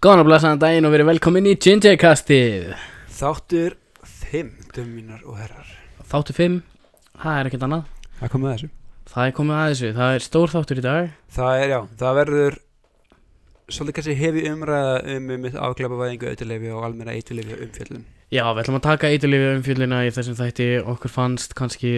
Góðan og blæsaðan daginn og verið velkomin í Gingerkastið. Þáttur 5, dömum mínar og herrar. Þáttu 5, það er ekkert annað. Það kom með þessu. Það er komið að þessu, það er stór þáttur í dag. Það er, já, það verður Svolítið kannski hefi umræða um um afglæpavæðingu, eitthulefi og almenna eitthulefi umfjöllun Já, við ætlum að taka eiturlífi umfjöllina í þessum þætti. Okkur fannst kannski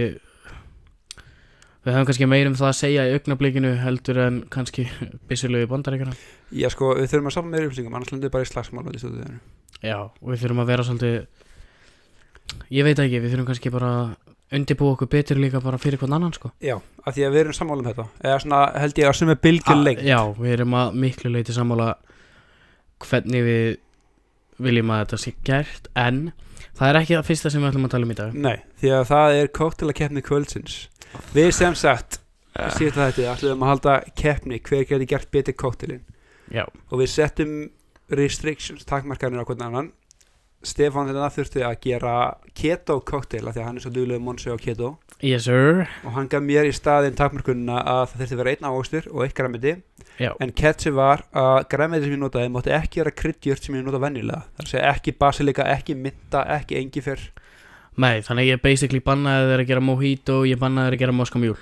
Við höfum kannski meir um það að segja í augnablikinu heldur en kannski byssulegu bandaríkjana Já, sko, við þurfum að saman meira upplýsingum annars lendur við bara í slagsmál í stúdíðinu Já, og við þurfum að vera svolítið Ég veit ekki, við þurfum kannski bara að undirbúa okkur betur líka bara fyrir hvern annan sko. Já, af því að við erum sammála um þetta. Eða svona held ég að sem er bylgjur lengt Ah, Já, við erum að miklu leiti sammála hvernig við viljum að þetta sé gert en það er ekki það fyrsta sem við ætlum að tala um í dag. Nei, því að það er kóktela keppni kvöldsins. Við sem sagt síðan þetta ætlum að halda keppni hver geti gert betur kóktelin Já, og við settum restrictions, takmarkanir á hvern annan Stefán þetta þurfti að gera keto cocktail af því að hann er svo duglega monsi á keto. Yes sir. Og hann gaf mér í staðinn takmarkunina að það þurfti að vera einn ávöxtur og eitt græmiti Já, en catchi var að græmiti sem ég notaði mátti ekki vera kryddjört sem ég nota venjulega. Það er að segja ekki basilika, ekki mynda, ekki engifer nei, þannig að ég basically bannaði þeir að gera mojito ég bannaði þeir að gera moska mjúl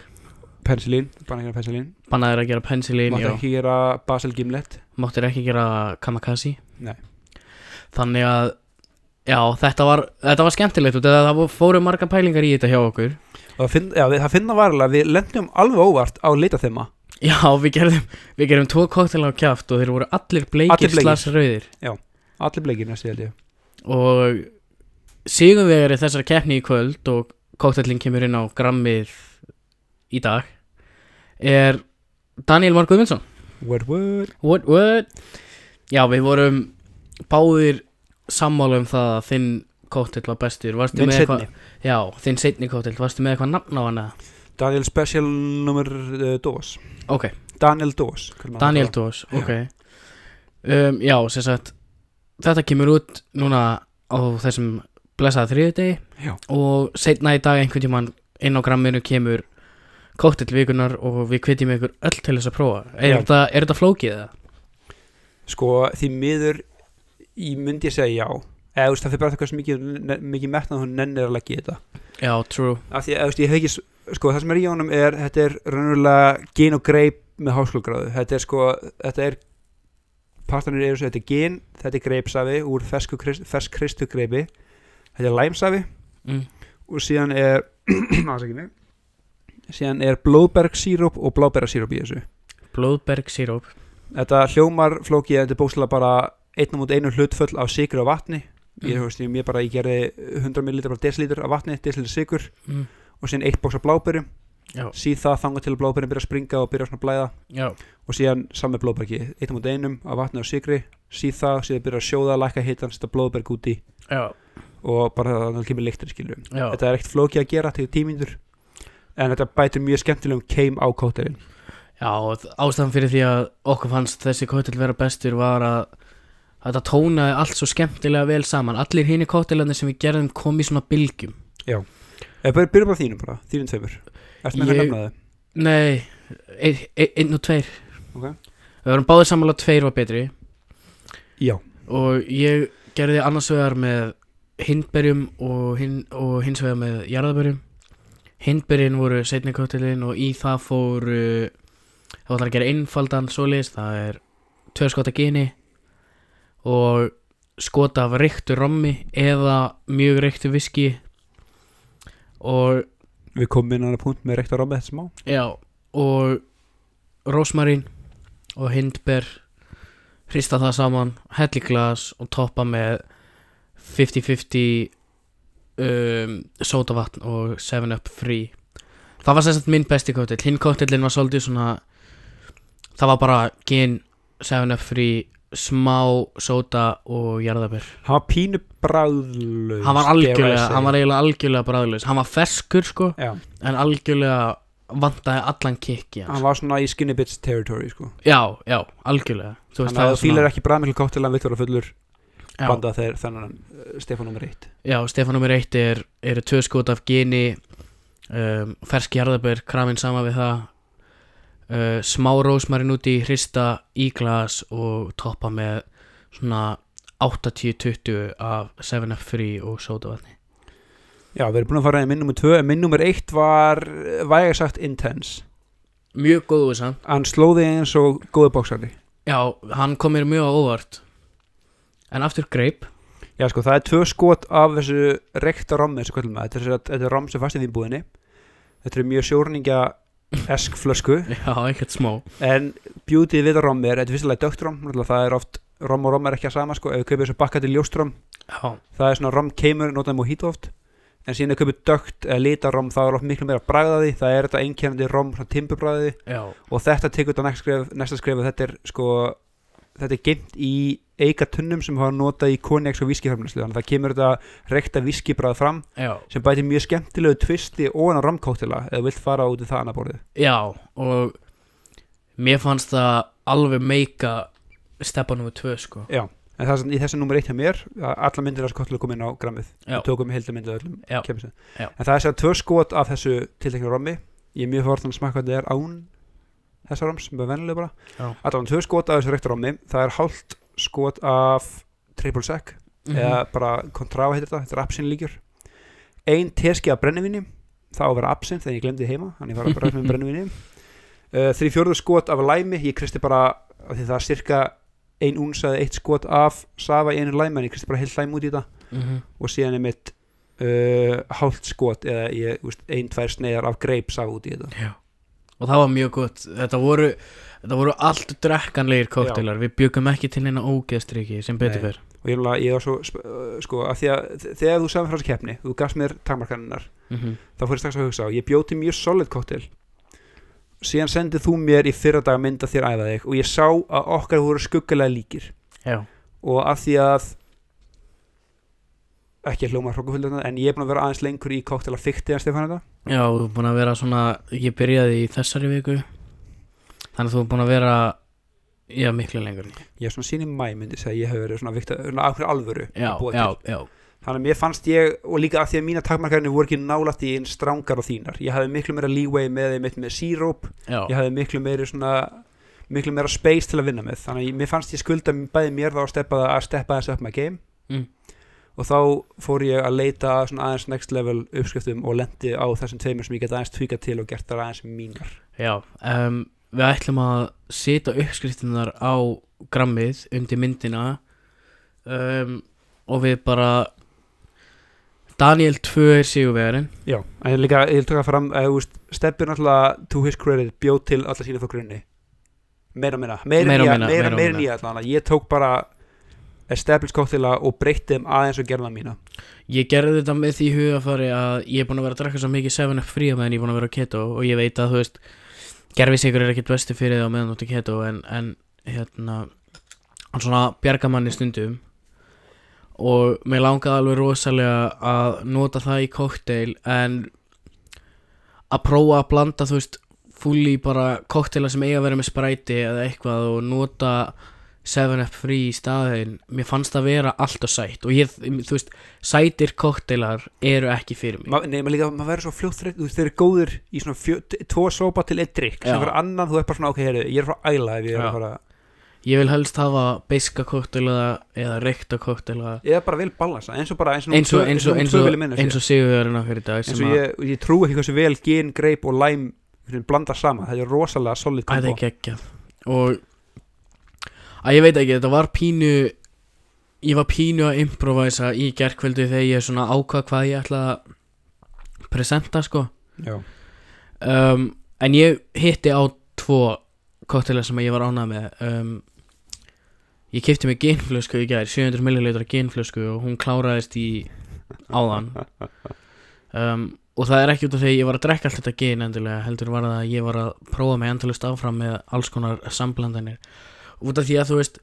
pensilín, bara ekki pensilín bannaði þeir að gera penicillin, mátti já. ekki gera basil gimlet. Máttir ekki gera kamakasi Nei. Þannig að Já, þetta var, þetta var skemmtilegt að það fóru marga pælingar í þetta hjá okkur. Og finn, já, við- það finna varlega við lendum alveg óvart á leita þeimma Já, við gerðum, við gerðum tvo koktela á kjaft og þeir voru allir bleikir, Allir bleikir. slags rauðir. Allir bleikir næstu held ég. Og sigurvegari þessar keppni í kvöld og koktelin kemur inn á grammið í dag er Daniel Mark Guðmundsson. What what? What, what? Já, við vorum báðir sammála um það að þinn koktel var bestur Varstu minn með eitthvað- setni Já, þinn setni koktel, varstu með eitthvað nafn á hana? Daniel Special nummer uh, dos Ok, Daniel Dos kallar maður Daniel það. Dós, ok um, Já, sem sagt Þetta kemur út núna á þessum blessaða þriðudegi Já. og setna í dag einhvern tímann inn á gramminu kemur kóktelvikunar og við hvetjum ykkur öll til þess að prófa Er, Já. þetta, er þetta flókið eða? Sko því miður Ég myndi ég segja já. Eða þú veist, það fyrir bara eitthvað sem mikið, mikið metnað hún nennir að leggja í þetta. Já, true. Af því að ég hef ekki sko það sem er í honum er þetta er raunverulega gen og greip með háskólagráðu. Þetta er sko þetta er partanir eru þetta er gen þetta er greipsafi úr fersku, fersk kristu greipi þetta er læmsafi mm. og síðan er síðan er blóðbergsíróp og blábergsíróp í þessu. Blóðberg síróp. Þetta hljómar flókið þetta er bókslega bara einnum út einu hlutföll af sigur og vatni. Ég, Mm. mm. veist, ég, ég bara, ég gerði 100 ml desilítur af vatni, desilítur sigur mm. og síðan eitt bóks af bláberjum Já, síð það þangað til að bláberjum byrja að springa og byrja að blæða. Já, og síðan samme blóðbergi, einnum út einum af vatni og sigri, síð það, síðan byrja að sjóða lækka hitan, setja blóðberg út í já, og bara þannig að það kemur já. þetta er ekkert flókið að gera til tímyndur en þetta bætir mjög skemmtilegum keim á kóttelin Já, ástæðan fyrir því að okkur fannst þessi kóttel vera bestur var að þetta tónaði allt svo skemmtilega vel saman. Allir hini kóttelarnir sem við gerðum kom í svona bylgjum. Eða bara byrja bara þínum bara, þínum tveimur. Ertu með eitthvað nefnaði? Nei, ein, ein, einn og tveir. Ok. Við vorum báðir sammála að tveir var betri. Já, Og ég gerði annars vegar með hindberjum og, hin, og hins vegar með jarðaberjum Hindberjin voru setni kóttelin og í það fór Það var að gera einfaldan svoleiðis. Það er tvö skota gini Og skota af reyktu rommi Eða mjög reyktu viski. Og við komum inn á hana punkt með reykt að ráma þetta smá. Já, og rósmarín og hindber hrista það saman, helli glas og toppa með 50-50 um, sódavatn og 7up free. Það var sérstænt minn besti kóttel hinn kóttellin var svolítið svona það var bara gin 7up free smá sóda og jarðabur Hann var pínu bráðlaus hann var algjörlega, hann var eiginlega algjörlega bræðlaus hann var ferskur sko Já, en algjörlega vantaði allan kikki hann var svona í skinny bits territory sko. já, já, algjörlega. Þú Þannig að þú fílar ekki bræðmiklu kóttel en vilt vera fullur já, banda þeir þennan uh, Stefán nummer 1 já, Stefán nummer eitt er eru tvö skot af gini um, fersk jarðabör, kramin sama við það uh, smá rósmarin út í hrista í glas og toppa með svona 80-20 af 7up free og sódavatni. Já, við erum búin að fara í minn nummer 2 Minn nummer 1 var eh, væga sagt intense. Mjög góðu samt. Hann slóði eins og góði bóksari já, hann kom mér mjög á óvart. En aftur greip Já, sko, það er tvö skot af þessu rekta rommi, þessu kvöldum Þetta er, er romm sem fast í vínbúðinni Þetta er mjög sjórningja esk flösku já, ekkert smá. En beauty við rommi er Þetta er fyrstilega dögt romm náttúrulega Það er oft, romm og romm er ekki að sama sko. Ef við kaupið þessu bakka til ljóstrom já, Það er svona romm keimur, notaði mojito oft. En síðan ef kaupið dögt eða lita romm Það er oft miklu meira bragðaði Það er þetta einkennandi romm, svona timburbragði. Já, og þetta tekur þetta næsta skref, næsta skref að þetta er sko þetta er geimt í eika tunnum sem hafa notað í konjaks og viskiframlæslu þannig að það kemur þetta rekta viskibræð fram já. sem bæti mjög skemmtilegu tvisti og hann á ramkóttila eða vilt fara út í það annað borðið. Já, og mér fannst það alveg meika steppa nummer tvö, sko. Já, en það er í þessu nummer eitt hjá mér að alla myndir þessu kóttilu komið inn á grammið. Og tókum heildamyndið öllum en það er sér tvö skot af þessu tiltekna rommi ég er mjög fórtan að smakka hvað þetta er án þessa roms, sem er vennilega bara allavega tvö skot af þessu rekta rommi það er hálft skot af triple sec Mhm. eða bara kontrá heitir þetta, þetta er absin líkjur ein teski af brennivinni það á að vera absin þegar ég glemdi heima þannig ég var að bara með brennivinni uh, þrý fjórðu skot af læmi ég kristi bara, því það er cirka ein únsaði eitt skot af safa í einu læmi en ég kristi bara heilt læm út í þetta. Mhm. og síðan er mitt uh, hálft skot eða ein, tvær sneiðar af greip safa út í þetta. Já Og það var mjög gott. Þetta voru, þetta voru allt drekkanlegir kóktelar Við byggum ekki til eina ógeðstriki sem betur fyrr og ég, ég var svo, sko, af því að þegar þú sagði frá þessu keppni, þú gafst mér takmarkaninnar mm þá fór ég strax að hugsa á ég bjóti mjög solid cocktail. Síðan sendið þú mér í fyrra dag mynd að þér æfa þig og ég sá að okkar voru skuggalega líkir. Já, og af því að ekki að hljóma hrókufullt en ég er búin að vera aðeins lengur í cocktail að fykti en Stefán þetta já, þú er búin að vera svona Ég byrjaði í þessari viku Þannig að þú er búin að vera Já, miklu lengur ég er svona sín í mæ myndi að ég hef verið svona vikta, svona ákveð alvöru Já, að já, já. Þannig að mér fannst ég og líka af því að mína takmarkarnir voru ekki nálætt í einn strángar og þínar. Ég hafði miklu meira leeway með þeim með síróp. Ég hafði miklu meiri svona miklu meira space til að vinna með. Þannig að mér fannst ég skulda bæði mér þá að steppa, að steppa þess upp með game. Mm. Og þá fór ég að leita aðeins next level uppskriftum og lendi á þessum tveimur sem ég get aðeins tvíka til og gert þar aðeins mínar já um, Við ætlum að setja uppskriftinnar á grammið undir myndina. Um, og við bara Daniel 2 er sigurvegarinn. Já, en líka, ég vil taka fram að þú veist, steppi náttúrulega to his credit bjóð til alla sína frá grunni. Meira meira Meira meira, meira allan ég tók bara established cocktaila og breytti þeim aðeins og gerða mína. Ég gerði þetta með því hugafari að ég er búin að vera að drakka svo mikið 7up frí meðan ég er búin að vera á keto og ég veit að þú veist gerfisikur er ekkit besti fyrir það meðan þú ert á keto en, en hérna hann svona bjarga manni stundum. Og mér langaði alveg rosalega að nota það í kokteil en að prófa að blanda þú veist fulli bara kokteila sem eiga að vera með spræti eða eitthvað og nota 7up frí í staðin mér fannst það vera allt og sætt og ég, þú veist, sætir kokteilar eru ekki fyrir mig. Ma, Nei, maður líka, maður verður svo fljótt þreytt þú veist, þeir eru góðir í svona fjö, tvo sópa til eitt drikk, sem fyrir annan þú er bara svona, ok, heyrðu, ég er frá æla ef ég er fara ég vil helst hafa beiska kokteila eða reykta kokteila er bara vel balansa, eins og bara eins og eins og, eins og, eins og, eins og sigurverðina fyrir dag eins sem og ég, ég trú ekki hversu vel gen, greip og læm blanda sama, þetta er rosalega solid það kombo er geggjað. Og að ég veit ekki, þetta var pínu ég var pínu að improvisa í gerkvöldu þegar ég svona ákvað hvað ég ætla að presenta sko. Um, en ég hitti á tvo kokteila sem ég var ánað með. Um, ég kipti mig ginflösku í gær 700 millilitra ginflösku og hún kláraðist í áðan. Um, og það er ekki út af því ég var að drekka allt þetta gin endilega heldur var það að ég var að prófa mig endalust áfram með alls konar samblandanir út af því að þú veist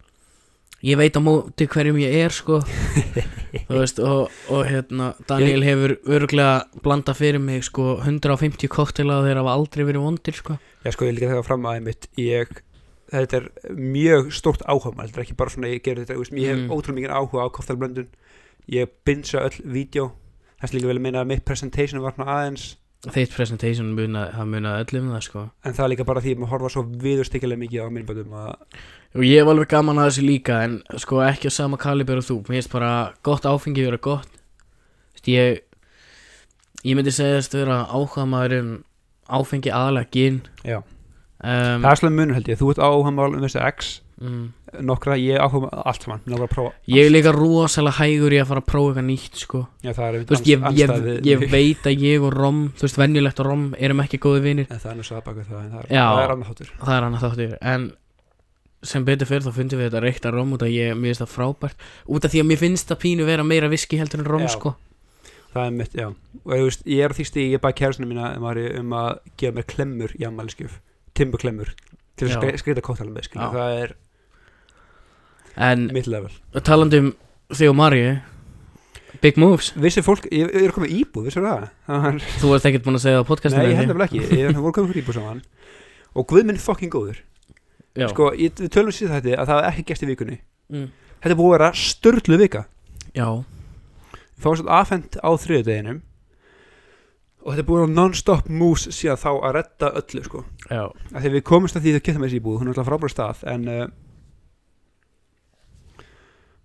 ég veit á móti hverjum ég er sko. Veist og, og hérna Daniel hefur örglega blandað fyrir mig sko 150 koktela og þeir hafa aldrei verið vondir sko. Já, sko, ég líka þegar fram að einmitt ég, þetta er mjög stórt áhuga maður, þetta er ekki bara svona ég gerir þetta, veist, ég hef Mm. ótrúlega mikið áhuga á koftalblöndun ég binsa öll vídeo. Þess líka vel að meina að mitt presentation var aðeins þitt presentation muna, það munaði öllum það sko. En það er líka bara því að maður horfa svo viðurstykkilega mikið á minnböndum að og ég hef alveg gaman að þessu líka en sko ekki á sama kaliber og þú. Mér finnst bara gott áfengi vera gott. Vist, ég ég myndi segja að vera áhuga maður um áfengi aðalega gin. Já. um, það er svolítið munur held ég, þú ert áhugamál um þessi X mm, nokkra, ég áhuga allt saman að ég er líka rosalega hægur í að fara að prófa eitthvað nýtt sko. Já, er veist ég, ég, ég veit að ég og Rom þú veist venjulegt og Rom erum ekki góði vinir. En það er svo aðbaka það, en það er, er annað þáttur. Það er annað þáttur. En sem betur fyrir þá fundum við þetta reykta rom út af ég, mér finnst það frábært. Út af því að mér finnst það pínu vera meira viski heldur en rom Já. sko. Það er mitt, já. Og þú veist, ég er því stíð, ég bæði kærasinu mína um, Mari, um að gefa mér klemmur í ammæliskjöf timburklemmur til að Já. skre- skreyta kóttalum með, skilja, það er en mitt level. talandi um þig og Marju Big Moves, vissi fólk, ég, ég er komið íbúð, vissi það? Var, þú ert ekkert búin að segja það á podcastinu nei, ég held nefnilega ekki, ég voru komið íbúð saman. Og guð minn fucking góður. Já. sko, ég, við tölum síðan þetta að það er ekki gert í vikunni. Mm. þetta er búið að vera störtlu vika. Já, við fáum svo afhent á þriðudeginum og þetta er búið að vera non-stop moves síðan þá að redda öllu sko. Já, að því við komumst að því þau getum þessi íbúð hún er alltaf frábæra stað en uh,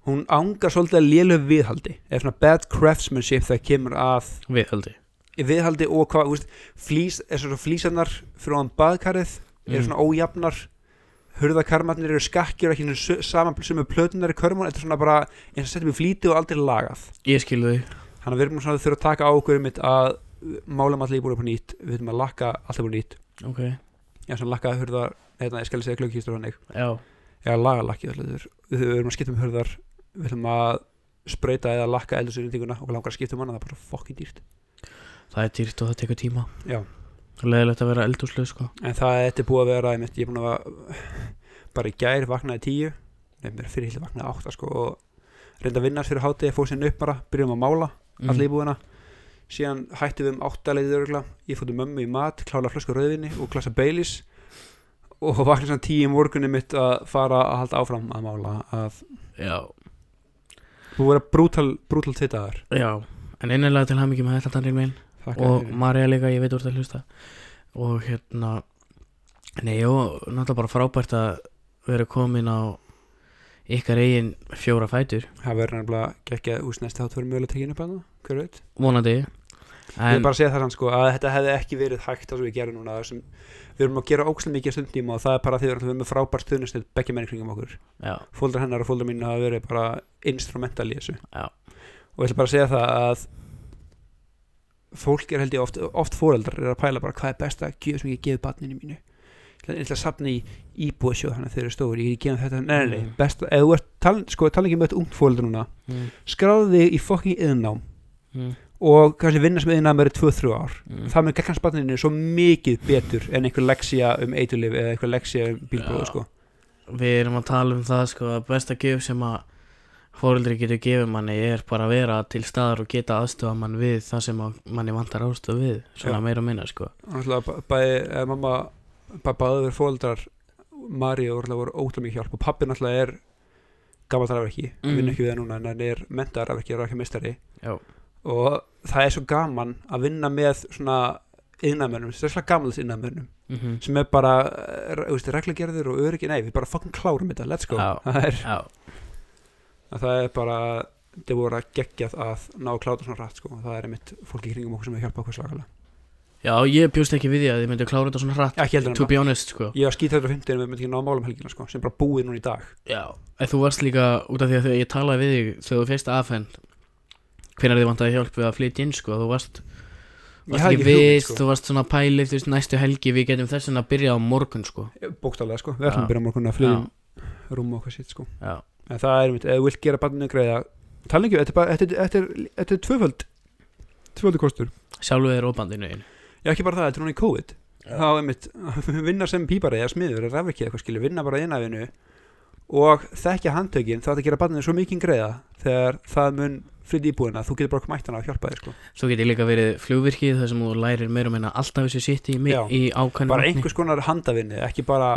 hún ángar svolítið að lélu viðhaldi. Eða svona bad craftsmanship þegar kemur að viðhaldi. viðhaldi og hvað, þú veist, flís er svona flísarnar fyrir án baðkarið eru Mm. svona ójafnar. Hurðakarmarnir eru skakkjur ekki saman sem er plötunar í körmun þetta er svona bara eins og setjum við flíti og aldrei lagað. Ég skil þau. Þannig að við erum svona að þurfa að taka á okkur mitt að málum allir íbúið upp á nýtt. Við þurfum að lakka allir á nýtt. Ok, já, svona lakka hurðar, hérna, ég skal segja glöggkýstur þannig. Já, Já, lagalakki við við erum að skipta um hurðar við ætlum að spreyta eða lakka eldursynnintinguna og langar að skipta um hana, það er bara fokkin dýrt. Það er dýrt og það tekur tíma. Já. Það er leðilegt að vera eldúslega sko. En það er þetta búið að vera einmitt, ég er búin að bara í gær vaknaði tíu. Nefnir fyrir hildi vaknaði átta sko og reynda að vinna fyrir hátegi, fóð sér upp bara byrjum að mála Mm. allir íbúðina. Síðan hættum við um áttalegið örgla ég fóttu mömmu í mat, klála flösku rauðvinni og klasa Baileys. Og vaknaði tíu í morgunni mitt að fara að halda áfram að mála að Já, þú verður brútal, brútal til dagar já En einnilega til hamingi með þetta Daniel minn. Og. Marja líka, ég veit úr það hlusta. Og hérna nei, og náttúrulega bara frábært að vera komin á ykkar eigin fjóra fætur. Það verður nefnilega geggja úr næsta þátt verður mögulega tekinu upp að það, hver veit? Vonandi ég en, bara segja það sann sko að þetta hefði ekki verið hægt það sem við gerum núna þessum, við erum að gera ókslega mikið stundtíma og það er bara því að við erum með frábært stuðnustið begge menn kringum okkur. Já, fóldar hennar og fóldar mín hafa verið bara instrumental í þessu. Já, og ég ætla bara að segja það að fólk er held ég oft, oft fóreldrar er að pæla bara hvað er best að gjöf sem ég gefi barninu mínu. Ég ætla- að sapna í íbúðsjóð hann að þeir eru stóri, ég gefa þetta, nei, nei, nei Mm. best, ef þú ert, tal, sko, með og kannski vinna sem yðnám er 2-3 ár mm. það með gagnast barninu svo mikið betur en einhver leksía um eitulif eða einhver leksía um bílbróðu sko við erum að tala um það sko að besta gjöf sem að fóreldri getur gefið manni er bara að vera til staðar og geta aðstofa mann við það sem að manni vantar aðstofa við svona Já. meira og minna sko bæði, eða mamma bæði báður fóldrar Mari og náttúrulega voru ótrúlega mikið hjálp og pappi náttúrulega er gammal rafverki, mm. Vinn ekki við það núna en hann er mentar rafverki, rafverkjamistari já, og það er svo gaman að vinna með svona innamönnum, sérstaklega gamals innamönnum mm sem er bara, uh, veist, reglugerður og öryggi, nei, við bara fucking klárum þetta, let's go. Já. það er, að það er bara þið voru að geggjað að ná að kláta svona rætt sko, það er einmitt fólki í kringum okkur sem hefur hjálpað okkur svakalega. Já, ég bjóst ekki við því að þið myndu klára þetta svona hratt Já, heldur to það. be honest sko. Ég var skýt þetta á 50 en við myndum ekki ná málum helgina sko, sem bara búið núna í dag. Já, en þú varst líka út af því að þegar ég talaði við þig þegar þú fyrst afhend hvenær þið vantaði hjálp við að flytja inn sko, þú varst, varst ekki viss, sko. þú varst svona pælið þú veist næstu helgi við getum þess að byrja á morgun sko. Bókstálega sko, við ætlum að byrja á morgun að flytja rúm og hvað sitt sko. Já, en það er einmitt, ef þú vilt gera barninu greiða tala ekki, þetta er bara, þetta er- þetta er- þetta er tvöföld tvöföldu kostur. Sjálfu er óbandinu einn Já, ekki bara það, þetta er núna í COVID. Já. þá einmitt, vinna sem pípari eða smiður, eða rafviki eitthvað skilur, vinna bara innafinu og þekkja handtökin þá þetta gera barninu svo mikið greiða þegar það mun flytja íbúðina þú getur bara mætt hana að hjálpa þér sko. Svo get ég líka verið flugvirkið þar sem þú lærir meira og minna alltaf þessu sitt í, í ákvæmni bara einhvers konar handavinni, ekki bara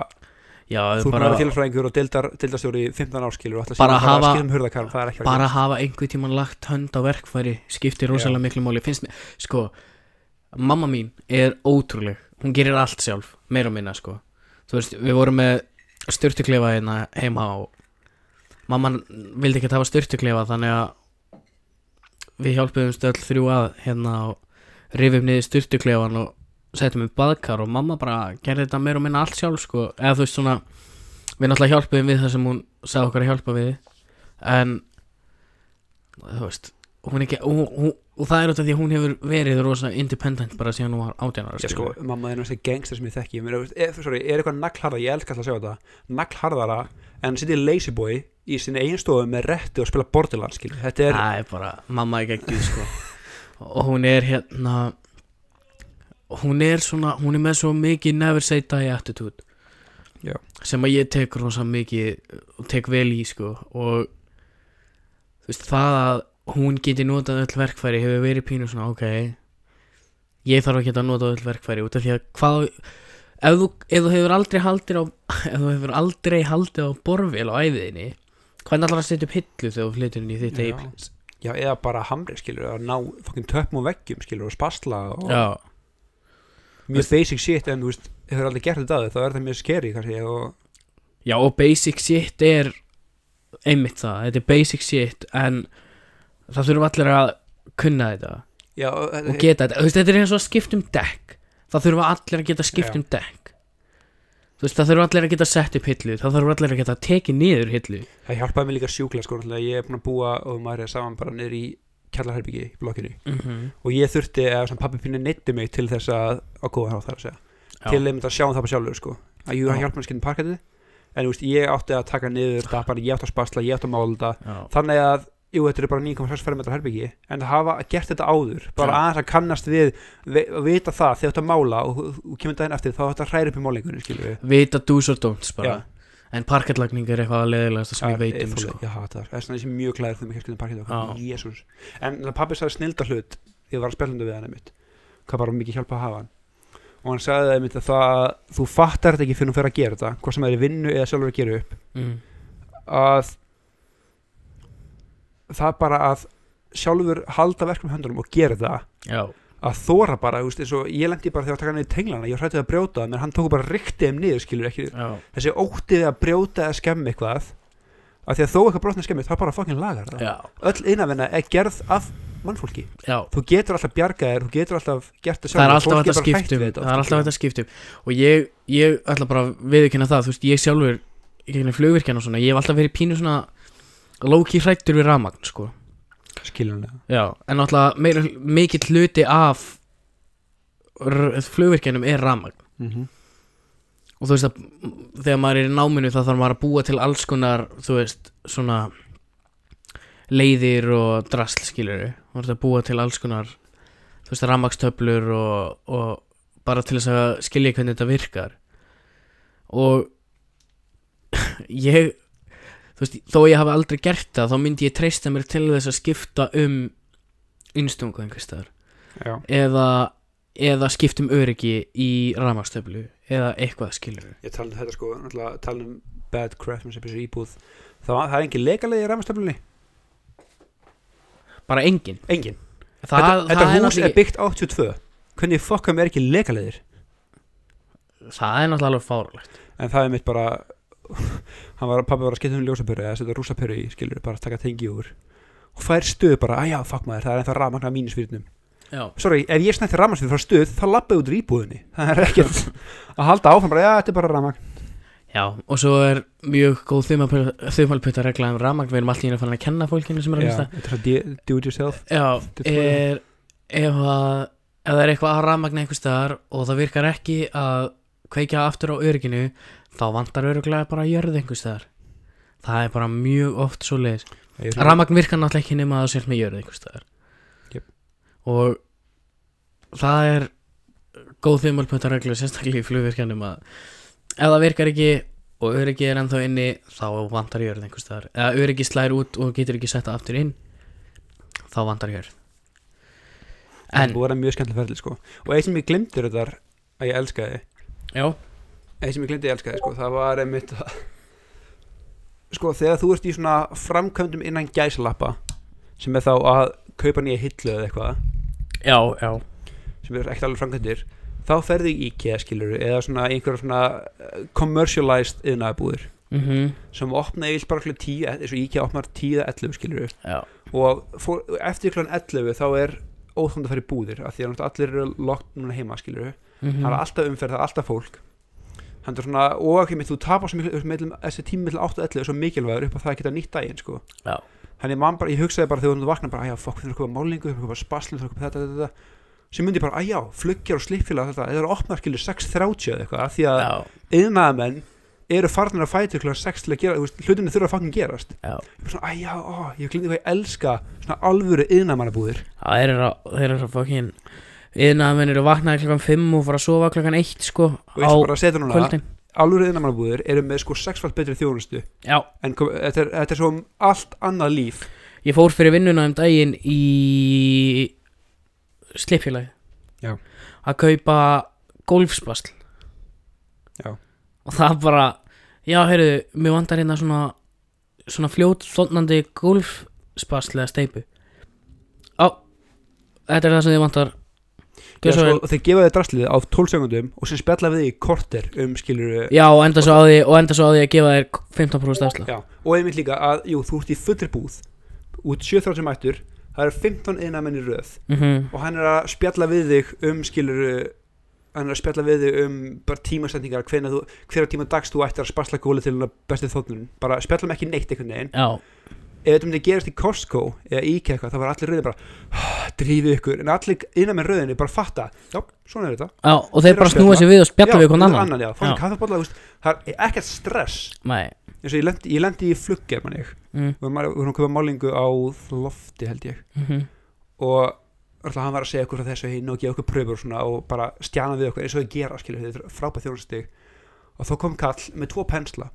Já, þú bara, bara félagsfræðingur og deildar, deildarstjóri í 15 árskilur og ætla Bara að hafa- skipta um hurðakarm, er að bara gera. hafa einhver tíman lagt hönd á verkfæri skiptir rosalega miklu máli. Finnst mér, sko mamma mín er ótrúleg. Hún gerir allt sjálf, meira og minna sko. Þú veist, við vorum með styrtuklefa hérna heima og mamman vildi ekki hafa styrtuklefa þannig að við hjálpuðum stöld þrjú að hérna og rifum niður styrtuklefan og settum upp baðkar og mamma bara gerði þetta meira og minna allt sjálf sko. Eða þú veist svona við náttúrulega hjálpuðum við það sem hún sagði okkar að hjálpa við en þú veist hún ekki, hún, hún, og það er af því að hún hefur verið rosa independent bara síðan hún var átjánar Já, sko, mamma er náttúrulega gangster sem ég þekki. Er, sorry, er eitthvað naglharða, ég elska alltaf að sjá þetta. Naglharðara en sittir lazy boy í sinni eigin stofu með rétti og spila borderlands skilur. þetta er, það er bara, mamma er ekki sko og hún er hérna hún er svona hún er með svo mikið never say die attitude Já. sem að ég tek rosa mikið og tek vel í sko og þú veist það að hún geti notað öll verkfæri hefur verið pínu svona ok ég þarf að geta notað öll verkfæri út af því að hvað ef þú, ef þú hefur aldrei haldið á ef þú hefur aldrei haldið á borfél á æfiðinni hvernig ætlar að setja upp hillu þegar þú flytur inn í þitt eiplis já, eða bara hamri skilur að ná fokkin töpum og veggjum skilur og spasla og já. Mjög basic shit en þú veist, hefur aldrei gert þetta þá er þetta mjög scary kannski og Já og basic shit er einmitt það, þetta er basic shit en það þurfum allir að kunna þetta já, og geta þetta, þú veist þetta er eins og að skipta um dekk það þurfum allir að geta skipt Já. um dekk þú veist það þurfum allir að geta sett upp hillu það þurfum allir að geta tekið niður hillu það hjálpaði mig líka sjúkla sko, ég er búin að búa og maður er saman bara niður í kjallarherbyggi í blokkinu mm -hmm. og ég þurfti að pappi pínu neytti mig til þess að á góða hátt þar að segja til einmitt að sjá um það bara sjálfur sko. að Já. hjálpa mér að skynna parketið en veist, ég átti að taka niður dappan, ég átti að spasla, ég átti að mála Já. þannig að, jú, þetta er bara 9,6 fermetra herbyggi en það hafa gert þetta áður bara Já. aðeins að kannast við og vita það þegar þú átti að mála og, og, kemur daginn eftir þá átti að hræra upp í málingunni vita do's or don'ts bara. Já. en parkettlagning er eitthvað að leðilegast sem ég veit um sko. ég hata það, það er svona þessi mjög klæður þegar maður og jésús en pappi sagði snilda hlut þegar ég var að spjallandi við hann einmitt. Hvað bara mikið hjálpa að hafa hann. Og hann sagði einmitt að það þú fattar þetta ekki fyrir að gera þetta hvort sem það er vinnu eða sjálfur að gera upp. Mm. að það bara að sjálfur halda verkum höndunum og gera það. Já, að þóra bara, veist, eins og ég lendi bara þegar að taka niður tenglana, ég hrætti að brjóta það menn hann tóku bara riktið þeim niður, skilur ekki já, þessi óttið að brjóta eða skemmi eitthvað að því að þó eitthvað brotna skemmi þá bara fokkin lagar það. Já, öll innanvenna er gerð af mannfólki. Já. þú getur alltaf bjargað þér, þú getur alltaf gert það það er við þetta það er alltaf hægt að skiptum og ég, ég ætla bara að viðurkenna það þú veist, ég sjálfur í gegnum flugvirkjan og svona, ég low-key hrættur við ramagn sko. skiljanlega. Já, en alltaf meira, mikill hluti af r- flugvirkjanum er ramagn mm og þú veist að þegar maður er í náminu þá þarf maður að búa til alls konar þú veist, svona leiðir og drasl skilur þú veist að búa til alls konar þú veist, rammakstöflur og, og bara til þess að skilja hvernig þetta virkar. Og ég veist, þó ég hafi aldrei gert það þá myndi ég treysta mér til þess að skipta um innstungu einhvers staðar. Já, eða, eða skipta um öryggi í rammakstöflu eða eitthvað skilur ég tala um þetta sko náttúrulega tala um bad craftsmanship þessu íbúð. Það, það er engin leikaleið í ræmastöflunni bara engin. Engin, það, þetta, það, þetta er hús er náttúrulega- byggt 82 hvernig fokkam er ekki leikaleiðir það er náttúrulega fárlegt en það er mitt bara hann var, pappi var að skipta um ljósapöru eða setja rúsapöru í, skilur, bara taka tengi úr og fær stuð bara, að já, fuck maður það er ennþá rafmagn af mínusfyrnum já, sorry, ef ég snætti rafmagnsfyrir frá stuð þá lappaði út úr íbúðinni. Það er ekkert að halda áfram bara, já, þetta er bara rafmagn. Já, og svo er mjög góð þumalputta regla um rafmagn. Við erum alltaf inn að fara að kenna fólkinu sem er að já, hlusta. er já, Þetta það það kveikja aftur á örygginu þá vantar öruglega bara að jörða einhvers staðar. Það er bara mjög oft svo leiðis Rafmagn virkar náttúrulega ekki nema að það sér með jörð einhvers staðar. Jöp. og það er góð þumálpönta reglu sérstaklega í flugvirkjanum að ef það virkar ekki og öryggi er ennþá inni þá vantar jörð einhvers staðar. Eða öryggi slær út og getur ekki setta aftur inn þá vantar jörð. Það en, búið að vera mjög skemmtileg ferli sko. og eitt sem ég glimtur þetta að ég elskaði já, eitt sem ég glimti ég elskaði sko, það var einmitt að sko þegar þú ert í svona framkvæmdum innan gæslappa sem er þá að kaupa nýja hillu eða eitthvað já, já. sem er ekkert alveg framkvæmdir þá ferðu í IKEA skilur eða svona einhverja svona eh, commercialized yðnaðabúðir mhm, sem opna eða bara klukkan 10 eins og IKEA opnar 10 eða 11 skilur já, og fór, eftir klukkan 11 þá er óþónd að fara í búðir af því að náttúrulega allir eru lokt núna heima skilur mhm, það er alltaf umferð, það er alltaf fólk. Þannig er svona, og ekki mitt, þú tapar þessi tími mellum 8 og 11 er svo mikilvægur upp á það að geta nýtt daginn sko. Þannig bara, ég hugsaði bara þegar þú vakna bara, að já, fokk, þeir eru að koma málingu, þeir eru að koma spaslu, þeir eru að koma þetta, þetta, þetta. Sem myndi bara, að já, flugjar og slíffélag þetta, þeir eru að opna skilur 6.30 eða eitthvað, því að yðnaðamenn eru farnir að fæta ykkur 6 til að gera, þú hlutinni þurfa að fucking gerast. Já. Ég er svona, að já, ó, ég glindi hvað ég elska svona alvöru yðnaðmannabúðir Já, þeir eru að, þeir að Yðnaðamenn eru vaknaði klokkan 5 og fara að sofa klokkan 1 sko og ég skal bara setja núna, kvöldin. alvöru yðnaðmannabúðir eru með sko sexfald betri þjónustu. Já, en kom, þetta, er, þetta er svo um allt annað líf. Ég fór fyrir vinnuna um daginn í slipfélagi Já. að kaupa golfspasl Já. og það bara já, heyrðu, mér vantar hérna svona svona fljót þónandi golfspasl eða steipu á, þetta er það sem þið vantar Vel. og þeir gefa þér drastlið á 12 sekundum og sem spjalla við þig í korter um skilur já, og enda svo á því og enda svo á því að gefa þér 15% afslátt Já, og einmitt líka að, jú, þú ert í fullri búð út 7.30 sem mættur það eru 15 innamenn í röð. Mhm, og hann er að spjalla við þig um skilur hann er að spjalla við þig um bara tímasendingar hverja tíma dags þú ættir að spasla góli til bestið þóttnum bara spjalla með ekki neitt einhvern veginn ef þetta myndi gerast í Costco eða IKEA eitthvað þá var allir rauðin bara "Ah, drífið ykkur. En allir innan með rauðinni bara fatta já, svona er þetta. Já, og þeir Þeir bara að snúa spjalla. sér við og spjalla Já, við hvern annan. fá Já. kaffibólla, þú veist, það er ekkert stress. Nei, eins og ég lendi, ég lendi í flugger mann ég. Mm, að- við vorum að köpa málingu á lofti held ég. Mhm, og alltaf hann var að segja okkur frá þessu hinn og gefa okkur pröfur og svona og bara stjana við okkur eins og þau gera skilur þetta er frábæð þjónustig og þá kom kall með tvo pensla.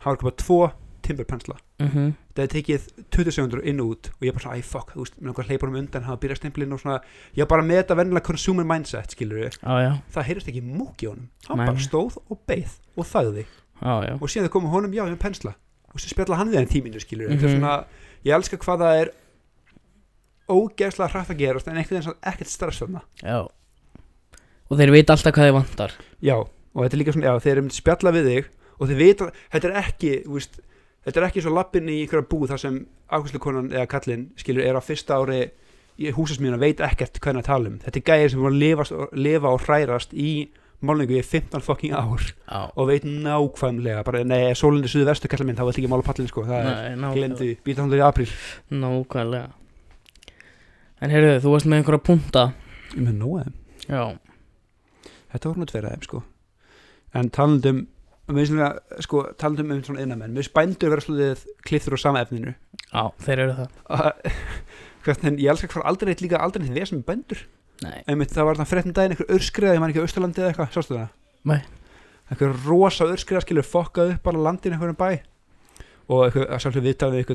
Hann var að köpa tvo timburpensla. Mhm. Það hefði tekið 20 sekundur inn og út og ég bara svona, æ fuck, þú veist, með okkur hleypar um undan hafa byrjað stemplinn og svona. Ég bara með þetta vennilega consumer mindset, skilur við já, það heyrist ekki múk í honum. Hann Nei. bara stóð og beið og þagði. Já. Og síðan þau komu honum, já, ég með pensla. Og svo spjalla hann við hann tíminu, skilur við er Mhm. svona, ég elska hvað það er ógeðslega hrætt að gerast en einhvern veginn ekkert stress þarna Já. Og þeir veit alltaf hvað þeir vantar. Já, og þetta er líka svona, já, þeir eru spjalla við þig og þeir vita, þetta er ekki þú veist, þetta er ekki svo lappin í einhverja búð þar sem ákvæmslukonan eða kallinn skilur er á fyrsta ári í húsasmíðuna veit ekkert hann að tala um. Þetta er gæðir sem voru að lifa, lifa og hrærast í málningu í 15 fucking ár Já. og veit nákvæmlega bara, nei, sólindi suðu vestu kallar minn, þá vilt ekki mála pallin sko, það er, Nei, glemdi, býta hann í apríl. Nákvæmlega. En heyrðu, þú varst með einhverja punta. Ég með þeim, Já. Þetta voru af þeim sko. En talandum finnst svona, sko, talandum um svona innamenn finnst bændur vera slúðið kliftur á sama efninu. Já, þeir eru það. Að hvernig, ég elskar hvað aldrei neitt líka aldrei neitt vesum með bændur. Nei. Einmitt það var þarna fréttum daginn einhver örskriða ég man ekki á Östurlandi eða eitthvað, sástu það? Nei. einhver rosa örskriða skilur fokkað upp bara landin einhverjum bæ. Og eitthvað, að sjálfsög viðtal við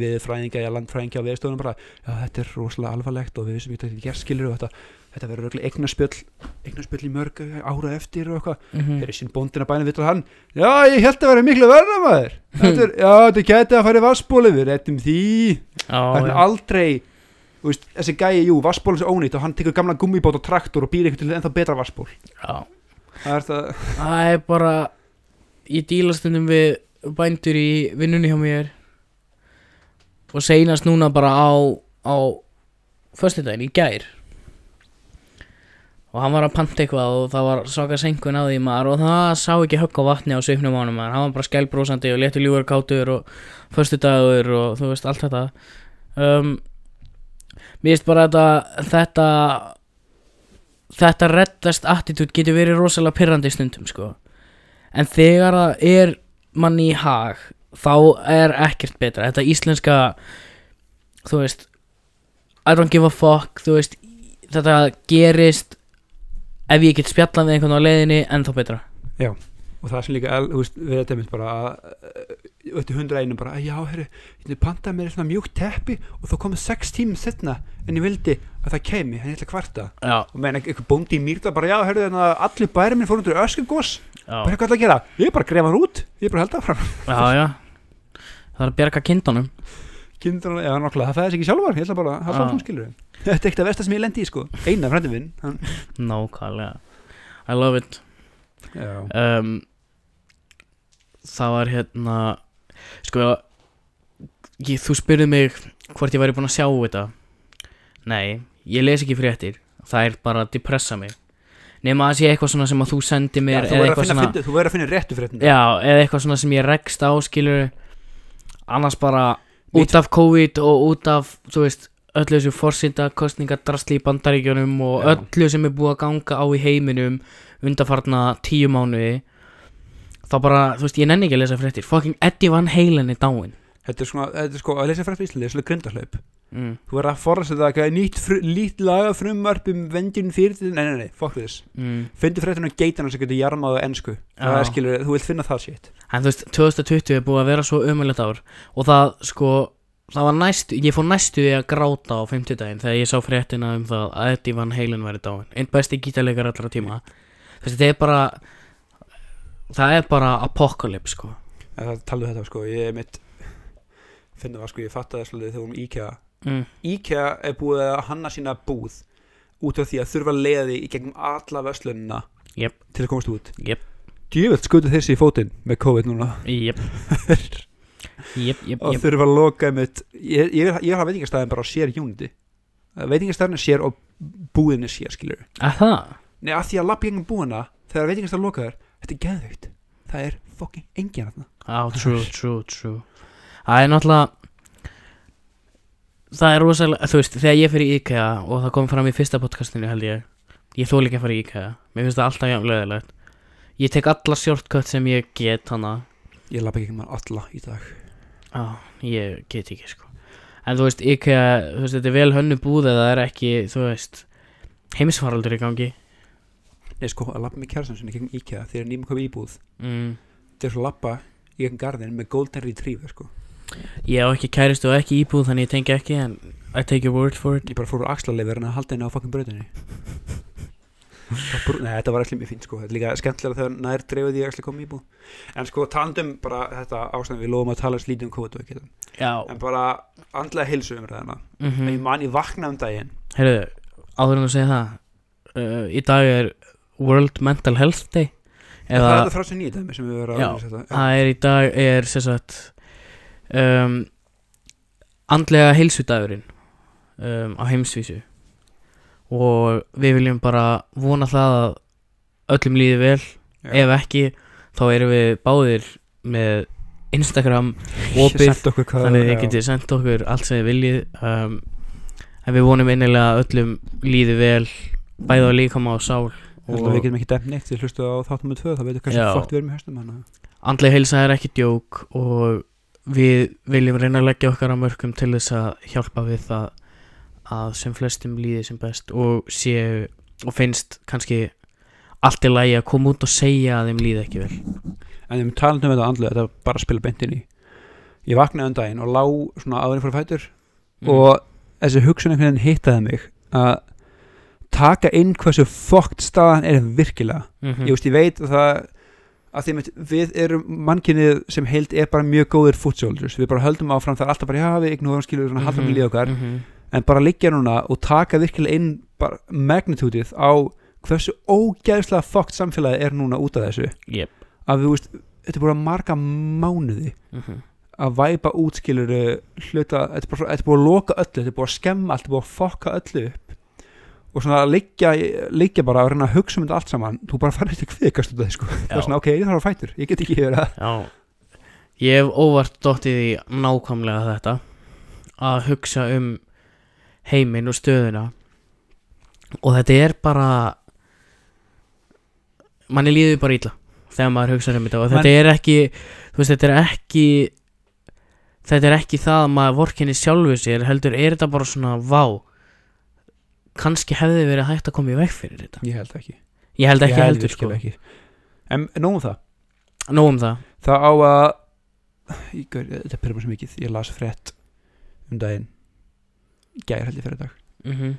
við fræðinga eða landfræðinga á viðstofunum bara já þetta er rosalega alvarlegt og við vissum ekki að þetta er skilur og þetta, þetta verður örugglega eignarspjöll eignarspjöll í mörg ára eftir og eitthvað. Mm þeir eru sín bóndin að bæna viðtal hann já ég held að vera miklu verða maður. Þetta er, já þetta geti að fara í vassbóli við rettum því. Það er aldrei veist, þessi gæi, jú, vassból er ónýtt og hann tekur gamla gummibót og traktor og býr eitthvað til ennþá betra vassból Já. Það er það, Það er bara Ég díla stundum við bændur í vinnunni hjá mér Og seinast núna bara á Á Föstudaginn, í gær Og hann var að panta eitthvað og það var svaka senkun á því maður og það sá ekki högg á vatni á svipnum ánum maður, hann var bara skælbrósandi og léttur ljúgur kátur og föstudagur og þú veist allt þetta. Um, Mér finnst bara þetta þetta þetta reddast attitude getur verið rosalega pyrrandi stundum sko. En þegar það er manni í hag þá er ekkert betra. Þetta íslenska þú veist I don't give a fuck veist þetta gerist ef ég get spjallað við einhvern á leiðinni en þá betra og það sem líka veist, við þetta mynd bara að öttu hundra einum bara, já, herru ég pantaði mér svona mjúkt teppi og þá komið sex tímum setna en ég vildi að það kemi, ég ætla kvarta. Já, og meðan einhver bóndi í mýrta bara, já, herru þannig að allir bæri minn fór undir öskugos. Bara já, hvað ætla að gera, ég bara grefa hann út ég bara held áfram. Já, já. Það er að bjarga kindunum kindur já nokkla, það fæðis ekki sjálfar ég ætla bara að hafa Ah. áfram skilur þetta er ekkert að versta sem ég lendi í sko. Eina frændi minn hann, nákvæmlega. I love it. Já, um, það var hérna sko ég, þú spurði mig hvort ég væri búinn að sjá þetta. Nei, ég les ekki fréttir. Það er bara að depressa mig. Nema að sé eitthvað svona sem að þú sendi já mér þú eða eitthvað finna, svona finna, þú verður að finna réttu fréttin já, eða eitthvað svona sem ég rekst á skilur annars bara út af COVID og út af þú veist öllu þessu forsynda kostningadrasli í bandaríkjunum og Já. öllu sem er búið að ganga á í heiminum undarfarna tíu mánuði þá bara, þú veist, ég nenni ekki að lesa fréttir. Fucking Eddie Van Halen er dáin þetta er svona, þetta er sko að lesa frétt í Íslandi, þetta er svona grindahlaup mm. þú verður að forðast þetta að nýtt, nýtt laga frumvarp um vendjun fyrir nei, nei, nei, fuck this. Mm. finndu fréttinu geitana sem getur jarmað á ennsku það er skilur, þú vilt finna það shit. En þú veist, 2020 er búið að vera svo ömulegt ár og það, sko það var næstu, ég fór næstu því að gráta á 50 daginn þegar ég sá fréttina um það að Eddie Van Halen væri dáin einn besti gítarleikar allra tíma. Veist, þetta er bara það er bara apocalypse, sko. Það taldu þetta sko, ég er mitt finna það sko, ég fatt það svolítið þegar um IKEA mm. IKEA er búið að hanna sína búð út af því að þurfa því í gegnum alla vöslunina Jep. til að komast út. Jep. djöfell skutu þessi í fótinn með COVID núna. Jep, og þurfa að loka mitt ég, ég, ég har veitingastæðin bara á sér unity. Veitingastæðin er sér og búðin er sér skilur? Nei, að því að lappa í gegnum búðina þegar veitingastæðin lokaður þetta er geðveikt. Það er fucking engin þarna. Á, true, true, true. Það er náttúrulega Það er rosalega, þú veist, þegar ég fyrir í IKEA og það kom fram í fyrsta podcastinu held ég Ég þól ekki að fara í IKEA. Mér finnst það alltaf jafn löðilegt Ég tek alla shortcut sem ég get hana. Ég lappa í gegnum alla í dag. Á, ég get ekki sko. En þú veist, IKEA, þú veist, þetta er vel hönnu búð eða það er ekki, þú veist Heimsfaraldur í gangi. Nei, sko, að lappa með kjærsan sinni gegnum IKEA þegar nýmum komið íbúð. Mm. þetta er svo lappa í gegnum garðin með golden retriever sko Ég á ekki kæristu og ekki íbúð þannig ég tengi ekki en I take your word for it. Ég bara fór úr axlarleifir en að halda henni á fucking bröðinni Nei, þetta var ekki mjög fínt sko. Þetta er líka skemmtilega þegar nær dreifði ég ekki komið íbúð. En sko, talandum bara þetta ástæðan Við lofum að tala slítið um og ekki Já. En bara andlega heilsu umræðina mm mm. Ég man, ég vaknaði um daginn. Heyrðu, áður en að segja það uh, Í dag er World Mental Health Day Það Eða er þetta frá sér nýja dæmi sem við verðum að setja það er í dag er sem sagt um, Andlega heilsudagurinn um, á heimsvísu. Og við viljum bara vona það að öllum líði vel. Ef ekki, þá erum við báðir með Instagram opið. þannig þið já. getið sendt okkur allt sem þið viljið. Um, en við vonum innilega að öllum líði vel bæði á líkama og sál. Ég að og Við getum ekki dæmt neitt Þið hlustu á þáttum með tvö Það veitum hversu Já. fókt við erum í höstum andlega heilsa er ekki djók og við viljum reyna að leggja okkar á mörgum til þess að hjálpa við það að sem flestum líði sem best og séu og finnst kannski allt í lagi að koma út og segja að þeim líði ekki vel En þeim talandi um þetta andlega Þetta bara að spila beintin í Ég vaknaði um daginn og lá svona áðurinn fyrir fætur Mm. og þessi hugsun einhvern veginn hittaði mig að taka inn hversu fokkt staðan er virkilega Mhm. ég, veist, ég veit að það að því að við erum mannkynnið sem heild er bara mjög góðir foot soldiers við bara höldum áfram það er alltaf bara já við ignorum skilur svona haldum við líða okkar Mhm. en bara liggja núna og taka virkilega inn magnitútið á hversu ógæðslega fokkt samfélagi er núna út af þessu Jep. að við veist, þetta er bara marga mánuði Mhm. að væpa út skilur hluta, þetta er, búið að loka öllu þetta er búið að skemma allt, þetta er búið að fokka öllu upp og svona liggja, liggja bara að reyna að hugsa um þetta allt saman. Þú bara farið til kvikast út af því sko. Það er svona ok, ég þarf að fætur, ég get ekki verið að Já, ég hef óvart dottið í nákvæmlega þetta að hugsa um heiminn og stöðuna. Og þetta er bara manni líður bara illa þegar maður hugsa um þetta. Og þetta er ekki þú veist, þetta er ekki þetta er ekki það að maður vorkinni sjálfu sér heldur er þetta bara svona vá kannski hefði verið hægt að koma í veg fyrir þetta. Ég held ekki, ég held ekki ég heldur sko. ekki. en nógum það. Nóg um það. Það á að ég, þetta pyrrum svo mikið, ég las frétt um daginn. Gæri held ég fyrir dag. Mm -hmm.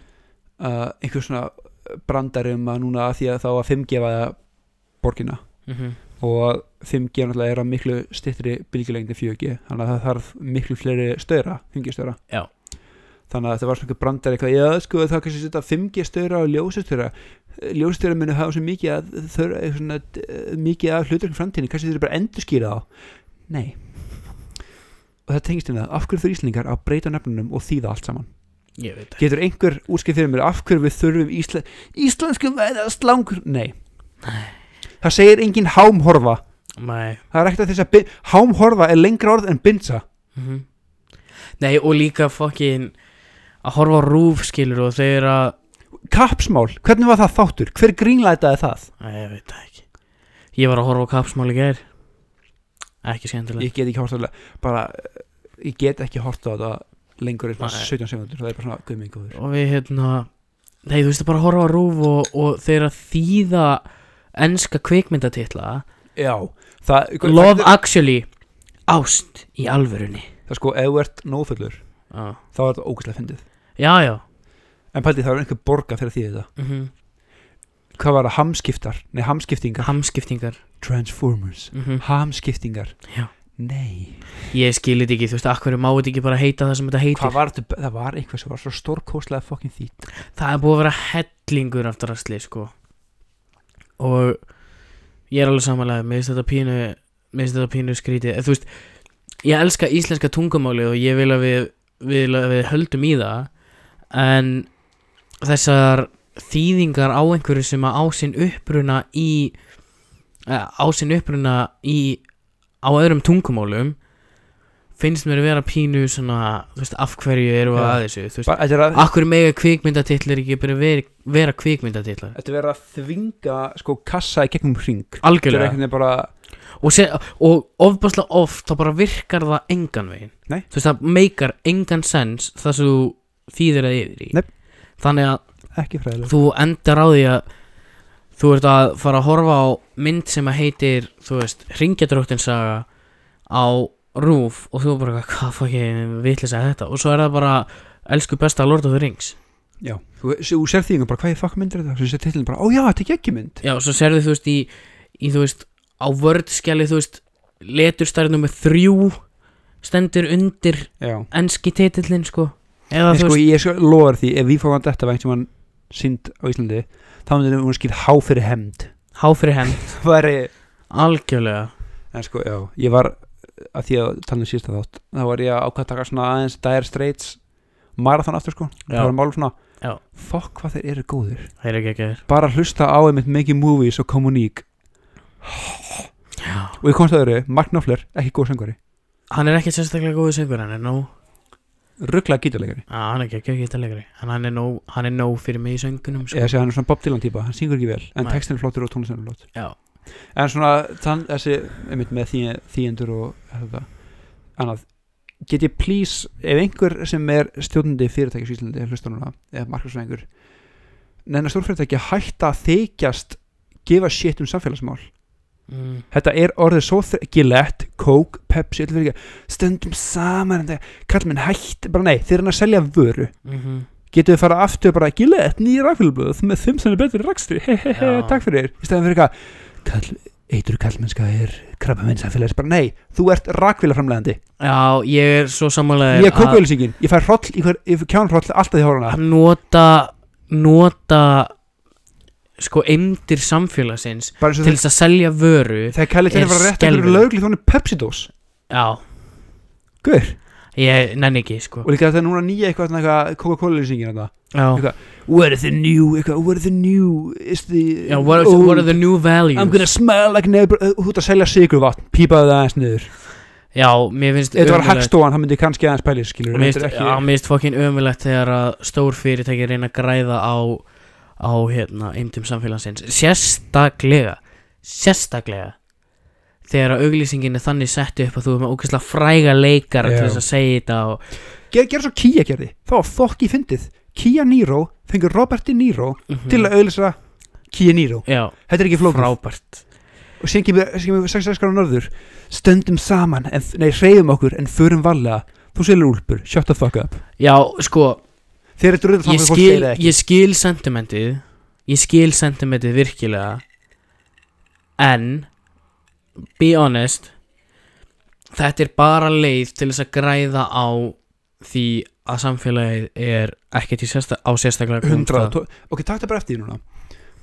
uh, einhver svona brandari um að núna að því að þá að 5G vaða borgina. Og 5G náttúrulega er á miklu stittri bylgjulengdi 4G þannig að það þarf miklu fleiri stöðra 5G stöðra. Já. Þannig að þetta var svona einhver brandar eitthvað. Já sko það kannski að setja 5G stöðra og ljósastöðra ljósastöðra munu hafa svo mikið að þau svona, eh, mikið af hlutur framtíðin kannski þau eru bara að endurskýra þá. Nei. Og það tengist inn að af hverju þau Íslingar að breyta nefnunum og þýða allt saman? Getur einhver útskið fyrir mér af hverju við þurfum Ísla, íslensku veðast langur? Nei. það segir engin hámhorfa. Nei. Það er ekkert að þess að hámhorfa er lengra orð en binsa. Mhm. Nei og líka fokkin að horfa á rúf skilur og þeir að kapsmál, hvernig var það þáttur? Hver grínlætaði það? Æ, ég veit það ekki. Ég var að horfa á kapsmál í gær. Ekki skemmtilega ég get ekki hort á það bara, eh, ég get ekki hort á þetta lengur Nei. 17 sekundur það er bara svona guðmingur Og við hérna Nei þú veist að bara horfa á rúf og, og þeir að þýða enska kvikmyndatitla já, það, Love það, Actually Ást í alvörunni. Það sko, ef þú ert nófullur Já, þá er þetta ógæslega fyndið já, já. en pældi það er einhver borga fyrir því þetta Mm hvað var það, hamskiptar, nei hamskiptingar. Hamskiptingar. Transformers, mm hamskiptingar. Já. nei. Ég skilit ekki, þú veist, akkur má þetta ekki bara heita það sem þetta heitir? Hvað var þetta? Það var eitthvað sem var svo stórkostlega fokkin þýtt Það er búið að vera hellingur af drasli sko. Og Ég er alveg samanlega finnst þetta pínu finnst þetta pínu skrítið. Þú veist Ég elska íslenska tungumáli Og ég vil að við, vil að við höldum í það En Þessar þýðingar á einhverju sem að á sinn uppruna í eh, á sinn uppruna í á öðrum tungumálum finnst mér að vera pínu svona, þú veist, af hverju eru að þessu, þú veist, að Akkur mega kvikmyndatitlar ekki bara vera, vera kvikmyndatitlar Þetta er verið að þvinga sko kassa í gegnum hring? Algjörlega. bara og, og ofbáslega oft þá bara virkar það engan veginn. Nei. Þú veist það meikar engan sens það sem þú þýðir að yfir í. Nei. Þannig að þú endar á því að þú ert að fara að horfa á mynd sem að heitir þú veist, Ringjadróttinsaga á rúf og þú bara hvað fokkin vitlis að þetta? Og svo er það bara elsku besta Lord of the Rings. Já, þú, þú sér því bara hvað ég fuck myndir þetta? Svo sér tillin bara, ó já, þetta er ekki mynd Já, og svo serðu þú veist í, í þú veist, á vördskjali þú veist, leturstærð nummer þrjú stendur undir Já. enski titillin sko eða En sko veist, ég sko loðar því ef við fáum að þetta vænt sem hann sínd á Íslandi þá myndir hún skýr há fyrir hemd há fyrir henn Það væri algjörlega. En sko, já, ég var að því að tala um síðasta þátt þá var ég að ákvæða að taka svona aðeins Dire Straits marathon aftur sko. Já. það var málum svona Já. fokk hvað þeir eru góðir. Það er ekki ekki bara hlusta á einmitt Making Movies og Communique Já. Og ég komst að öðru, Mark Knopfler, ekki góð söngvari. Hann er ekki sérstaklega góður söngur, hann er nóg rugglega gítarleikari Já, hann er ekki ekki talegri En hann er nóg, hann er nóg fyrir mig í söngunum sko. eða sé hann er svona Bob Dylan típa, hann syngur ekki vel en Nei. textin er flottur og tónlistin er flott Já, en svona þann, þessi einmitt með því, þýjendur og þetta annað get ég please, ef einhver sem er stjórnandi fyrirtækis í Íslandi hlusta núna, eða markarsvæðingur neina stórfyrirtæki hætta að þykjast gefa shit um samfélagsmál mm, þetta er orðið svo Gillette, Coke, Pepsi stöndum saman kall minn hætt, bara nei þeir eru að selja vöru, mm getur við fara aftur bara Gillette, nýja rafélblöð með fimm sem er betri rakstri, hehehe, Já. takk fyrir. Í stæðan fyrir eitthvað, eitur kallmennska er krabba minn samfélags, bara nei þú ert rakvélaframlegandi, Já, ég er svo samanlega ég er kókuauðlýsingin ég fær kjánhroll alltaf í hóruna nota nota sko eimdir samfélagsins eins til þess að selja vöru þegar kallir til er að fara rétt einhverju skelfilegt. lögli þannig Pepsi-dós. Já, Guður, ég nenni ekki sko. Og líka þetta er núna nýja eitthvað, svona eitthvað Coca-Cola-lýsingin þetta what are the new eitthvað, what are the new is the Já what, are, old- what are the new values? I'm gonna smell like þú ert að selja sigurvatn, pípaðu það aðeins niður. Já, mér finnst þetta var hagstofan, það myndi kannski aðeins pæli skilur, er mér finnst fokkin ömulegt þegar að stór fyrirtæki reyna að græða á á hérna eimdum samfélagsins. Sérstaklega sérstaklega þegar auglýsingin er þannig sett upp að þú er með ógeðslega fræga leikara Já. til þess að segja þetta og Ger, gera svo Kia gerði, það var fokki fyndið. Kia Niro, fengur Robert De Niro Mhm. til að auðlýsa Kia Niro Já, þetta er ekki flókið. Frábært. Og síðan kemur, síðan kemur 66 gráður norður. Stöndum saman, en, nei, hreyfum okkur en förum varlega, þú selur úlpur. Shut the fuck up, Já, sko, þeir eru dröður þannig að fólk það ekki. ég skil sentimentið. Ég skil sentimentið virkilega. En be honest þetta er bara leið til þess að græða á því að samfélagið er ekkert sérsta, á sérstaklega 100 tó- ok, takk það bara eftir núna.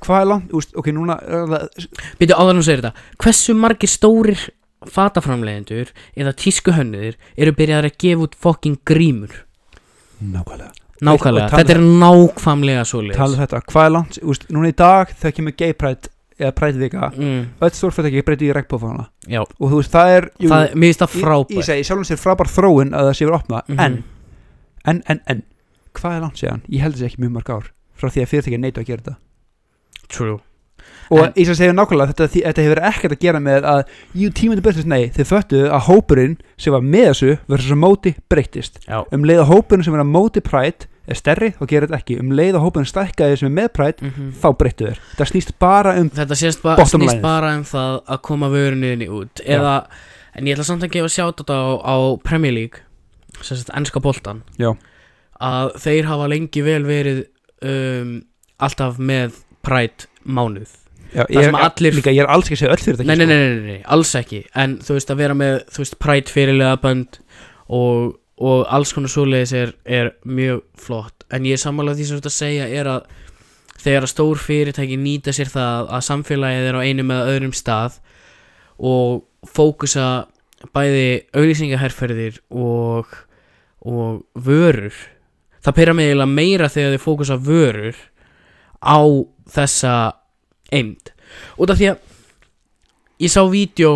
Hvað er langt, úst, ok, núna Býtu áður nú segir þetta. Hversu margir stórir fataframleiðendur eða tískuhönnuðir eru byrjaðar að gefa út fucking grímur? Nákvæmlega Nákvæmlega, Og tala- þetta er nákvæmlega svoleiðis. Tala um þetta, hvað er langt, úst, núna í dag þegar kemur gay pride eða pride vika. Mm, öll stórfættaki breyti í regnbófana Já, og þú veist, það er jú, það, mér finnst það ég, ég frábært. segi, sjálfum sér frábær þróun að það sé verið opna. Mhm. en, en, en, en hvað er langt séðan, ég held þessi ekki mjög marg ár frá því að fyrirtæki neitu að gera þetta. True. Og En- ég skal segja nákvæmlega þetta, þetta hefur ekkert að gera með að jú tímandi börnist nei, þið föttuðu að hópurinn sem var með þessu verður svo móti breyttist. Já. Um leið að hópurinn sem er að móti prætt er stærri, þá gerir þetta ekki. Um leið að hópurinn stækkaði sem er með prætt mm þá breyttu þér, það snýst bara um Þetta sést ba snýst bara um það að koma vörunniðinni út. Eða, en ég ætla samt að gefa sjátt á, á Premier League sem sagt ennska boltan Já. að þeir hafa lengi vel verið um, alltaf með Pride mánuð. Já, ég, sem allir- líka, ég er alls ekki að segja öll fyrirtæki nei, nei, sko. nei, nei, nei, alls ekki. En þú veist að vera með, Pride fyrirlega bönd og, og alls konar svoleiðis er, er mjög flott. En ég er sammála því sem þú ert að segja er að þegar að stór fyrirtæki nýta sér það að samfélagið er á einum eða öðrum stað og fókusa bæði auglýsingaherferðir og, og vörur það pera mig eiginlega meira þegar þið fókusa vörur á þessa eimd út af því að ég sá vídeo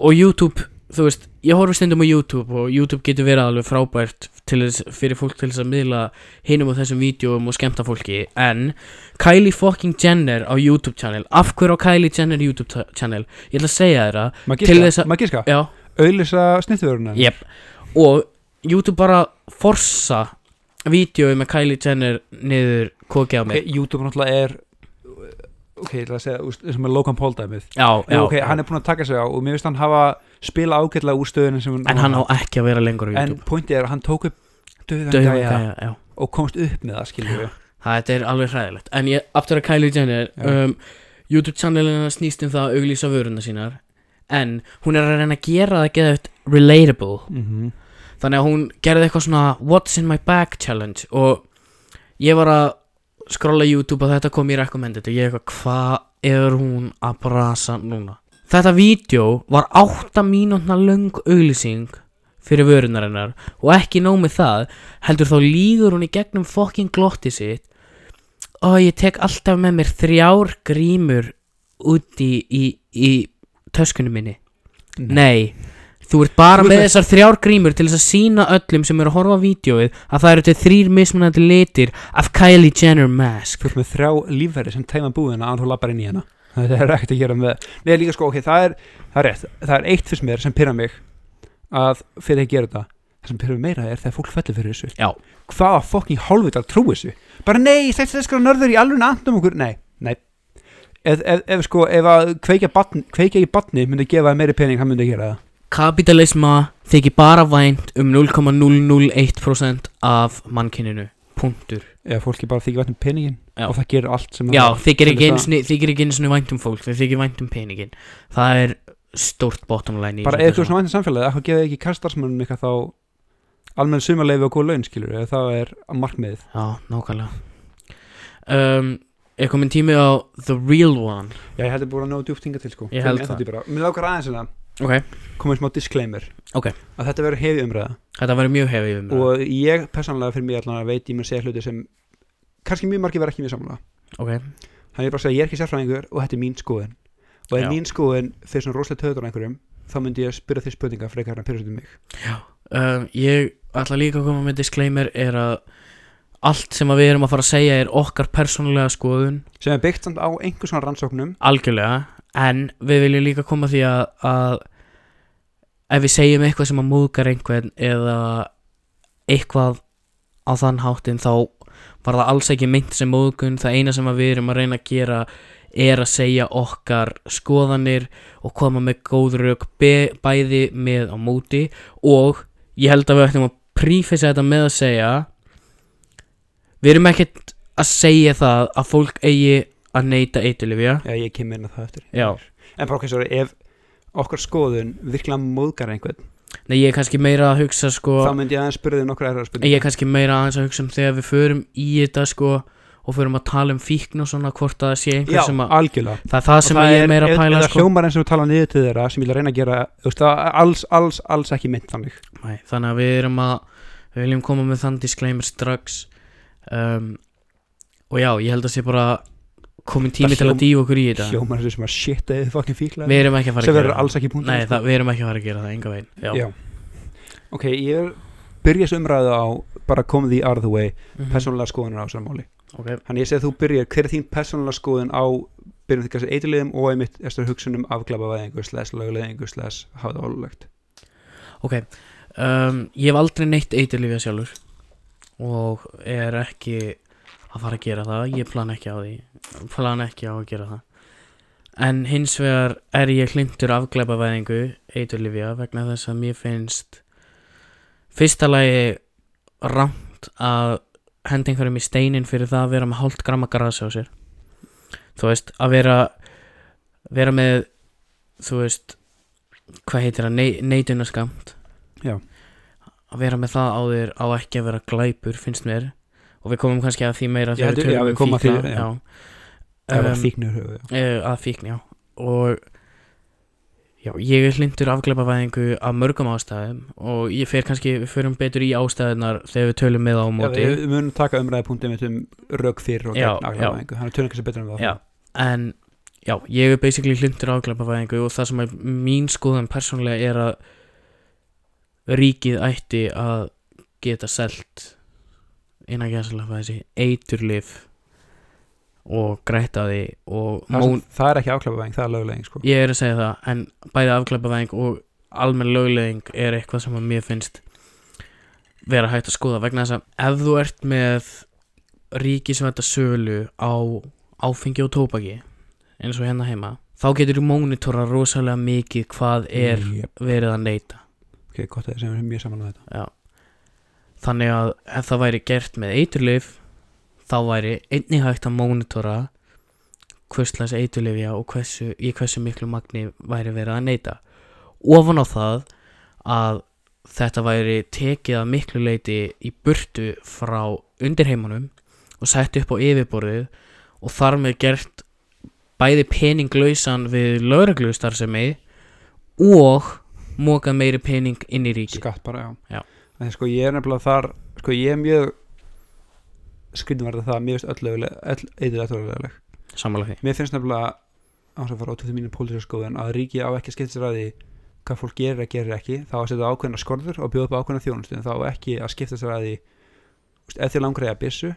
og YouTube þú veist, ég horfi stundum á YouTube og YouTube getur verið alveg frábært þess, fyrir fólk til þess að miðla hinum á þessum vídeoum og skemmta fólki. En Kylie fucking Jenner á YouTube channel. Af hverju á Kylie Jenner YouTube channel? Ég ætla að segja að maður já, auðlýsa snittuveruna Jep. og YouTube bara forsa vídeo með Kylie Jenner niður kokið á mig okay, YouTube náttúrulega er ok, ég ætla að segja, úst, sem er Logan Paul dæmið. Já, já, ok, já. hann er búin að taka sig á og mér finnst hann hafa spila ágætlega úr stöðunum sem en hann á ekki að vera lengur á en YouTube. pointið er að hann tók upp döðan gæja og komst upp með það skilur við Það er alveg hræðilegt. En ég, aftur að Kylie Jenner um, YouTube channelina snýst um það að auglýsa vöruna sínar En hún er að reyna að gera það geða relatable. Mm -hmm. Þannig að hún gerði eitthvað svona What's in my bag challenge Og ég var að skrolla YouTube og þetta kom í recommended. Og ég eitthvað, hvað er hún að brasa núna? Þetta vídeo var 8 mínútna löng auglýsing fyrir vörunarinnar og ekki nóg með það heldur þá lígur hún í gegnum fokking glotti sitt og ég tek alltaf með mér þrjár grímur úti í, í töskunum minni. Nei, þú ert bara með þessar þrjár grímur til þess að sína öllum sem eru að horfa á vídeoið að það eru til þrýr mismunandi litir af Kylie Jenner mask. Þú ert með þrjá lífverði sem teima búðina að þú lappar inn í hana. Þetta er ekkert að gera með erum líka sko, ok, það er, það er rétt. Það er eitt fyrst mér sem pyrra mig að fyrir að gera þetta. Það sem pyrra mig meira er þegar fólk fellur fyrir þessu. Já. hvaða fokking hálfvitar trú þessu? Bara nei, þetta er sko nörður í alveg andum okkur. Nei, nei. Ef, ef, ef sko, ef að kveikja, batn, kveikja í batni myndi gefa þér meiri pening, hann myndi gera það Kapitalisma þykir bara vænt um 0,001% af mannkyninu. Punktur. Eða fólki bara þykir vænt um peningin Já. og það gerir allt sem Já, það. þykir ekki einu sinni vænt um fólk þeir þykir vænt um peningin Það er stórt bottom line í bara ef þú er svona vænt um samfélagi, eitthvað gefa ekki kastarsmönnum eitthvað þá almenn sumarleifi og góð laun skilur eða það er markmiðið. Já, nákvæmlega. Um, Er komin tími á The Real One? Já, ég held að búin að ná djúpt hinga til sko. Ég held það. Mér lákar aðeins hérna Ok, komið smá disclaimer. Ok. að þetta verður hefi umræða. Þetta verður mjög hefði um og ég persónulega fyrir mig allan að veit ég mér segja hluti sem kannski mjög margir verða ekki mjög sammála. Ok, þannig ég bara að segja ég er ekki sérfræðingur og þetta er mín skoðun. Og ef mín skoðun fyrir svona rosalega töður á einhverjum þá myndi ég spyrja því spurninga frekar en pyrrastum mig. Um, ég ætla líka að koma með disclaimer er að allt sem að við erum að fara að segja er okkar persónulega skoðun. Sem er byggt samt á einhvers svona rannsóknum. Algjörlega en við viljum líka koma því að, að ef við segjum eitthvað sem að múðgar einhvern eða eitthvað á þann háttin þá var það alls ekki meint sem múðgun það eina sem við erum að reyna að gera er að segja okkar skoðanir og koma með góð rauk bæði með á móti. Og ég held að við ættum að prífisa þetta með að segja við erum ekkert að segja það að fólk eigi að neyta eiturlifja Já, ég kem á það eftir. Já. En sorry, ef okkar skoðun virkilega móðgar einhvern Nei, ég er kannski meira að hugsa sko þá myndi ég aðeins spyrja þig nokkra erra Ég spurningar er kannski meira aðeins að hugsa um þegar við förum í þetta sko og förum að tala um fíkn og svona hvort að það sé einhver Já, sem að algjörlega. Það er það sem ég er meira að pæla það sko. hljómar eins og tala niður til þeirra sem ég vil reyna að gera þú veist, það er alls, alls, alls ekki mynd þannig. Nei, þannig að við erum að við viljum koma með þann disclaimer strax. Um, og já, ég held að sé bara komin tími Það til að dýfa okkur í þetta. hljómar og sem að shit eða fokkin fíkla. Við erum ekki að fara að gera punkt Nei, það, við erum ekki að fara að gera það, enga veginn Já, Já. ok, ég vil byrja þessu umræðu á bara komið out of the way Mhm. persónulega skoðunar á þessar máli. Ok, Þannig ég segi að þú byrjar, hver er þín persónulega skoðun á byrjum því kannski eitthliðum og einmitt eftir hugsunum afglapavæðingu slæs löguleðingu slæs hafa það ólulegt ok um, Ég hef aldrei neitt sjálfur og er ekki að fara að gera það. Ég plan ekki á því plan ekki á að gera það. En hins vegar er ég hlindur afglæpavæðingu eiturlifja vegna þess að mér finnst fyrsta lagi rámt að henda einhverjum í steinin fyrir það að vera með hálft gramma grasi á sér. Þú veist að vera vera með þú veist hvað heitir það, Nei, neitunarskamt. Já. að vera með það á þér á ekki að vera glæpur finnst mér og við komum kannski að því meira þegar já, tölum við um fíkla, já. já. Um, já. Eh, að fíkn, já og já, ég er hlindur afglæpavæðingu af mörgum ástæðum og ég fer kannski, við förum betur í ástæðunar þegar við tölum með á móti við, við munum taka umræði punktum um rög fyrir og gegn afglapavæðingu þannig tölum kannski betur um það en já, ég er basically hlindur afglæpavæðingu og það sem er mín skoðan persónlega er að ríkið ætti að geta selt innan gæðslega þessi eiturlif og græta því og það, món, það er ekki afglapavæðing, það er löguleging sko. Ég er að segja það, en bæði afglæpavæðing og almenn lögleðing er eitthvað sem að mér finnst vera hægt að skoða vegna þess að ef þú ert með ríkisvæta sölu á áfengi og tópaki eins og hérna heima þá getur þú mónitora rosalega mikið hvað er yep. verið að neyta ok, gott að það sem er mjög saman með þetta Já. Þannig að ef það væri gert með eiturlif þá væri einnig hægt að mónitora hvurslags eiturlifja og hversu, í hversu miklu magni væri verið að neyta. Ofan á það að þetta væri tekið að miklu leiti í burtu frá undirheimunum og sett upp á yfirborðið og þar með gert bæði peninglausan við lögreglustarfsemi og mókað meiri pening inn í ríkið. Skatt bara, já, Já. En sko ég er nefnilega þar sko ég er mjög skrifnum verða það, mér finnst öll eitthvað löguleg. Sammála því. Mér finnst nefnilega að fara át til mínu pólitíska skoðun að ríki á ekki að skipta sér að því hvað fólk gerir að gerir ekki. Þá að setja ákveðna skorður og bjóða upp ákveðna þjónustu. En þá ekki að skipta sér að því úst, ef þið langar eða byssu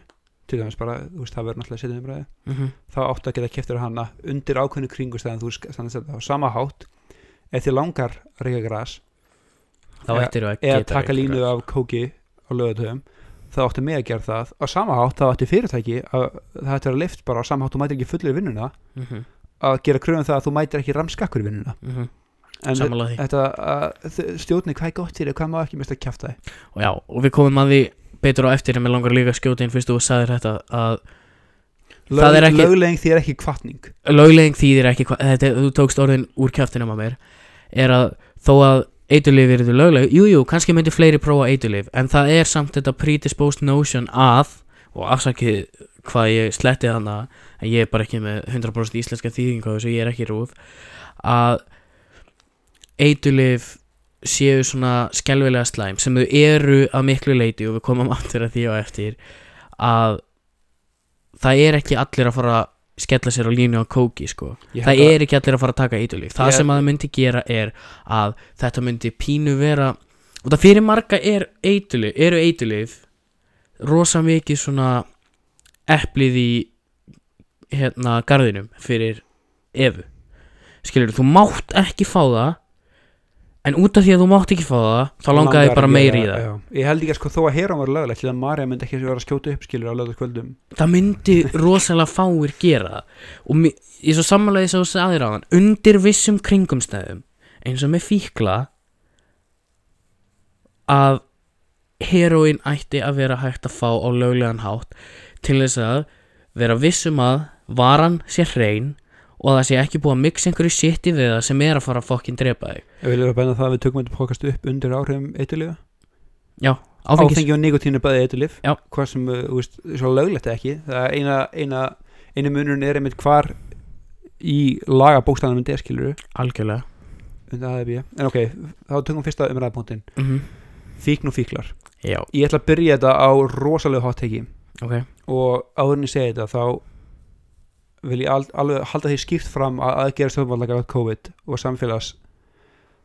til dæmis bara, þú veist, það verður náttúrulega setjum umræði mm -hmm. þá áttu að geta keftir hana undir ákveðnu kringustæðan þú standast þetta á sama hátt. Ef þið langar að reyka gras Þá Eða- ættir þú að eða geta taka reykt línu af kóki á lögutöfum þá áttu mig að gera það. Á sama hátt þá áttu fyrirtæki að það ætti að lift bara á sama hátt þú mætir ekki fullir vinnuna Mhm, að gera kröfum það að þú mætir ekki ramskakkur vinnuna. Mhm. en Sammála því. þetta að þ- stjórni hvað er gott þér hvað má ekki mest að kjafta þig? Og já, og við komum að því betur á eftir en mér langar líka að skjóta inn fyrst þú sagðir þetta að er ekki- lögleging er ekki kvartning löglegging þýðir ekki þetta, þú tókst orðin úr kjaftinum að mér er að þó að eiturlif er þetta lögleg, jú, jú, kannski myndi fleiri prófa eiturlif, en það er samt þetta predisposed notion að og afsakið hvað ég sletti þannig en ég er bara ekki með 100% íslenska þýðingu á þessu, ég er ekki rúð að eiturlif séu svona skelvilega slæm sem þau eru að miklu leiti og við komum aftur að því á eftir að það er ekki allir að fara skella sér á línu á kóki sko. Það er ekki allir að fara að taka eiturlif það Ég- sem að það myndi gera er að þetta myndi pínu vera og það fyrir marga er eiturlif eru eiturlif rosa mikið svona eplið í hérna garðinum fyrir efu skilur þú mátt ekki fá það en út af því að þú mátt ekki fá það þá langaði langar bara að meiri í það. já. ég held ekki að sko þó að heyra var löglegt til að Marja myndi ekki vera að skjóta upp skilur á lögðarskvöldum það myndi rosalega fáir gera það. Og ég svo samanlega þess að þú sagðir á hann undir vissum kringumstæðum eins og með fíkla að heroin ætti að vera hægt að fá á löglegan hátt til þess að vera vissum að varan sé hrein og það sé ekki búið að mixa einhverju shiti við það sem er að fara að fokkin drepa þig. Ég vil vera að bæna það að við tökum þetta podcast upp undir áhrifum eitthulifa áfengis, Áfengi og nikotín er bæði eitthulif Já. Hvað sem, uh, þú veist, svo löglegt ekki. Það er eina, eina, eina munurinn er einmitt hvar í laga bókstæðanum en deskiluru algjörlega. En ok, þá tökum fyrsta umræðapunktin mm Fíkn og fíklar. Já, Ég ætla að byrja þetta á rosalega hot take ok. Og áður en ég segi þetta þá vil ég al alveg halda því skýrt fram að aðgera stjórnvallega af COVID og samfélags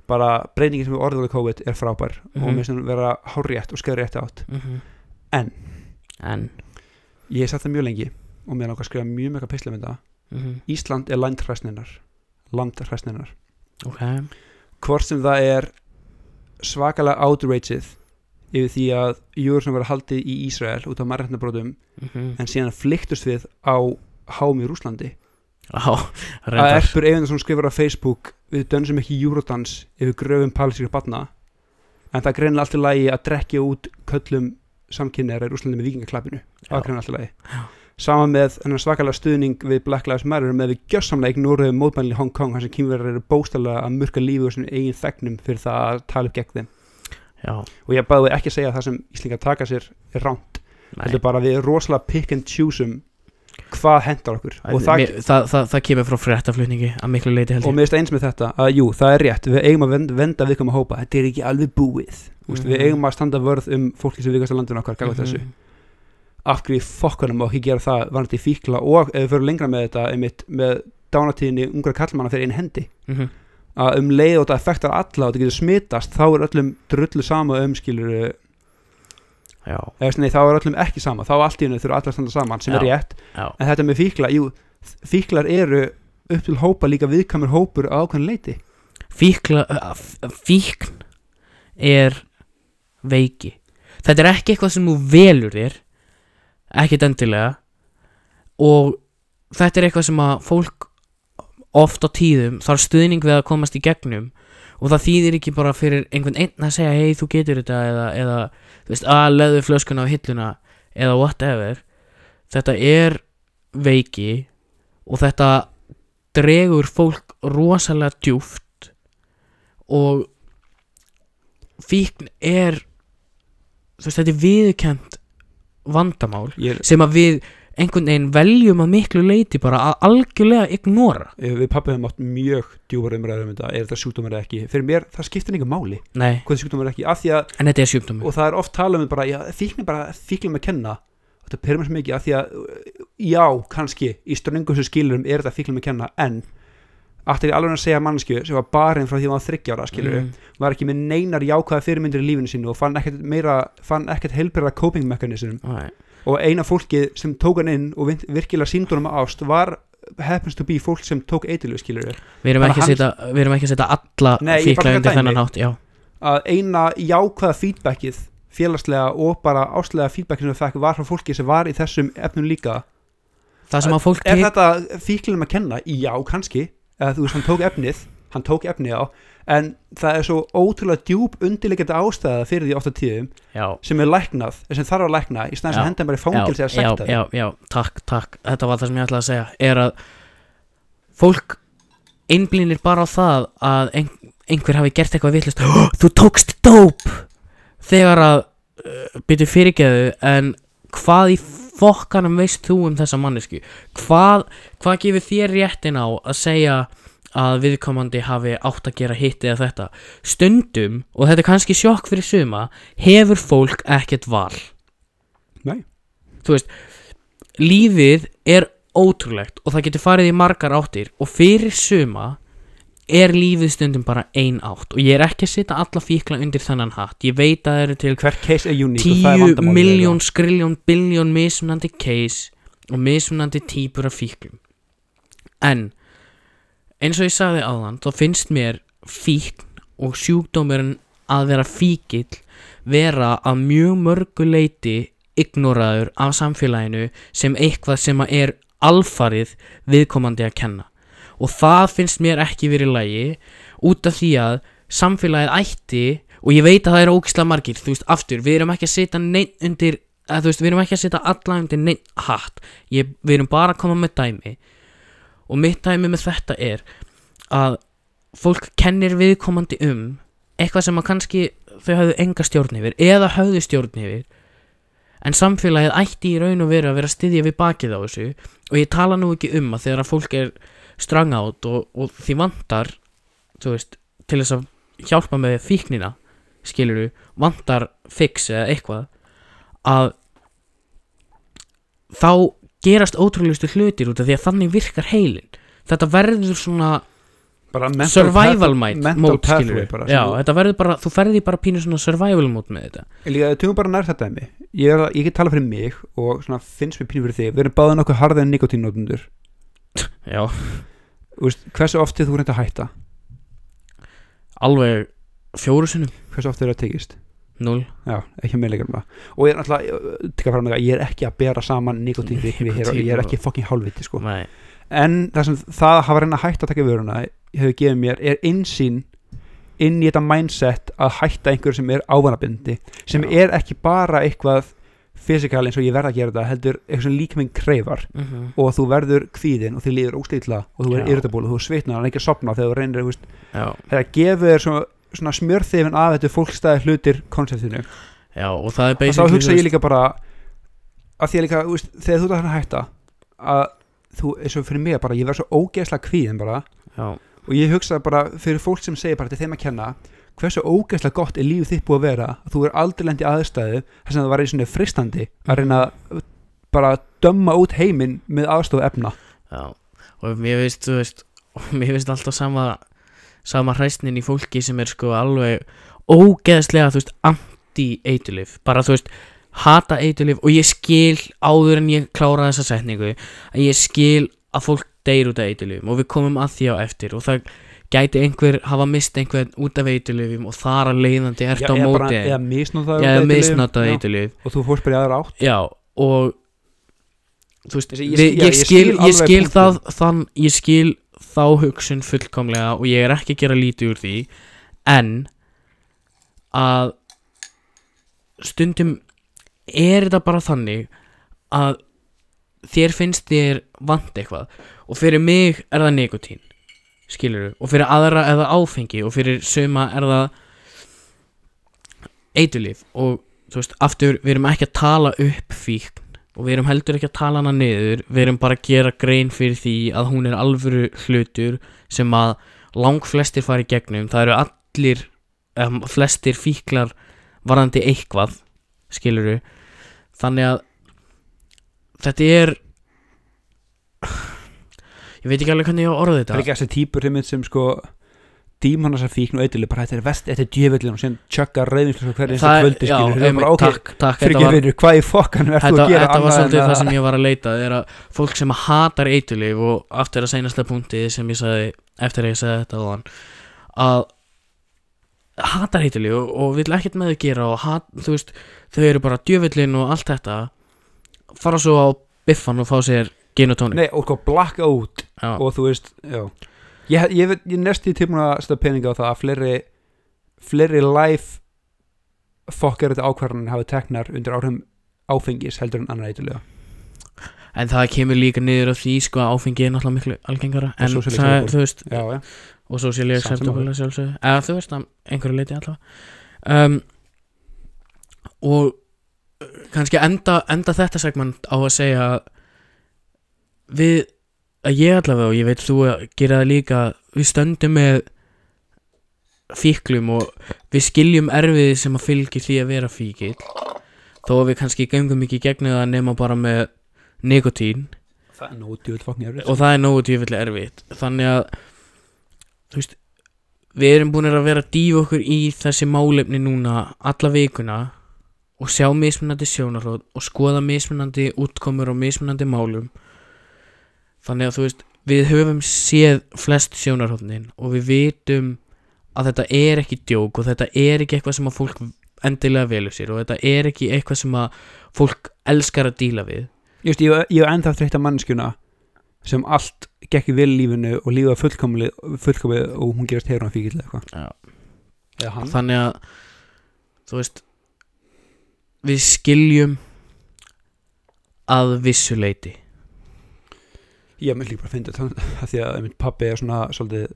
bara breytingin sem við við COVID er frábær og Mhm. mér finnst hún vera hárétt og skæður rétt átt. Mm En? en? ég hef sagt það mjög lengi og mér langar að skrifa mjög mjög um þetta. Mm Ísland er landhræsninar landhræsninar ok. Hvort sem það er svakalega outrageið yfir því að Júruðsson var haldið í Ísrael út af mannrætnabrótum mm en síðan flyktust við á hámi í Rúslandi að reyndar. Erpur Eyvindarsson skrifar á Facebook við dönsum ekki Eurodance yfir gröfum palestíska barna. En það greinir alltaf lægi að drekja út köllum samkynneira í Rúslandi með vikingaklappinu það greinir alltaf lægi saman með þennan svakalega stuðning við Black Lives Matter með við gjössamlega ignoruðum mótmælinn í Hong Kong þar sem kýmverðar eru bóstalega að murka lífi og sinni eigin þegnum fyrir það að tala upp gegn þeim. Já, og ég bæði ekki að segja að það sem Íslingar taka sér er ránt, þetta er bara við rosalega pick and choose hvað hendar okkur og það, það, það, það kemur frá fréttaflutningi að miklu leiti held og mér finnst eins með þetta að jú, það er rétt við eigum að venda, venda viðkvæm að hópa þetta er ekki alveg búið mm Mhm. við eigum að standa vörð um fólki sem vikast á landinu okkar mm Mhm. þessu af hverju fokkanum og ekki gera það varandi fíkla og ef við fyrir lengra með þetta einmitt, með dánatíðinni ungra kallmanna fyrir einu hendi Mhm. að um leið og þetta effektar alla og þetta getur smitast þá er öllum drullu sama um skilur já, eða nei, þá er öllum ekki sama. Þá allt í hennu þurfa allir að standa saman sem er Já. rétt. Já, en þetta með fíkla, jú, fíklar eru upp til hópa líka viðkamur hópur á ákveðin leiti fíkla f- fíkn er veiki. Þetta er ekki eitthvað sem þú velur þér ekkit endilega og þetta er eitthvað sem að fólk oft á tíðum þarf stuðning við að komast í gegnum og það þýðir ekki bara fyrir einhvern einn að segja hei þú getur þetta eða, eða veist að leðu flöskuna á hilluna eða whatever þetta er veiki og þetta dregur fólk rosalega djúft og fíkn er þú veist þetta er viðkjönd vandamál er sem að við einhvern veginn veljum að miklu leiti bara að algjörlega ignora. Við pappi hefum átt mjög djúpar umræður um þetta er þetta sjúkdómar eða ekki? Fyrir mér það skiptir einhver máli. Nei, hvað sjúkdómar er ekki? Því að en þetta er sjúkdómur. Og það er oft talað um bara er bara fíklum að kenna. Þetta perir mér svo mikið af því að já kannski í ströngum sem skilurum er þetta fíklum að kenna en aftur ég alveg að segja mannsku sem var barinn frá því að hann var þryggjára skilur mm, var ekki með neinar jákvæða fyrirmyndir í lífinu sínu og fann ekkert meira fann ekkert heilbyrða coping mechanism. Nei, og eina fólkið sem tók hann inn og virkilega síndunum ást var happens to be fólk sem tók eitilu skilur Við erum ekki að setja við erum ekki að setja alla fíkla undir þennan hátt já, að eina jákvæða feedbackið félagslega og bara ástlega feedbackið sem það fekk var frá fólki sem var í þessum efnum líka. Það sem að fólk er þetta fíklunum að kenna? Já, kannski. Eða þú veist, hann tók efnið hann tók efnið á en það er svo ótrúlega djúb undirleikandi ástæða fyrir því ofta tíðum já, sem er læknað, sem þarf að lækna í sem Já. henda bara í fangilsi að sekta já, já, takk, takk. Þetta var það sem ég ætlaði að segja er að fólk einblínir bara á það að ein, einhver hafi gert eitthvað vitlust þú tókst dóp þegar að uh, byrju fyrirgeðu en hvað í fokkanum veist þú um þessa mannesku hvað, hvað gefur þér réttin á að segja að viðkomandi hafi átt að gera hitt eða þetta. Stundum, og þetta er kannski sjokk fyrir suma, hefur fólk ekkert val. Nei. þú veist lífið er ótrúlegt og það getur farið í margar áttir og fyrir suma er lífið stundum bara ein átt. Og ég er ekki að setja alla fíkla undir þennan hatt. Ég veit að það eru til hver case er uník og það er tíu vandamálið miljón, skriljón, biljón mismunandi case og mismunandi típur af fíklum. En eins og ég sagði áðan þá finnst mér fíkn og sjúkdómurinn að vera fíkill vera að mjög mörgu leiti ignoraður af samfélaginu sem eitthvað sem er alfarið viðkomandi að kenna. Og það finnst mér ekki verið lægi út af því að samfélagið ætti og ég veit að það eru ógislega margir þú veist, aftur, við erum ekki að setja neitt undir að veist, við erum ekki að setja alla undir neitt hatt. Ég, við erum bara að koma með dæmi og mitt dæmi með þetta er að fólk kennir viðkomandi um eitthvað sem að kannski þau hafðu enga stjórn yfir eða hafðu stjórn yfir en samfélagið ætti í raun og veru að vera styðja við bakið á þessu. Og ég tala nú ekki um að þegar að fólk er strang átt og, og því vantar veist, til þess að hjálpa með fíknina skiluru, vantar fix eða eitthvað að þá gerast ótrúlegustu hlutir út af því að þannig virkar heilin þetta verður svona mental survival path- mode, skilur bara, já, þú- þetta verður bara, þú ferði bara pínu svona survival mode með þetta. Líka, tökum bara nær þetta dæmi ég, er, að- ég get tala fyrir mig og svona finnst mér pínu fyrir þig. Við erum báðið nokkuð harðið en nikotínnotundur já, Úst, hversu oft er þú reynd að hætta? Alveg fjóru sinnum, hversu oft er það tekist null já, ekki að meðleika það og ég er náttúrulega, það ég er ekki að bera saman nikotín við hér og ég er ekki fucking hálfviti sko. Nei, en það sem það að hafa reyna að hætta að taka vöruna hefur gefið mér er einsýn inn í þetta mindset að hætta einhverju sem er ávanabindi sem Já. er ekki bara eitthvað fysikal eins og ég verð að gera þetta heldur eitthvað sem líka minn kreifar. Mhm, og þú verður kvíðin og þið líður óstýtla og þú verður irritabúl og þú svitnar en ekki að sopna þegar þú reynir já, það gefur þér svona, svona smjörþefin af þetta fólkstæði hlutir konseptinu já og það er og þá basically hugsa ég líka bara að því að líka, veist, þegar þú ert að hætta að þú, eins og fyrir mig bara, ég verð svo ógeðslega kvíðin bara. Já, og ég hugsa bara fyrir fólk sem segir bara til þeim að kenna hversu ógeðslega gott er lífið þitt búið að vera að þú er aldrei lent í aðstæðu þar sem það var eins og fristandi að reyna að bara dömma út heiminn með aðstofu efna. Já. Og mér veist, þú veist mér veist alltaf sama sama hræstnin í fólki sem er sko alveg ógeðslega, þú veist, anti-eitulif bara, þú veist, hata eitulif og ég skil áður en ég klára þessa setningu, að ég skil að fólk deyr út af eitulifum og við komum að því á eftir og það gæti einhver hafa mist einhvern út af eitulifum og þar að leiðandi ert á eða, bara, móti. eða Já, misnotað eitulif og þú fórst bara í aðra átt. Já, og veist, ég ég, skil- ég, já, skil, skil ég skil punktinn. það þann, ég skil þá hugsun fullkomlega og ég er ekki að gera lítið úr því en að stundum er þetta bara þannig að þér finnst þér vant eitthvað og fyrir mig er það nikotín skilur og fyrir aðra er það áfengi og fyrir suma er það eitulif og þú veist, aftur, við erum ekki að tala upp fíkn og við erum heldur ekki að tala hana niður. Við erum bara að gera grein fyrir því að hún er alvöru hlutur sem að lang flestir fara í gegnum. Það eru allir, um, flestir fíklar varðandi eitthvað skiluru þannig að þetta er ég veit ekki alveg hvernig ég á að orða það er þetta ekki þessi típur sem sko díman þessar fíkn og eitthvað bara þetta er vest, þetta er djöfullin og síðan tjögga reyðinslega hverju einsta Það- kvöldi skilur. Það er bara ok, takk, takk, fyrir þetta var- vinur, hvað í fokkan ert þú Þetta, að gera þetta var annað en svolítið að- það sem ég var að leita er að fólk sem hatar eitulif og aftur að seinasta punkti sem ég sagði eftir að ég sagði þetta á hann að hatar eitulif og, og vill ekkert með þau gera og hat, þú veist, þau eru bara djöfullin og allt þetta fara svo á biffan og fá sér gin og tónik Nei, og sko blakka út Já, og þú veist, já ég, ég, ég næstu tímuna að setja peninga á það að fleiri fleiri life þetta ákvarðan hafa teknar undir áhrifum áfengis heldur en annar eitthvað en það kemur líka niður á því sko að áfengi er náttúrulega miklu algengara. En það, acceptable. þú veist, já, já, og socially Samt sem acceptable að sjálfsögðu. Eða þú veist, að einhverju leiti allavega. Um, og uh, kannski enda, enda þetta segment á að segja við að ég allavega og ég veit þú að gera það líka við stöndum með fíklum og við skiljum erfiði sem að fylgir því að vera fíkil þó að við kannski gengum ekki í gegnum það nema bara með nikotín það og það er nógu djöfulli erfitt. Þannig að veist við erum búin að vera dýfa okkur í þessi málefni núna alla vikuna og sjá mismunandi sjónarhóð og skoða mismunandi útkomur og mismunandi málum þannig að þú veist við höfum séð flest sjónarhóðnin og við vitum að þetta er ekki djók og þetta er ekki eitthvað sem að fólk endilega velur sér og þetta er ekki eitthvað sem að fólk elskar að díla við. Just, ég, hef ennþá þreytta mannskjuna sem allt gekk í vel lífinu og lífa fullkomið, og hún gerast heyruna fíkil eða eitthvað. Hann. Þannig að þú veist við skiljum að vissu leiti ég mynd líka bara að finna þetta því að einmitt, pabbi er svona svolítið,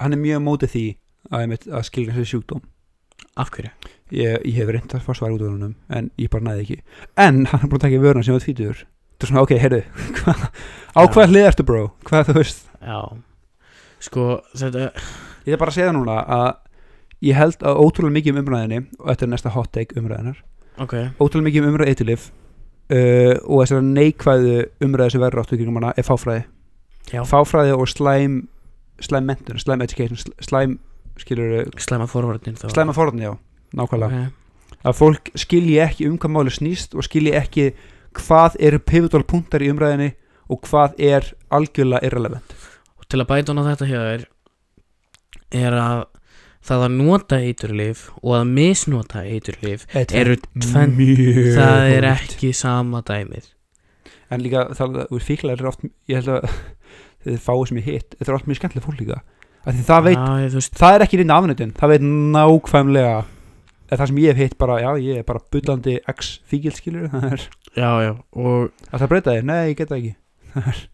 hann er mjög mótið því að, einmitt, að skilja þessi sjúkdóm. Af hverju? ég, ég hef reynd að fá svar út af húnum en ég bara næði ekki. En hann er búin að taka vöruna sem var tvítur þetta er svona ok, heyrðu hva, á hvað hlið ertu bro, hvað þú veist? Já. Sko, þetta ég er bara að segja núna að ég held að ótrúlega mikið um umræðinni og þetta er næsta hot take umræðinar Ok. Ótrúlega mikið um umræði eitilif uh, og þessari neikvæðu umræði sem verður áttu í kringum hana er fáfræði. Já. Fáfræði og slæm slæm mentun, slæm education sl- slæm, skilur Slæma forvarnin þá. Slæma forðan, já, nákvæmlega. Ok. Að fólk skilji ekki um hvað máli snýst og skilji ekki hvað eru pivotal punktar í umræðinni og hvað er algjörlega irrelevant. Og til að bæta hún á þetta hér er að það að nota eiturlif og að misnota eiturlif Eru tvenn- það er ekki sama dæmið. En líka það, fíklar er oft ég held að þið fáið sem ég hitt þetta er oft mjög skemmtileg fólk líka. Það veit, Já, það er ekki reyna afnöndin það veit nákvæmlega það sem ég hef hitt bara, já ég er bara bullandi ex fíkil skilur já, já og að það breyta þig, nei ég get það ekki.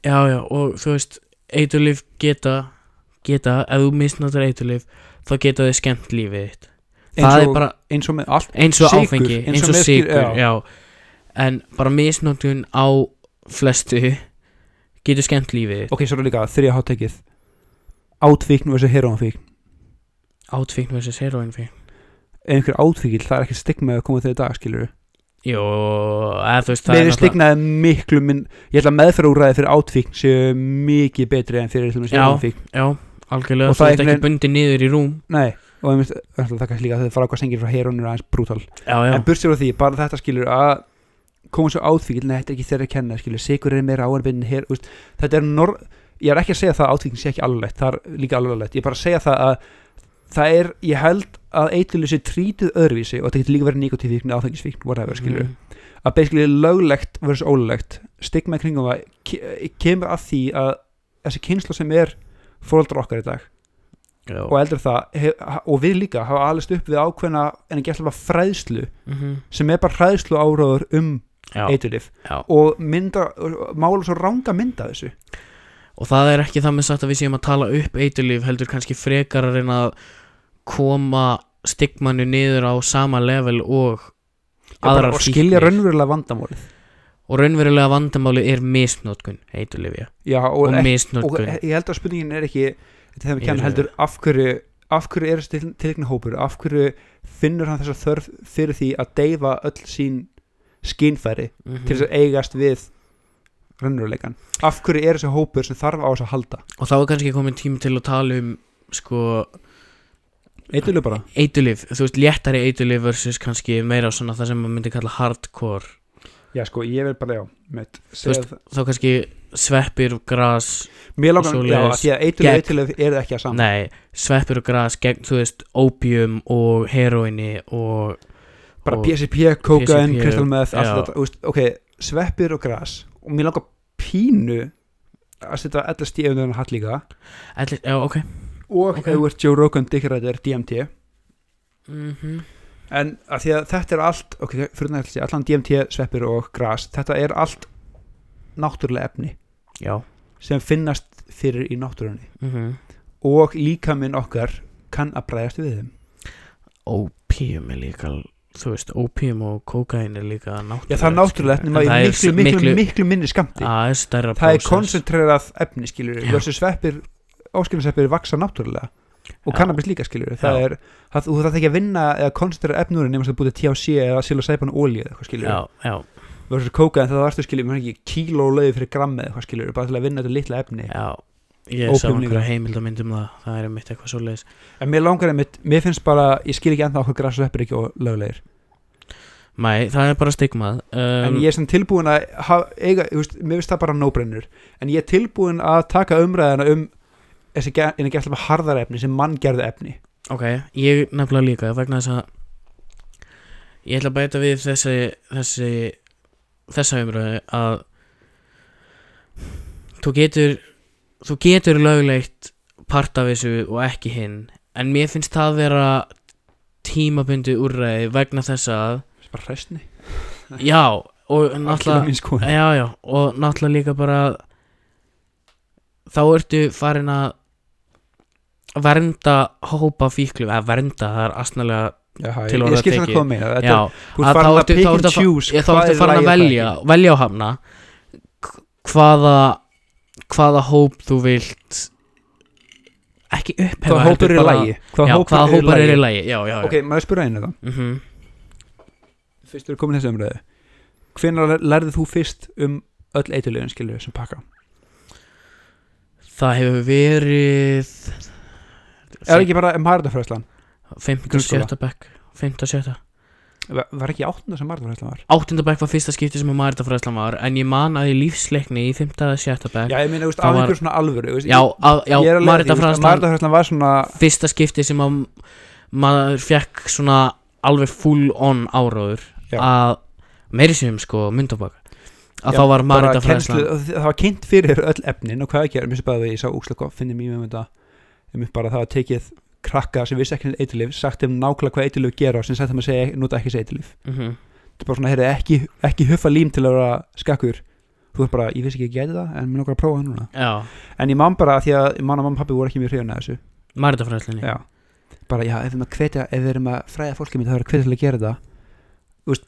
Já, já, og þú veist eiturlif geta geta, ef þú misnotar eiturlif þá geta þið skemmt lífið þitt. Eins það og, er bara eins og allt eins og Sykur, áfengi, eins eins og og með skýr- sigur já. já. en bara misnotun á flestu getur skemmt lífið þitt. Ok, svo er líka þrija háttekið átvíkn versus heroinfíkn átfíkn versus heroin fíkn ef einhver átvíkil, það er ekki stigma að koma þegar dag skilur Jó, eða þú veist það Nei, er náttúrulega- stignaði miklu minn ég ætla að meðferðúræði fyrir átvíkn séu mikið betri en fyrir dæmis Já. heroinfíkn Já, algjörlega, þú ert ekki bundið niður í rúm. Nei, og einmitt, það kannski líka að þau fara hvað sengir frá heroin er aðeins brútal. En burt sér á því, bara þetta skilur að koma svo átvíkil, nei, þetta er ekki þeirra að kenna skilur, sigur er meira úst, þetta er nor ég er ekki að segja það að átvíkil sé ekki alveg það er líka alveg ég er bara að segja það að það er, ég held að eitilið sé trítið öðruvísi og þetta getur líka verið nikotífíkn, áfengisfíkn, whatever, skilur. Mhm. að basically löglegt versus ólöglegt stigma kringum ke- kemur að því að þessi kynsla sem er fóreldrar okkar í dag já. og eldur það hef, og við líka hafa alist upp við ákveðna en ekki alltaf fræðslu Mhm. sem er bara hræðslu áráður um eiturlif og mynda, mála svo ranga mynda þessu Og það er ekki það með sagt að við séum að tala upp eiturlíf heldur kannski frekar að reyna að koma stigmanu niður á sama level og aðrar og skilja fíknir. raunverulega vandamálið og raunverulega vandamáli er misnótkun eiturlifja Já, og, og, og, og misnótkun ég held að spurningin er ekki þetta kenna sé heldur af hverju af hverju er þessi tilkna hópur? Af hverju finnur hann þessa þörf fyrir því að deyfa öll sín skínfæri Mhm. til þess að eigast við raunveruleikan af hverju er þessi hópur sem þarf á þess að halda? Og þá er kannski komin tími til að tala um sko eitthvað bara. Eiturlif, þú veist léttari eiturlif versus kannski meira svona það sem maður myndi kalla hardcore já sko ég vil bara já Þú veist, þá kannski sveppir og gras mér langar af því að eitthvað eitthvað er ekki að saman nei, sveppir og gras gegn, þú veist, opium og heroini og bara og- PCP, kokain, veist, ok, sveppir og gras. Og mér langar pínu að setja ellast í auðvitað hatt líka. Ætli, já, ok. Og Ok. ef þú ert Joe Rogan Dickræðir DMT mm en að því að þetta er allt ok, fyrir nægt að segja, allan DMT, sveppir og gras þetta er allt náttúrulega efni já. sem finnast fyrir í náttúrunni. Mm og líkaminn okkar kann að bræðast við þeim. Opium er líka þú veist, opium og kokain er líka náttúrulega já það er náttúrulega efni, maður er miklu, miklu, miklu, minni skamti það er stærra það er koncentrerað efni skilur Já. versus sveppir, áskilnarsveppir vaksa náttúrulega og kannabis líka skilur það er, það, þú þarf ekki að vinna eða koncentrera efnur nema að búið THC eða psilocybin olíu eða eitthvað já, versus kóka en það varstu skilur, maður ekki kíló lögi fyrir grammi eða eitthvað skilur, bara til að vinna þetta litla efni. Já. Ég sá einhverja heimildamynd um það. Það er mitt eitthvað svoleiðis. En mér langar einmitt, mér finnst bara ég skil ekki ennþá okkur græs og sveppir ekki og löglegir. Mæ, það er bara stigmað. Um, en ég er sem tilbúin að hafa, eiga, þú veist, mér finnst það bara no-brainer. En ég er tilbúin að taka umræðina um þessi en ekki alltaf harðara efni sem mann gerði efni. Ok, ég nefnilega líka vegna þess að ég ætla að bæta við þessi þessi þessa umröðu að þú getur þú getur löglegt part af þessu og ekki hinn en mér finnst það vera tímabundi úrræði vegna þess að það er bara hræstni já og náttúrulega já já og náttúrulega líka bara þá ertu farin að vernda hópa fíklu eða vernda, það er astnalega Já, Til orða tekið. ég, þá ertu er farin að velja, velja á hafna hvaða hvaða hóp þú vilt ekki upphefa hvað heldur hópur er í já, hvaða hópar er í já ok, maður spyrja einu það Mhm. fyrst þú er komin þessu umræðu. Hvenær lærðið þú fyrst um öll eiturlegin skilur sem pakka? Það hefur verið er ekki bara maritafræslan 5. Grunnskóla. 7. bekk 5. 7. var ekki áttunda sem maritafræslan var 8. bekk var fyrsta skipti sem að maritafræðslan var en ég man að í lífsleikni í 5. 7. bekk já, ég þú veist, Það var- svona alvöru veist, já, að, já að maritafræslan var svona fyrsta skipti sem að maður fekk svona alveg full on áróður Já. að meiri sem sko myndabaka að Já, þá var og það var kynnt fyrir öll efnin og hvað ekki er, sem bara að ég sá úkslega gott finnir mjög um þetta um bara það að tekið krakka sem vissi ekki um eiturlif sagt um nákvæmlega hvað eiturlif gera og sem sagt þeim að segja nota ekki þessi eiturlif mm þetta er bara svona, heyrðu, ekki, ekki huffa lím til að vera skakkur. Þú er bara, ég vissi ekki að geta það en mér nokkar að prófa það núna. Já, en ég man bara því að ég man að mamma og pappi voru ekki mjög hrifin að þessu. Maritafræðslinni já. bara, já, ef við erum að hvetja ef við erum að fræða fólkið mitt, það verður að hvetja til að gera það þú veist,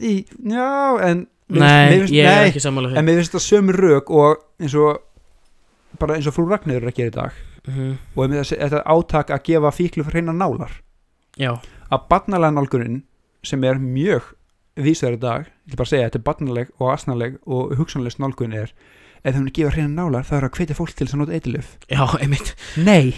í, já, en nei, finnst- ég er ekki sammála en mér finnst þetta sömu rök og eins og bara eins og frú Ragnir er að gera í dag Mhm. og einmitt þessi- þetta átak að gefa fíklu fyrir hreina nálar. Já, að barnalega nálgunin sem er mjög vísar í dag, ég vil bara segja þetta er barnaleg og asnaleg og hugsanlega nálgun er ef þau gefa hreina nálar það er að hvetja fólk til þess að nota eitilöf já, einmitt. Nei,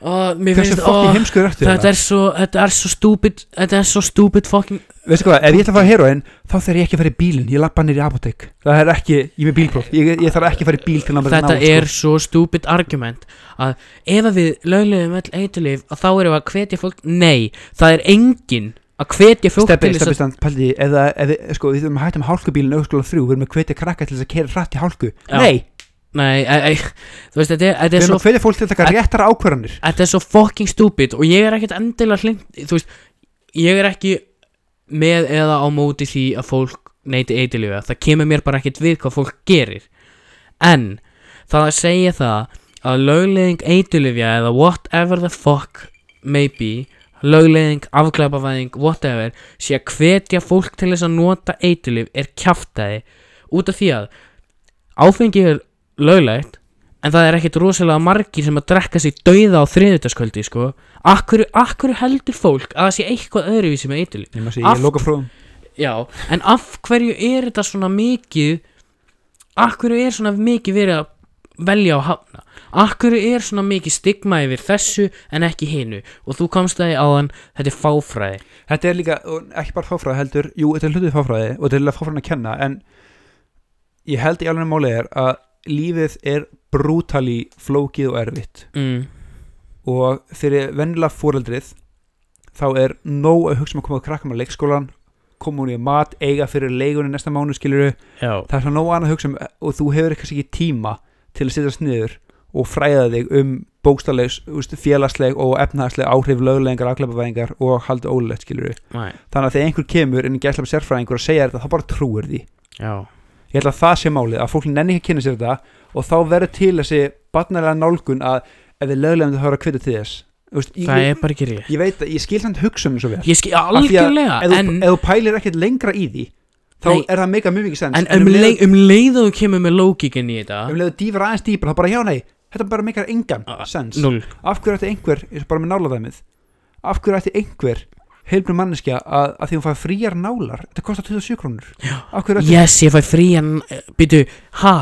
og mér hversu finnst, fokkin ó, heimskur ertu þetta þetta er svo þetta er svo stúpid þetta er svo stúpid fucking veistu hvað, ef ég ætla að fara heroin þá þarf ég ekki að fara í bílinn, ég lappa nýr í apotek það er ekki, ég er með bílpróf. Ég, ég þarf ekki að fara í bíl til að þetta nála, er svo stúpid argument að ef að við löglegum öll eiturlif að þá erum við að hvetja fólk nei, það er engin að hvetja fólk Steppi, til þess steppi, að stand, það, ef við, sko, við þurfum að hætta með hálkubílinn auðvitað þrjú, við erum að hvetja krakka til þess að kera hratt í hálku. Já. Nei, nei, e, e, þú veist, þetta er, þetta við er erum svo að hvetja fólk til að taka réttar ákvarðanir. Þetta er svo fucking stúpid og ég er ekkert endilega hlind þú veist, ég er ekki með eða á móti því að fólk neyti eiturlifa, það kemur mér bara ekkert við hvað fólk gerir. En það að segja það að lögleðing eiturlifja eða whatever the fuck may be lögleðing, afglæpavæðing, whatever sé að hvetja fólk til þess að nota eiturlif er kjaftaði út af því að áfengi er löglegt en það er ekkert rosalega margir sem að drekka sig dauða á þriðutaskvöldi sko. Akkur, akkur heldur fólk að það sé eitthvað öðruvísi með eiturlif Ég, sé, Af- ég loka fróðum Já, en af hverju er þetta svona mikið hverju er svona mikið verið að velja á hafna? Af hverju er svona mikið stigma yfir þessu en ekki hinu? Og þú komst það í áðan, þetta er fáfræði. Þetta er líka, ekki bara fáfræði heldur Jú, þetta er hlutið fáfræði og þetta er líka fáfræðin að kenna En ég held í alveg máli er að lífið er brútali flókið og erfitt. Mm. Og fyrir vennilega fóreldrið Þá er nóg að hugsa um að koma að krakka með leikskólan Koma hún í mat, eiga fyrir leigunni næsta mánu skiluru Já, það er svona nóg annað að hugsa um og þú hefur kannski ekki tíma til að sitja sniður og fræða þig um bókstaflegs, úst, félagsleg og efnahagsleg áhrif löglegingar, afklæpavæðingar og haldi ólulegt skilur næ, þannig að þegar einhver kemur inn í gæslega sérfræðingur og segja þetta þá bara trúir því. Já ég held að það sé málið, að fólk nenni ekki að kynna sér þetta og þá verður til þessi barnarlega nálgun að ef við löglegum það höfður að kvita til þess. Úst, ég, Það er bara ekki rétt. ég veit að ég skil samt hugsunum svo vel. Ég skil að algjörlega ef, en, þú, þú pælir ekkert lengra í því þá Nei. er það mega mjög mikið sens. En um, leið, um leið og þú kemur með lógikin í þetta ef leiðu dýfur aðeins dýpar þá bara já nei þetta bara meikar engan Ah, sens. af hverju ætti einhver, bara með náladæmið af hverju ætti einhver heilbrið manneskja að, að því hún fæði fríjar nálar þetta kostar 27 krónur. Yes, ég fæ frían Býtu, ha,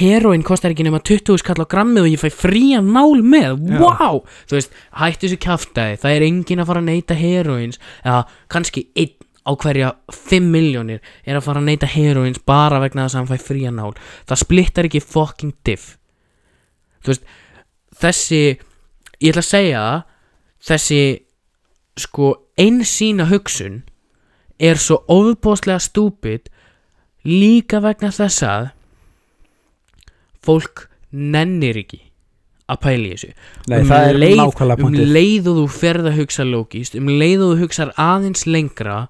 heroin kostar ekki nema 20 skall á grammið og ég fæ frían nál með. Já. Wow, þú veist, hættu þessu kjaftaði Það er engin að fara að neyta heroins Eða kannski einn á hverja 5 miljónir er að fara að neyta heroins bara vegna þess að hann fæ frían nál. Það splittar ekki fucking diff. Þú veist, þessi Ég ætla að segja Þessi sko einsýna hugsun er svo ofbóðslega stúpid líka vegna þess að fólk nennir ekki að pæla í þessu. Nei, um það er leið, um leið og þú ferð að hugsa lógist um leið og þú hugsar aðeins lengra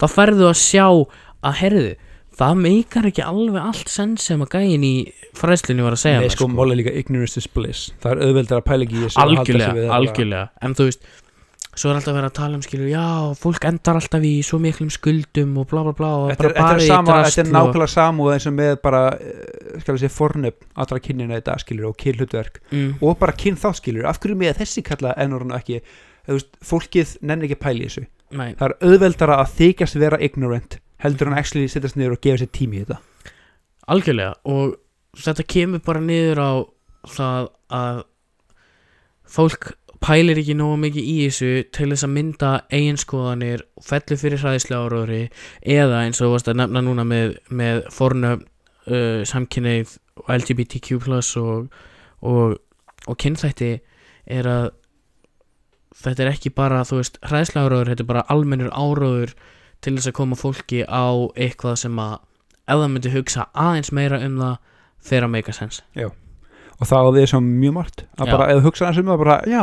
þá ferðu að sjá að herðu það meikar ekki alveg allt sens sem að gæin í fræðslunni var að segja Nei, mér, sko, máli líka ignorance is bliss. Það er auðveldar að pæla ekki í þessu algjörlega, algjörlega. En þú veist, svo er alltaf verið að tala um skilur, já, fólk endar alltaf í svo miklum skuldum og bla bla bla og Þetta er, bara þetta er, bara í sama, drasl þetta er nákvæmlega samúð eins og með bara, eh, ég segja, fornöfn allra í dag, skilur, og kynhlutverk. Mm, og bara kyn þá, skilur, af hverju með þessi kalla ennur hann ekki, þú veist, fólkið nennir ekki í þessu, nei, það er auðveldara að þykjast vera ignorant heldur hann actually sittast niður og gefa sér tími í þetta. Algjörlega og þetta kemur bara niður á það að fólk pælir ekki nógu mikið í þessu til þess að mynda eiginskoðanir og fellur fyrir hræðislega áraðri eða eins og þú varst að nefna núna með, með fornöfn uh, samkynneið og LGBTQ og, og, og kynþætti er að þetta er ekki bara þú veist hræðislega áraður, þetta er bara almennur áraður til þess að koma fólki á eitthvað sem að ef það myndi hugsa aðeins meira um það fer að make a sense og það því sem mjög margt. Að Já. bara, ef þú hugsa hans um það bara, já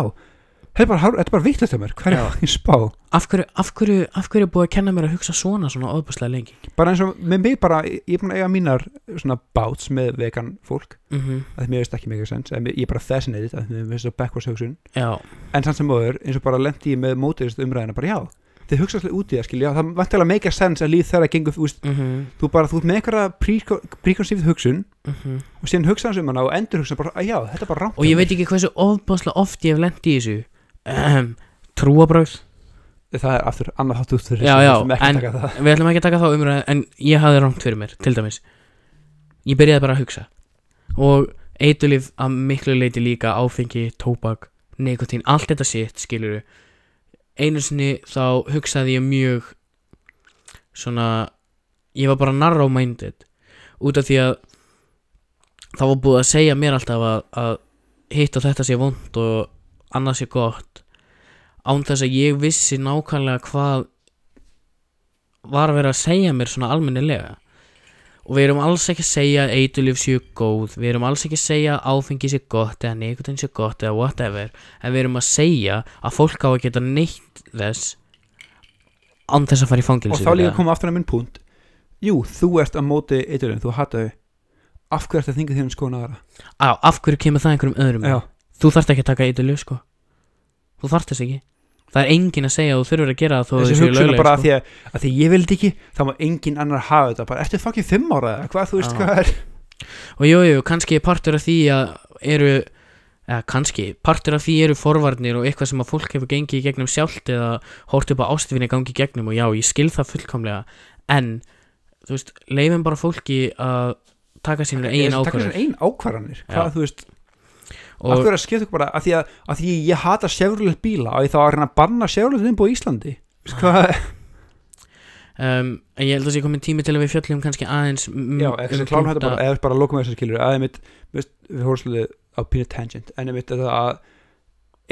þetta er bara, er bara vittlust af mér, hver Já. er ég spá? Af hverju, af, hverju, af hverju er búið að kenna mér að hugsa svona svona óbúslega lengi? Bara eins og með mig bara, ég er búin að eiga mínar svona báts með vegan fólk. Mm -hmm. að mér veist ekki mega sens, en ég er bara fascinated að mér veist það backwards hugsun. Já, en samt sem móður, eins og bara lendi ég með mótiðist umræðina, bara já, þið hugsa svolítið út í það skilja, það vantilega make a sense að líð þeirra gengur, veist, mm -hmm. þú bara, þú ert með einhverja preconceived hugsun Mm og síðan hugsa hans um hana og endur hugsa bara, já, þetta er bara rámt og ég veit ekki hversu óbúslega oft ég hef lent í þessu. Um, trúabröð það er aftur annað hátt út fyrir Já, já, en- við ætlum ekki að taka þá umræð en ég hafði rámt fyrir mér, til dæmis. Ég byrjaði bara að hugsa. Og eitulif að miklu leiti líka áfengi, tóbak, nikotín allt þetta sitt, skilur einu sinni þá hugsaði ég mjög svona ég var bara narrow minded út af því að það var búið að segja mér alltaf að, að hitt og þetta sé vond og annað sé gott án þess að ég vissi nákvæmlega hvað var að vera að segja mér svona almennilega og við erum alls ekki að segja að eitulif séu góð. Við erum alls ekki að segja að áfengi sé gott eða nikotin sé gott eða whatever. En við erum að segja að fólk á að geta neitt þess án þess að fara í og fangilsi þá líka koma aftur að minn punkt. Jú, þú ert að móti eiturinn, þú hata þau. Af hverju ert að þinga þér um skoðun aðra. Á, af hverju kemur það einhverjum öðrum? Já, þú þarft ekki að taka eitulif sko. Þú þarft þess ekki það er engin að segja að þú þurfur að gera það þó þessi hugsun er bara sko. að því að, að því ég vildi ekki, þá má engin annar hafa þetta. Bara, ertu fucking fimm ára eða hvað, þú veist Já. hvað er? Og jú, jú, kannski partur af því að eru eða kannski, partur af því eru forvarnir og eitthvað sem að fólk hefur gengið í gegnum sjálft eða hórt upp á ástfinni gangi í gegnum og já, ég skil það fullkomlega. En, þú veist, leifum bara fólki að taka sínur eigin Takk ákvörður þessar ein ákvarðanir, hvað þú veist og hverju að skipta ykkur bara, að því að, að því ég hata sérfrúlega bíla og ég þá að að banna sérfrúlega innbúið í Íslandi? Veist hvað, um, ég held að sé komin tími til að við fjöllum kannski aðeins já, um ekki sem klánum þetta bara eða bara lokum þessar skilur, að ég mitt við hórum svolítið á pínu tangent en ég mitt að það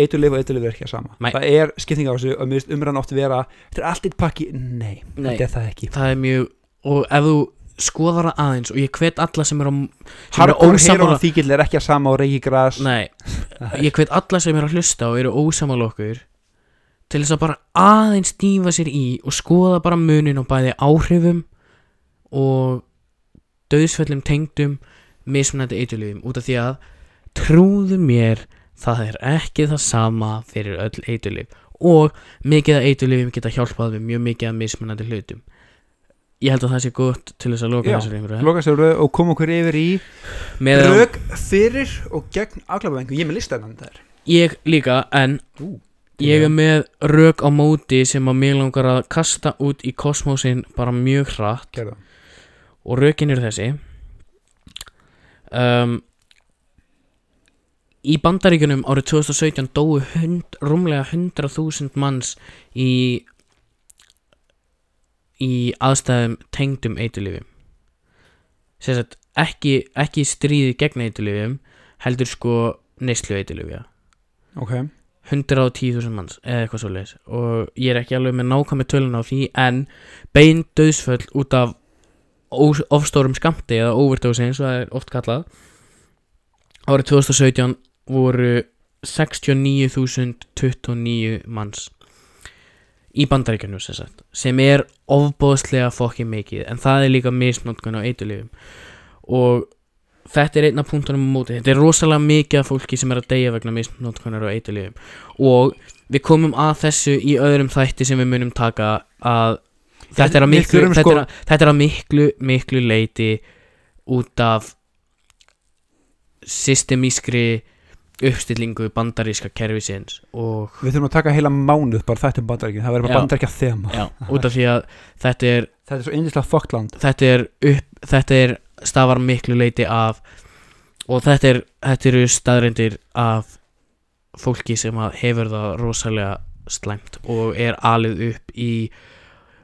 eiturlif og eiturlif er ekki að sama. Nei. það er skipting á þessu og umræðan oft vera þetta er allt eitt pakki, nei, Nei. þetta er það ekki. Það er mjög, og ef þú skoðar það aðeins og ég hvet alla sem eru á sem ósammála- heroin fíkil er ekki að sama og reiki gras. Nei, ég hvet alla sem eru að hlusta og eru ósamála okkur til þess að bara aðeins dýfa sér í og skoða bara munin á bæði áhrifum og döðsföllum tengdum mismunandi eitulifum út af því að trúðu mér það er ekki það sama fyrir öll eitulif og mikið af eitulifum geta hjálpað við mjög mikið af mismunandi hlutum ég held að það sé gott til þess að loka þessari einhverju loka sér röð og koma okkur yfir í rög fyrir og gegn afglapaðingum, ég er með listanand þar ég líka en Ú, Ég er með rök á móti sem að mig langar að kasta út í kosmósin bara mjög hratt. Gerða og rökin eru þessi. Um, Í bandaríkunum árið 2017 dóu hund, rúmlega 100.000 manns í í aðstæðum tengdum eitulifum sem sagt ekki, ekki stríði gegn eitulifum heldur sko neyslu eitulifja ok, 110.000 manns eða eitthvað svo leis og ég er ekki alveg með nákvæmi tölun á því en bein döðsföll út af ofstórum skamti eða overdose eins og það er oft kallað árið 2017 voru 69.029 manns í bandaríkjunum sem, sagt, sem er ofbóðslega fokkin mikið en það er líka misnótkun á eitulifum og þetta er einn af punktunum á móti. Þetta er rosalega mikið af fólki sem er að deyja vegna misnótkunar á eitulifum og við komum að þessu í öðrum þætti sem við munum taka að þetta er að miklu, þetta sko- þetta er að miklu, miklu leiti út af systemískri uppstillingu bandaríska kerfisins og Við þurfum að taka heila mánuð bara þetta um bandaríkin. Það verður bara Já. bandaríkja þema. Já, út af því að þetta er Þetta er svo eindislega fokkt land. þetta er upp þetta er stafar miklu leiti af og þetta er þetta eru staðreindir af fólki sem að hefur það rosalega slæmt og er alið upp í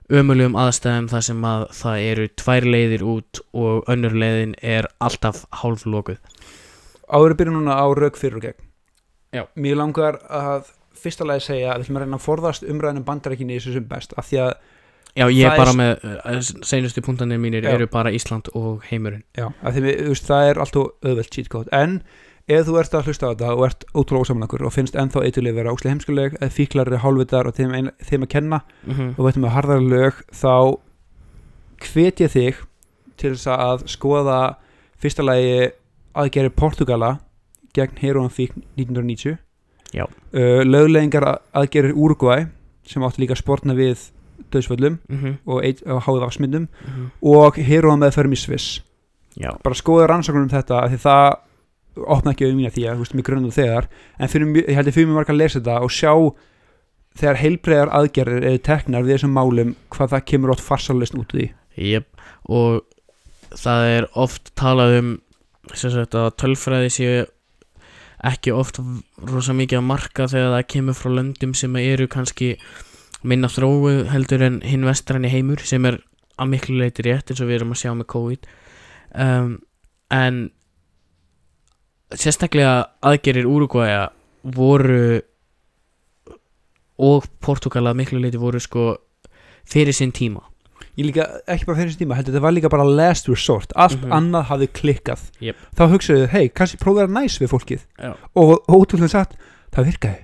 ömulegum aðstæðum þar sem að það eru tvær leiðir út og önnur leiðin er alltaf hálf lokuð Áður að byrja núna á rauk fyrir og gegn Já. Mér langar að fyrsta lagi segja að við ætlum að reyna að forðast umræðinum bandaríkinni í þessu sem best af því að, Já, ég Það er er bara s- með uh, seinustu punktanir mínir Já. eru bara Ísland og heimurinn já, af því við, þú veist, það er alltaf auðvelt cheat code en ef þú ert að hlusta á þetta og ert ótrúlega ósamanakkur og finnst ennþá eitthvað vera óslega heimskuleg eða fíklar er hálfvitar og þeim, ein, þeim að kenna -hmm. og veitum með harðar lög þá hvet ég þig til þess að skoða fyrsta lagi aðgerri Portugala gegn heroin fík 1990 Já. uh, löglegingar aðgerri Uruguay sem átti líka að sportna við döðsvöllum Mm -hmm. og, og háið afsmyndum og heroin meðferðum í Sviss. Já, bara skoða rannsóknum um þetta því það opna ekki auðvitað því að þú veist mig grunnum þegar. En mjög- ég held ég fyrir mig marg að lesa þetta og sjá þegar heilbreiðar aðgerðir eru teknar við þessum málum hvað það kemur ótt farsalist út því. Jep, og það er oft talað um sem sagt að tölfræði séu ekki oft rosa mikið að marka þegar það kemur frá löndum sem eru kannski minna þróu heldur en hinn vestræni heimur sem er að miklu leiti rétt eins og við erum að sjá með COVID. Um, en sérstaklega aðgerir Úrugvæja voru og Portugal að miklu leiti voru sko fyrir sinn tíma ég líka ekki bara fyrir þessi tíma heldur þetta var líka bara last resort. Allt Mhm. annað hafði klikkað. Jep. þá hugsaðu þau, hei, kannski prófa að vera næs við fólkið. Já. og ótrúlega satt, það virkaði.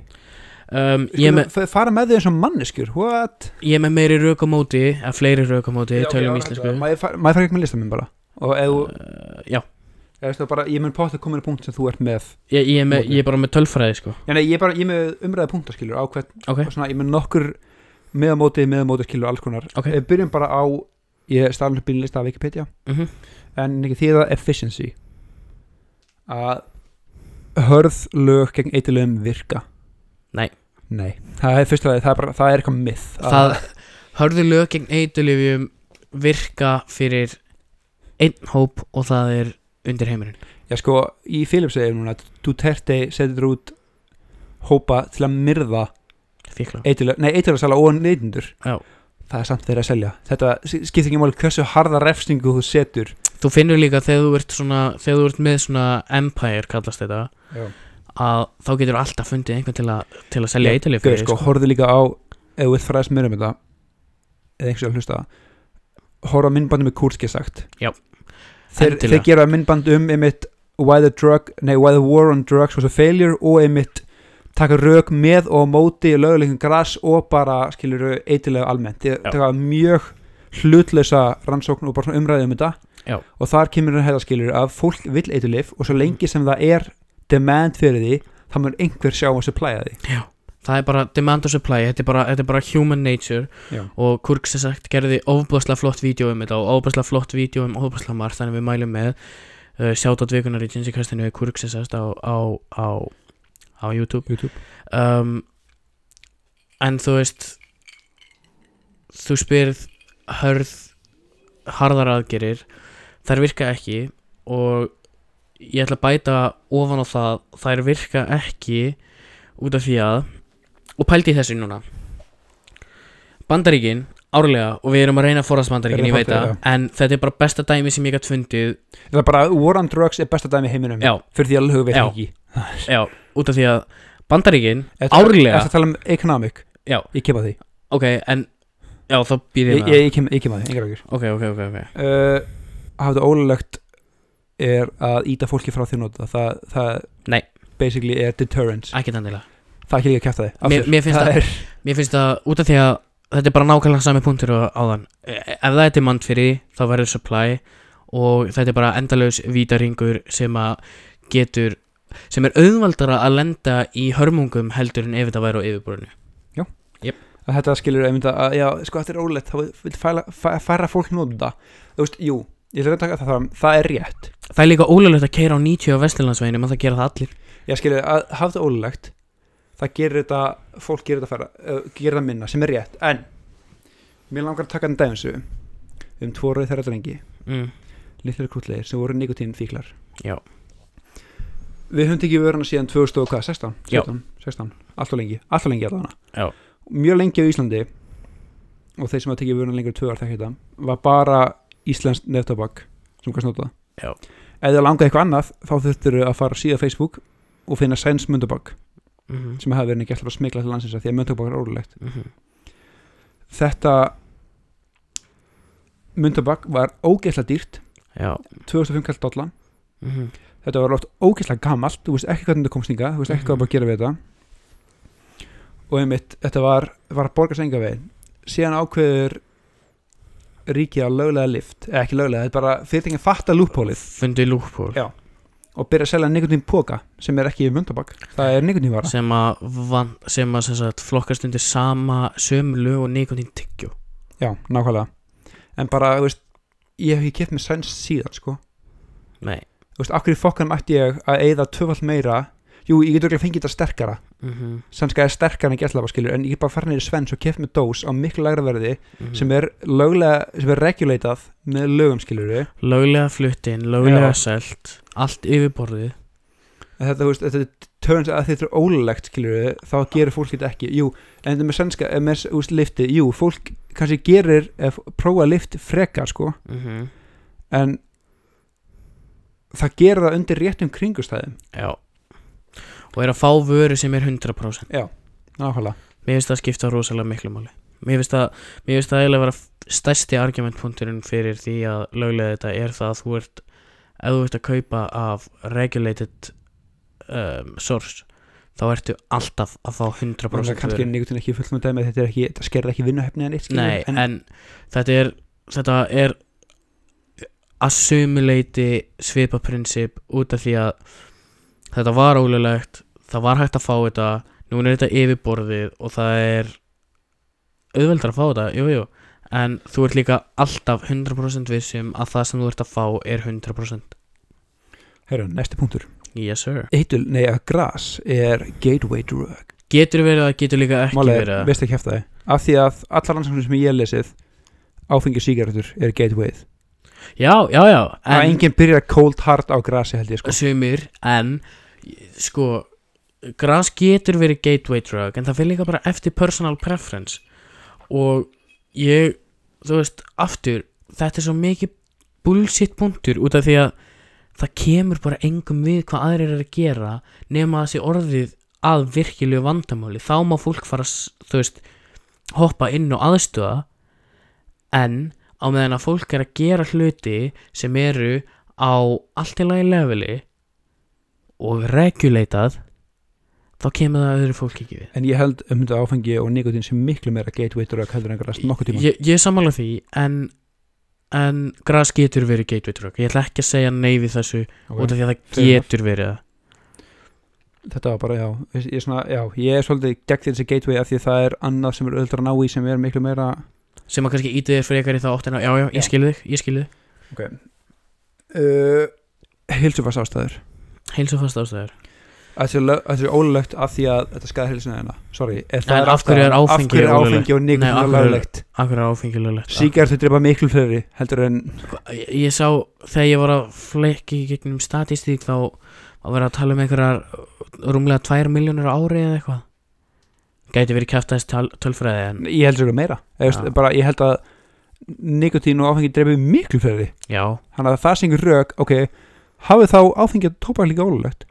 Um, ég, Skulum fara með þau eins og manneskjur what? ég með meiri rauk á móti eða fleiri rauk á móti, tölum íslensku. maður fara ekki með listaminn bara? Og þú, uh, já, eða bara, ég mun pátt að koma í punkt sem þú ert með ég, ég, er með, ég er bara með tölfræði sko. Nei, ég er bara, ég með umræða punktaskilur á hvern, ok, svona, ég með nokkur meðamóti, meðamótaskilur, alls konar. Ok. Við byrjum bara á, ég stafnir bílista af Wikipedia, mm en ekki því það efficiency. Að hörð lög gegn eitthilögum virka. Nei. Nei, það er fyrst að það er bara, það er eitthvað myth. Það hörðu lög gegn eitulifjum virka fyrir einn hóp og það er undir heimurinn. Já, sko, í Philips segir núna Duterte setur út hópa til að myrða eitilög, nei, eitilögsala og neytundur. Það er samt þeirra að selja. Þetta skiptir ekki máli hversu harða refsningu þú setur. Þú finnur líka þegar þú ert svona þegar þú ert með svona empire kallast þetta Já. að þá getur alltaf fundið einhvern til að til að selja eitilif Gauð, sko, horfðu líka á ef þú vilt fræðast mér um þetta eða einhvers að hlusta horfa myndbandi með Kurski sagt. Þeir, þeir gera myndband um einmitt why the, drug, nei, why the war on drugs was a failure og einmitt taka rauk með og á móti löguleikum gras og bara skilur eitilega almennt Já. taka mjög hlutlösa rannsókn og bara svona umræði um þetta Já. og þar kemur þetta skilur að fólk vill eitilif og svo lengi sem það er demand fyrir því þá mun einhver sjá að supply að því það er bara demand og supply þetta er bara, þetta er bara human nature Já. og Kurk sem sagt gerði ofbúðslega flott vídeo um þetta og ofbúðslega flott vídeo um ofbúðslega margt þannig við mælum með uh, sjátt átt vikunar í Jinsi Kastinu Kurk sem sagt á, á, á, á YouTube. YouTube. Um, en þú veist þú spyrð hörð harðar aðgerir þær virka ekki og ég ætla að bæta ofan á það þær virka ekki út af því að og pældi þessu núna. Bandaríkin árlega og við erum að reyna að forðast Bandaríkin, ég veit að það en þetta er bara besta dæmi sem ég gætt fundið. Það er bara War on Drugs er besta dæmi heiminum já, fyrir því að lög veit Já. ekki. Já, út af því að Bandaríkin, Árlega. Ertu að tala um economic? Já, Ég kem að því. Ok, en já, þá býð Ég, ég með ég, ég, kem, ég kem að því, engar okkur ok, ok, ok, ok. Uh, Hafðu ólulegt er að íta fólki frá því að nota það, það Nei. basically er deterrence ekki þannig það er ekki líka að kæfta þig. Mér- mér finnst það það- er, Mér finnst það út af því að þetta er bara nákvæmlega sami punktur á, þann ef það er demand fyrir þá verður supply og þetta er bara endalaus vítaringur sem að getur sem er auðvaldara að lenda í hörmungum heldur en ef þetta væri á yfirborðinu. Að þetta skilur einmitt að, já, sko þetta er ólegt þá vil færa, færa, fólk nota. Þú veist, jú, ég ætla að taka það fram það er rétt, það er líka ólulegt að keira á 90 á Vesturlandsveginu maður það gera það allir. Ég skilur að hafa það ólegt það gerir þetta, fólk gerir þetta færa, uh, gerir það minna, sem er rétt. En, mér langar að taka en dæmis um tvo rauð þeirra drengi mm. litlir krútlegir sem voru nikotín fíklar Já. Við höfum tekið vöruna síðan 2000 og hvað, 16, Já. 17, 16 alltaf lengi, alltaf lengi allavega Já. mjög lengi á Íslandi og þeir sem hafa tekið vöruna lengur en tvö ár þekki þetta var bara Íslands neftabak sem kannski nota Já. ef það langaði eitthvað annað þá þurftur að fara síða Facebook og finna Sæns mundabak Mm -hmm. sem hefði verið ekki alltaf að smikla til landsins af því að mundabak er órulegt Mm -hmm. þetta mundabak var ógeðslega dýrt Já 2005 kallt dollan mm -hmm. Þetta var oft ógeðslega gamalt þú veist ekki hvernig þetta komst hinga þú veist ekki hvað Mhm. var að gera við þetta. Og einmitt, þetta var, var að borga senga veginn. Síðan ákveður ríkið að löglega lift eða ekki löglega, þetta er bara fyrirtækinn fatta lúphólið Fundi lúppól Já. og byrja að selja nikotín póka sem er ekki í mundabak, það er nikotínvara sem að, van, sem að sem sagt, flokkast undir sama sömu lög og nikotín tyggjó já, nákvæmlega. En bara, þú veist, ég hef ekki keft með sæns síðan, sko. Nei þú veist, akkur í fokkanum ætti ég að eyða tvöfald meira? Jú, ég get örugglega fengið þetta sterkara. Mm -hmm. sænska er sterkara en gætlapa skilur en ég get bara farin í Svens og keft með dós á miklu lægra verði Mhm. sem er löglega, sem er regulatað með lögum skilur löglega fluttin, löglega selt allt yfirborðið. Þetta, þú veist, þetta turns að þetta er ólulegt skilur þá gerir fólk þetta ekki. Jú, en þetta með sænska, eh, með úst, lifti jú, fólk kannski gerir ef, prófa lift frekar sko. Mm -hmm. en það gerir það undir réttum kringustæðum Já. Og er að fá vöru sem er 100% nákvæmlega, mér finnst það skipta rosalega miklu máli. Mér finnst það, mér finnst það eiginlega vera stærsti argumentpunkturinn fyrir því að löglega þetta er það að þú ert ef þú ert að kaupa af regulated um, source þá ertu alltaf að fá 100% kannski vöru. er nikotin ekki fullum dæmi þetta þetta skerði ekki vinnuhefni en eitt skilur Nei, en, þetta er þetta er að sumuleiti svipa prinsip út af því að þetta var ólulegt það var hægt að fá þetta núna er þetta yfirborðið og það er auðveldar að fá þetta, jú, jú. En þú ert líka alltaf 100% vissum að það sem þú ert að fá er 100% herru, næsti punktur. Yes sir. Eitul, nei að gras er gateway drug. Getur verið að getur líka ekki Málega, verið að veist ekki hefta það af því að allar rannsóknir sem ég lesið áfengi og sígarettur er gatewayð já, já, já að en enginn byrjar cold hard á grasi held ég sko. Sumir en sko gras getur verið gateway drug en það fyrir líka bara eftir personal preference. Og ég þú veist, aftur þetta er svo mikið bullshit punktur út af því að það kemur bara engum við hvað aðrir er að gera nema að sé orðið að virkilegu vandamáli. Þá má fólk fara s- þú veist, hoppa inn og aðstöða en á meðan að fólk er að gera hluti sem eru á allt í lagi leveli og regulatað þá kemur það öðru fólk ekki við. En ég held um þetta áfengi og nikotín sem miklu meira gateway drug heldur en gras nokkuð tíma. Ég, ég sammála því en, en gras getur verið gateway drug ég ætla ekki að segja nei við þessu út af því að það getur verið það. Þetta var bara, já, ég, svona, já, ég er svolítið gegn þessi gateway af því að það er annað sem er öðvöldar að ná í sem er miklu meira sem að kannski ítið þér frekar í þá áttina. Já, já, ég skilði þig, ég skilði þig. Uh, heilsufars ástæður heilsu fast ástæður Þetta er ólulegt af því að þetta skæði heilsuna þeirna Sorry, er það En af hverju er áfengi Af áfengi Nei, nikotín af er hverju er- akkur er áfengilulegt Sígarettur drepa miklu fleiri heldur en ég, ég sá þegar ég var að flekki í gegnum statistík þá að vera að tala um einhverjar rúmlega 2 miljónur ári eða eitthvað gæti verið kæftast tölfræði en ég held sér meira. Eða, veist, Já. bara, Ég held að nikotín og áfengi drepa miklu fleiri. Já, Þannig að það syngur rök, ok hafið þá áfengi og tóbak líka ólulegt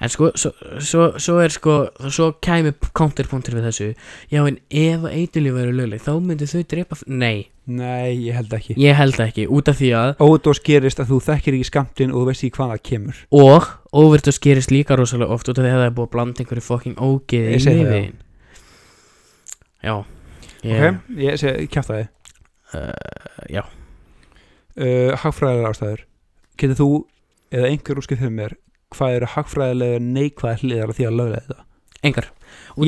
En sko, svo, svo, svo er sko, svo kæmi counterpunktur við þessu. Já, en ef eitthulíf verður lögleg, þá myndu þau drepa f- Nei, Nei, ég held ekki. Ég held ekki, út af því að Ódós gerist að þú þekkir ekki skamtinn og þú veist ekki hvað það kemur. Og, overdose gerist líka rosalega oft Út af því að það er búið að blanda einhverju fucking ógeði í lifiðin Já, ég, ok, ég segi kjæfta þið uh, já, uh, hagfræðilega ástæður. Getur þú eða einhver úrskið fyrir mér hvað eru hagfræðilega neikvæða hliðar af því að löglega þetta? Engar.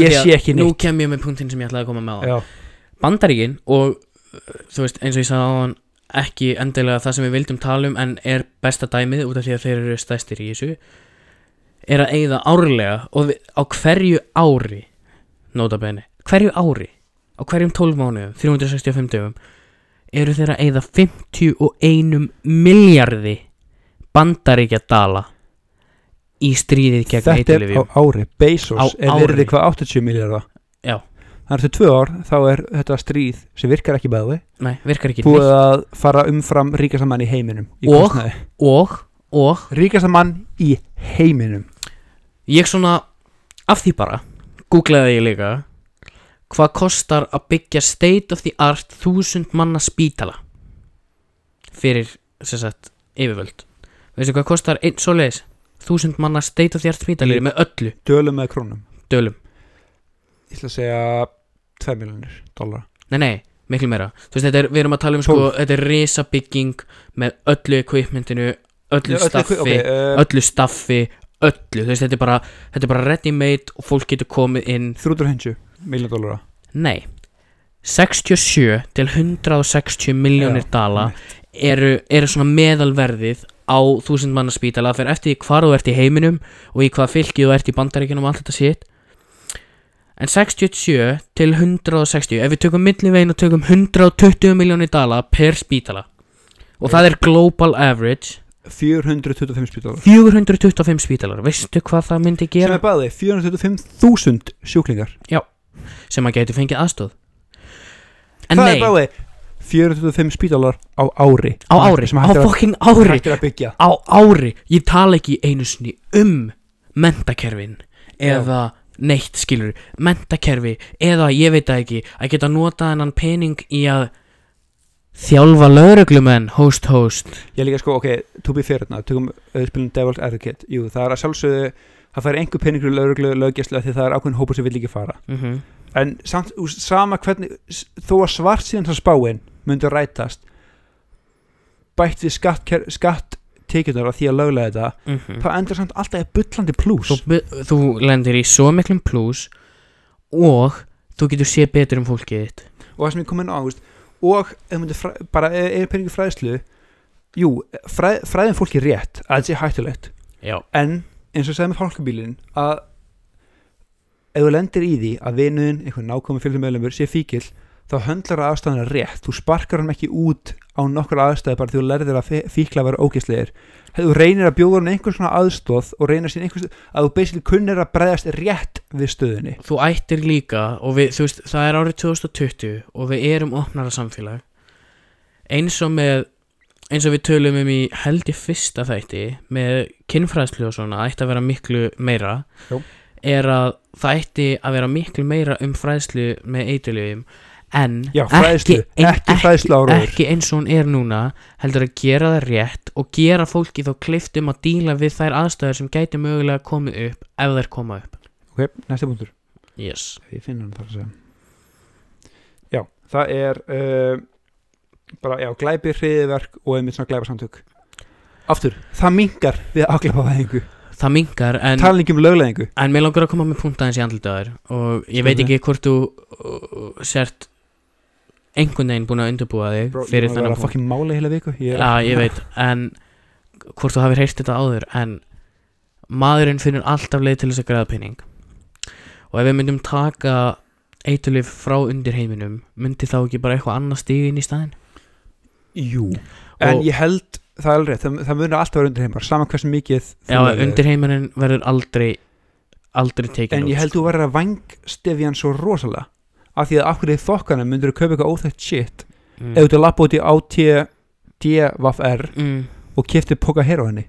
Ég að sé ekki nú neitt. kem ég með punktinn sem ég ætlaði að koma með á já, Bandaríkin og uh, þú veist eins og ég sagði á hann ekki endilega það sem við vildum tala um en er besta dæmið út af því að þeir eru stæstir í þessu er að eigða árlega og við, á hverju ári nota bene, hverju ári á hverjum 12 mánuðum, 365 dögum eru þeir að eigða 51 miljardi bandaríkja dala í stríðið gegn þetta er á ári. Bezos Á er verið hvað 80 miljardar Já. það er til tvö ár þá er þetta stríð sem virkar ekki bæði. Nei, virkar ekki búið að fara umfram ríkasta mann í heiminum í Og? og, og ríkasta mann í heiminum. Ég svona af því bara, googlaði ég líka hvað kostar að byggja state of the art þúsund manna spítala? Fyrir sagt yfirvöld. Veistu hvað kostar einn svoleiðis? Þúsund manna state of the art spítali Í- með öllu. Dölum með krónum? Dölum. Ég ætla að segja 2 miljonir dólar nei nei, miklu meira. Þú veist þetta er, við erum að tala um sko þetta er risabygging með öllu equipmentinu öllu staffi okay, uh, öllu staffi öllu, þú veist þetta er bara þetta er bara ready made og fólk getur komið inn. 350 miljón dólara Nei. 67 til 160 miljónir Já, dala eru, eru svona meðalverðið á þúsund manna spítala. Það fer eftir hvar þú ert í heiminum og í hvaða fylki þú ert í bandaríkjunum og allt þetta shit. En 67 til 160 ef við tökum millivegin og tökum 120 miljónir dala per spítala. Og það er global average. 425 spítalar. 425 spítalar, veistu hvað það myndi sem gera er bæði 425.000 sjúklingar sem að geti fengið aðstóð en það nei, er bæði 425 spítalar á ári. Á ári, á að- fokking ári hægt er að byggja. Á ári, ég tala ekki einu sinni um mentakerfin eða neitt skilur mentakerfi eða ég veit það ekki að geta notað hennan pening í að þjálfa lauruglumenn host host. Ég líka sko, ok, to be fair tökum auðspilin Devil's Advocate. Jú, það er að sjálfsögðu það fær einhver peningur löggjæslu því það er ákveðin hópur sem vill ekki fara. Mm en samt, sama hvernig þó að svart síðan það spáin myndi rætast bætt við skatt, skatt af því að löglega þetta -hmm. það endur samt alltaf í bullandi plús. Þú, þú lendir í svo miklum plus og þú getur sé betur um fólkið þitt. Og það sem ég kom inn á veist, og fræ, bara er, er peningur fræðslu jú, fræ, fræðin fólki rétt að þetta sé hættulegt. Já, en eins og segði með fólkabílin að ef þú lendir í því að vinuðin, einhvern nákomi fylgumöðlumur sé fíkil, þá höndlar það aðstæðuna rétt, þú sparkar hann ekki út á nokkur aðstæði bara því þú lærðir að fí- fíkla að vera ógeðslegir þú reynir að bjóða hann einhvern svona aðstóð og reynir sín einhvers að þú basically kunnir að bregðast rétt við stöðunni. Þú ættir líka og við, þú veist, það er árið 2020 og við erum opnara samfélag. Eins og með eins og við tölum um í held í fyrsta þætti með kynfræðslu og svona ætti að vera miklu meira Jú. er að það ætti að vera miklu meira um fræðslu með eitulöfum en Já, fræðslu, ein- ekki fræðslu áróður. ekki eins og hún er núna heldur að gera það rétt og gera fólki þá klift um að díla við þær aðstæður sem gæti mögulega komið upp ef þær koma upp ok, næsta punktur yes. finna hann þar að segja já, það er uh, bara, já, glæpi hriðiverk og einmitt svona glæpasamtök. Aftur, það mingar við afglæpavæðingu. Það mingar en tala ekki um lögleðingu En mér langar að koma með punkt aðeins í andlitaður og ég veit ekki hvort þú uh, sért einhvern veginn búin að undirbúa þig Bro, ég fyrir var að þennan vera punkt. fucking mála í heila viku. Ég Já, ég veit, en hvort þú hafið heyrt þetta áður en maðurinn finnur alltaf leið til þess að græða penning og ef við myndum taka eitulif frá undir heiminum myndi þá ekki bara eitthvað annað stígin í staðinn jú, en Og- ég held það er alveg það, það munir alltaf vera undir heimar saman hversu mikið Já, lagðir. undir heiminin verður aldrei aldrei tekin en ég held þú verður að vangstefja hann svo rosalega af því að af hverju þokkanum myndur þú kaupa eitthvað óþægt shit mm. ef þú lappa út í ATDVFR mm. og kifti póka hér á henni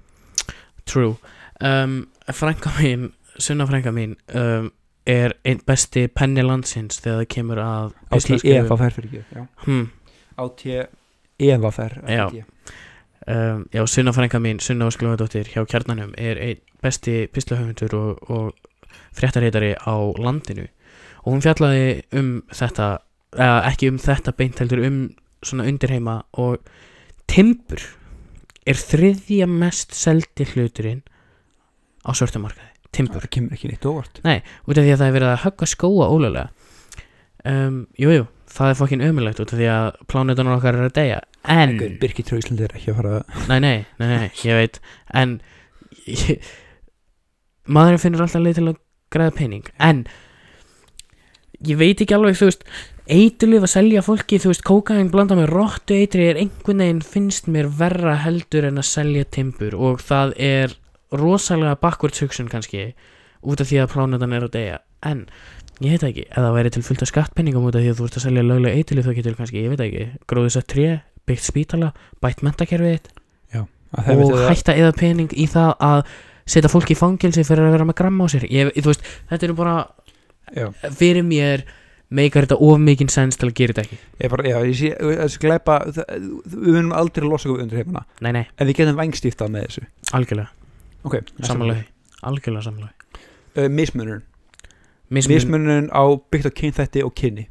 True um, Frænka mín, sunna frænka mín um, er einn besti penni landsins þegar það kemur að píslarskrifum. ATEVFR fyrir ekki já. hmm, ATEVFR Já. um, Já, sunna frænka mín, sunna Ósklóðadóttir hjá kjarnanum er einn besti pislahöfundur og, og fréttarheitari á landinu. Og hún fjallaði um þetta eða, ekki um þetta beint heldur um svona undirheima og timbur er þriðja mest seldi hluturinn á svörtumarkaði timbur, það kemur ekki neitt óvart. Út af því að það er verið að högga skóa ólega um, jú, jú, það er fokkin ömulegt út af því að plánutunar okkar er að deyja. En, Birkir Trauslund er ekki að fara að nei, nei, nei, nei, ég veit. En ég, maðurinn finnur alltaf leið til að græða pening. En ég veit ekki alveg, þú veist eitulif að selja fólki, þú veist, kókain blanda með róttu eitri er einhvern veginn finnst mér verra heldur en að selja timbur. Og það er rosalega backwards hugsun kannski út af því að plánutan er að deyja. En ég veit ekki, það væri til fullt af skattpenningum út af því að þú ert að selja löglega eitulif þá getur kannski, ég veit ekki, gróðis að tré byggt spítala, bætt mentakerfið að það og að hætta eða pening í það að setja fólk í fangilsi fyrir að vera með gramma á sér. Ég, veist, þetta eru bara já, fyrir mér meikar þetta of mikinn sens til að gera þetta ekki. Ég bara, já, ég sé þessi glæpa, það- við munum aldrei losa okkur undir heimuna, nei, nei, en við getum vængstýftað með þessu. Algjörlega, ok, samanlega algjörlega samanlega uh, mismunurinn Mismun, mismunurinn á byggt á kynþætti og kynni.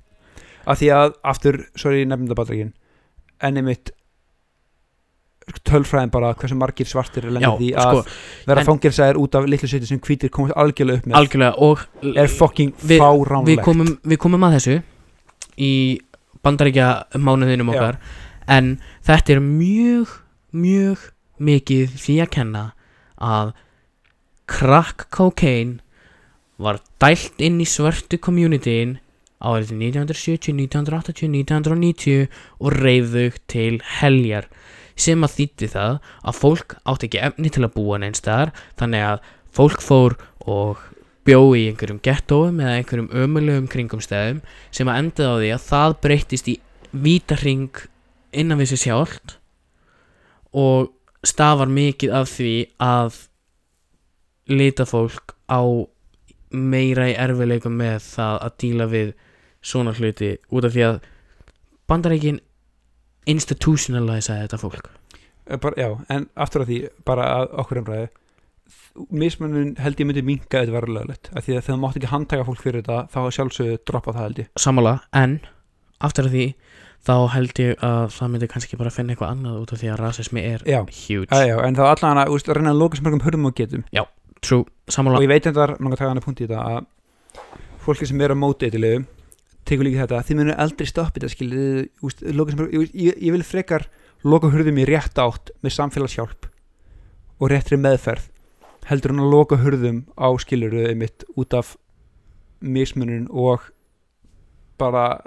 Af því að, aftur, sorry, nefnda bandrækin en einmitt tölfræðin bara hversu margir svartir er já, lendið því að sko, vera fangilsaðir út af litlu seti sem hvítir komast algjörlega upp með. Algjörlega og er fucking Við- fáránlegt. við komum, við komum að þessu í bandaríkja mánuðinum Já. okkar en þetta er mjög mjög mikið því að kenna að crack cocaine var dælt inn í svörtu communityin árið 1970, 1980, 1990 og reyðu til heljar sem að þýtti það að fólk átti ekki efni til að búa neins staðar þannig að fólk fór og bjó í einhverjum gettóum eða einhverjum ömulegum kringumstæðum sem að endaði á því að það breyttist í vítarring innan við sér sjálft og stafar mikið af því að lita fólk á meira í erfileikum með það að díla við svona hluti út af því að bandarækin institutionalisaði þetta fólk. Eh, bara, já, en aftur að því bara að okkur umræði mismunun held ég myndi minka þetta vera löglegt af því að þegar mátt ekki handtaka fólk fyrir þetta þá sjálfsögðu droppa það held ég. Sammála en aftur af því þá held ég að það myndi kannski bara finna eitthvað annað út af því að rasismi er já, huge. Já, já en þá allan að, reyna að loka sem mörgum hörðum og getum true, og sammála ég veit þetta er náttúrulega taka hann að punkt í þetta að fólki sem er á móti eitthilegu tekur líka þetta, þið munir aldrei stoppa þetta sem ég, ég, ég vil frekar loka hurðum í rétt átt með samfélagshjálp og réttri meðferð heldur hann að loka hurðum á skiluru mitt út af mismunun og bara,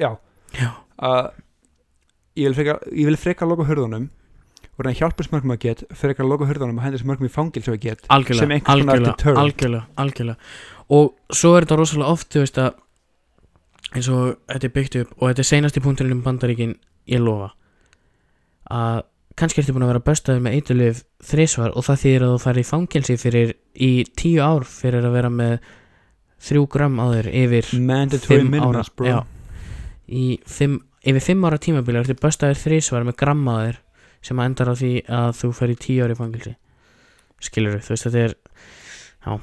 já. Já, að ég vil frekar, ég vil frekar loka hurðunum reyna að hjálpa sem mörgum að get frekar að loka hurðunum og henda sem mörgum í fangil sem að get sem algjörlega, einhvers konar deterrent. algjörlega, algjörlega. Og svo er þetta rosalega oft þú veist að eins og þetta er byggt upp og þetta er seinasti punkturinn um bandaríkin ég lofa að kannski ertu búin að vera bestaður með eitulif þrísvar og það þýðir að þú fær í fangelsi fyrir í tíu ár fyrir að vera með þrjú gram á þér yfir fimm ára. já, í fimm, yfir fimm ára tímabili ertu bestaður þrísvar með gram á þér sem endar á því að þú fer í tíu ári fangelsi. Skilur þú veist þetta er Já,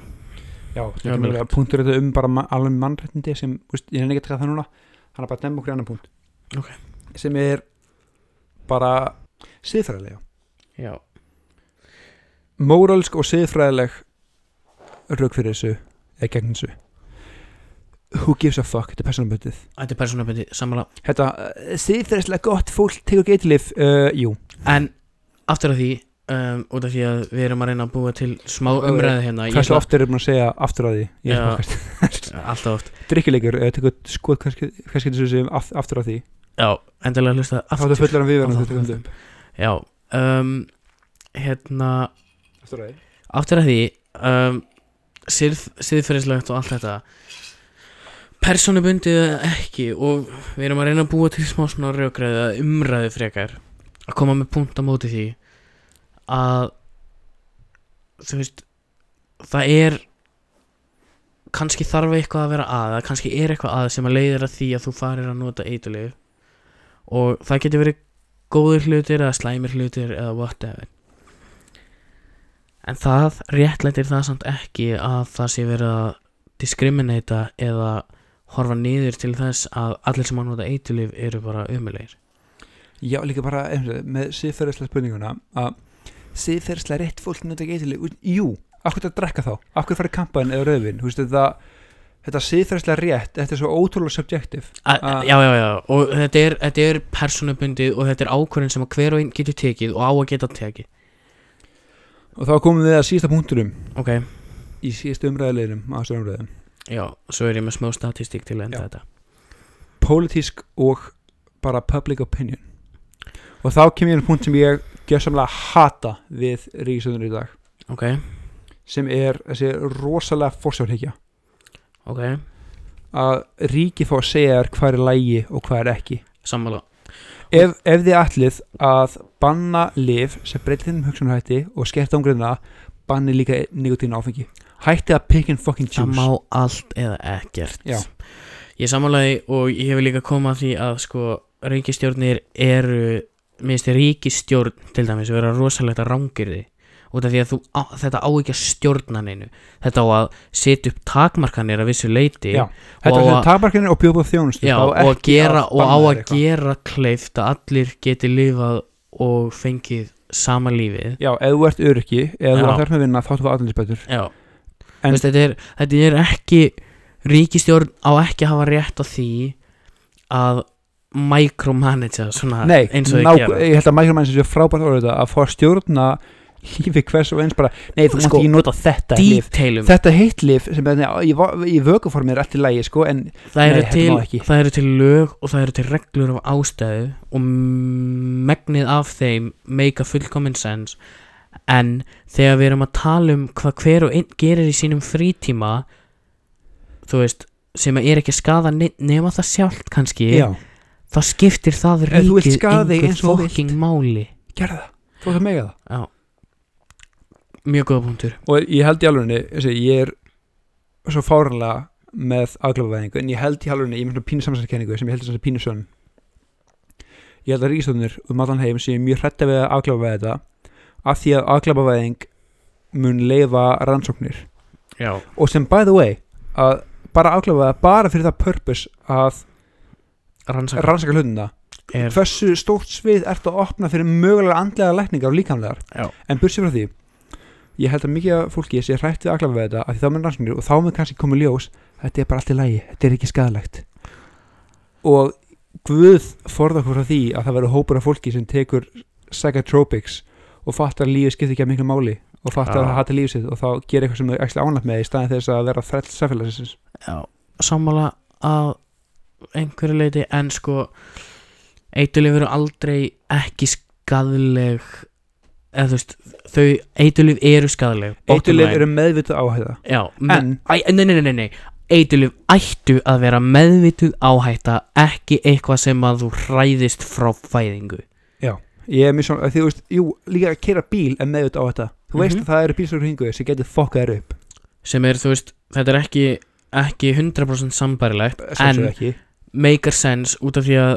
Já, þetta er mjög punktur þetta um bara alveg mannrættindi sem, úst, ég er ekki að taka það núna hann er bara að demma okkur annan punkt. Ok. sem er bara siðfræðilega. Já, móralsk og siðfræðileg rauk fyrir þessu eða gegn þessu. Who gives a fuck, þetta er personaböndið þetta er persónabundi samanlega þetta, uh, siðfræðislega gott fólk tegur geitilif, uh, jú en aftur af því um, út af því að við erum að reyna að búa til smá umræði hérna hversu oft erum við að segja aftur að því Já. alltaf oft. Drikkilegur, uh, tegur skoð kannski, þessu sem af, aftur að því. Já, endilega hlusta þá er aftur fullar en við verðum þetta já, um, hérna aftur að því? Aftur af því um, sið, siðferðislegt og allt þetta. Persónubundið ekki og við erum að reyna að búa til smá svona rökræði eða umræði frekar að koma með punkt á móti því að þú veist það er kannski þarf eitthvað að vera að eða kannski er eitthvað að sem að leiðir að því að þú farir að nota eitulif og það getur verið góðir hlutir eða slæmir hlutir eða whatever. En það réttlætir það samt ekki að það sé verið að diskriminata eða horfa niður til þess að allir sem að nota eitulif eru bara umulegir Já, líka bara með siðferðislega spurninguna að siðferðislega rétt fólk nota ekki eitthvað, jú, akkur þetta drekka þá? Akkur farið kampaðin eða veist þetta, siðferðislega rétt þetta er svo ótrúlega subjektiv. Já, já, já, og þetta er, þetta er persónubundið og þetta er ákvörðin sem að hver og einn getur tekið og á að geta tekið. Og þá komum við að sísta punkturum Ok, í síðasta umræðileginum umræðum já, svo er ég með smá statistík til að enda Já. þetta. Pólitísk og bara public opinion og þá kem ég einn punkt sem ég gjörsamlega hata við ríkisöndunum í dag. Ok, sem er þessi rosalega fórsjárhyggja ok, að ríki fá að segja þér hvað er lægi og hvað er ekki. Sammála. Ef, ef þið ætlið að banna lif sem breytir þeim hugsunarhætti og skert ángriðna banni líka nikotín áfengi. Hætti að pick and fucking Það choose. má allt eða ekkert. Já. Ég sammálaði og ég hef líka komað að því að sko ríkistjórnir eru minnst ríkistjórn til dæmis vera rosalegt að rángir því út af því að þú, á, þetta á ekki að stjórna neinu þetta á að setja upp takmarkanir að vissu leiti Já, þetta Og er að- takmarkinir og bjóða á og, ekki gera, og á að eitthvað. gera kleift að allir geti lifað og fengið sama lífið Já, ef þú ert öryggi eða þú Já. ætlar með vinna þá þú allir betur veist, þetta, er, þetta er ekki ríkistjórn á ekki að hafa rétt á því að micromanagea svona Nei, eins og ná, þið gera. ég held að mækjumann sem sé frábært orðið þetta að fá að stjórna lífi hvers og eins bara Nei, þú mátt Sko, ekki nota þetta lif Detailum, Þetta heitt lif sem er, í, í vökuformi er allt í lægi sko en það eru, Nei, þetta má til, ekki. það eru til lög og það eru til reglur af ástæðu og megnið af þeim make a fullcommon sense. En þegar við erum að tala um hvað hver og einn gerir í sínum frítíma þú veist sem er ekki að skada ne- nema það sjálft kannski Já, þá skiptir það ríkið vilt. fokking máli. Gerða það, þú ætlar mega það. Já. Mjög góða punktur. Og ég held í þessi, ég er svo fáranlega með afglafavæðingu en ég held í alvegni, ég er með svona pínu samsæðkenningu sem ég held þess að pínu sönn. Ég held að ríkistöðnir um allan heim sem ég er mjög hrætta við að afglafavæða þetta af því að afglafavæðing mun leifa rannsóknir. Já. Og sem by the way að bara afglafavæða bara fyrir það purpose að Rannsaka. Rannsaka hlutina. Er hversu stórt svið ertu að opna fyrir mögulega andlega lækningar og líkamlegar? Já. en bursið frá því ég held að mikið af fólki sé hrætt við aðklafa við þetta af því þá mun rannsóknir og þá mun kannski komið ljós þetta er bara allt í lægi, þetta er ekki skadalegt og Guð forða okkur frá því að það verður hópur af fólki sem tekur psychotropics og fattar að lífið skiptir ekki að miklu máli og fattar Já. að það hata lífið sitt og þá gerir eitthvað sem þau ekki ánægt með í staðin þess að vera þræll samfélagsins. Já Sammála að einhverju leiti en sko eitulif eru aldrei ekki skadleg eða þú veist þau eitulif eru skadleg Eitulif eru meðvitað áhæða Já, En- nei, nei, nei, nei, nei. Eitulif ættu að vera meðvituð áhætta ekki eitthvað sem að þú hræðist frá fæðingu. Ég er mjög svona, því þú veist, jú, líka að kera bíl er meðvitað á þetta Þú veist Mhm. að það eru bílsögur hingu sem getur fokkað þér upp. Sem er, þú veist, þetta er ekki ekki 100% sambærilegt Sjálfsögðu en ekki. Maker sense út af því að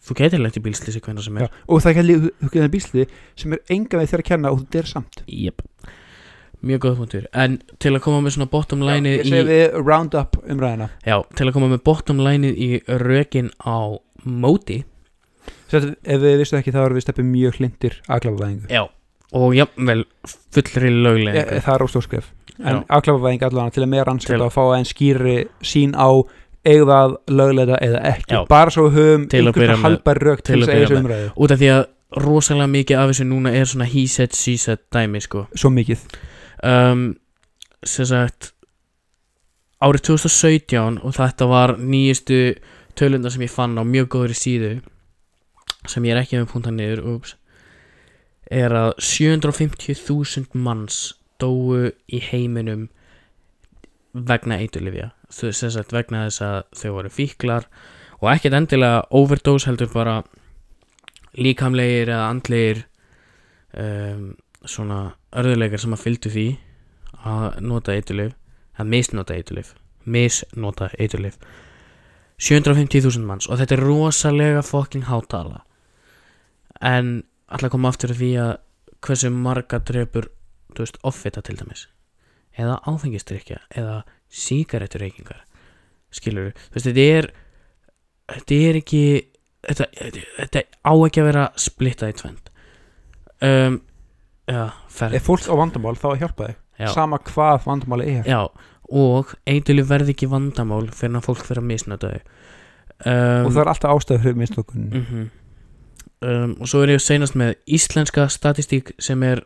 þú getur lent í bílslýsi hvernig sem Já, er og það getur þú getur bílsli sem er enga við þeirra að kenna og þú deyr samt. Yep. mjög góð punktur. En til að koma með svona bottom line Ég í segi við round up umræðina já, til að koma með bottom line í rökin á móti Sett, Ef við vistum ekki þá erum við steppið mjög hlindir aðklafavæðingu já, og jafnvel fullri löglega e, Það er óstórskref En Já. aðklafavæðing allan til að meira Til- og fá en skýri sín á eigðað lögleita eða ekki. Já. bara svo höfum að einhvern halbar rök til að þess að þessu umræðu. Út af því að rosalega mikið af þessu núna er svona he said, she said dæmi sko. Svo mikið. Um, sem sagt árið 2017 og þetta var nýjustu tölunda sem ég fann á mjög góðri síðu sem ég er ekki með púnta niður ups, er að 750.000 manns dóu í heiminum vegna eiturlifja sem sagt vegna þess að þau voru fíklar og ekkert endilega overdose heldur bara líkamlegir eða andlegir um, svona örðuleikar sem að fylgdu því að nota eiturlif að misnota eiturlif misnota eiturlif 750.000 manns og þetta er rosalega fucking hátala en alltaf koma aftur því að hversu marga drepur þú veist, offita til dæmis eða áfengistrykja eða sígaretturreykingar skilur þú veist, þetta er þetta er ekki þetta, þetta, á ekki að vera splittað í tvend um, já, ferð. Ef fólk á vandamál þá að hjálpa þig. Já, sama hvað vandamáli er. Já, og eitilif verði ekki vandamál fyrir að fólk fyrir að misnöta þau. Um, og það er alltaf ástæður fyrir mistökun mhm. um, og svo er ég seinast með íslenska statistík sem er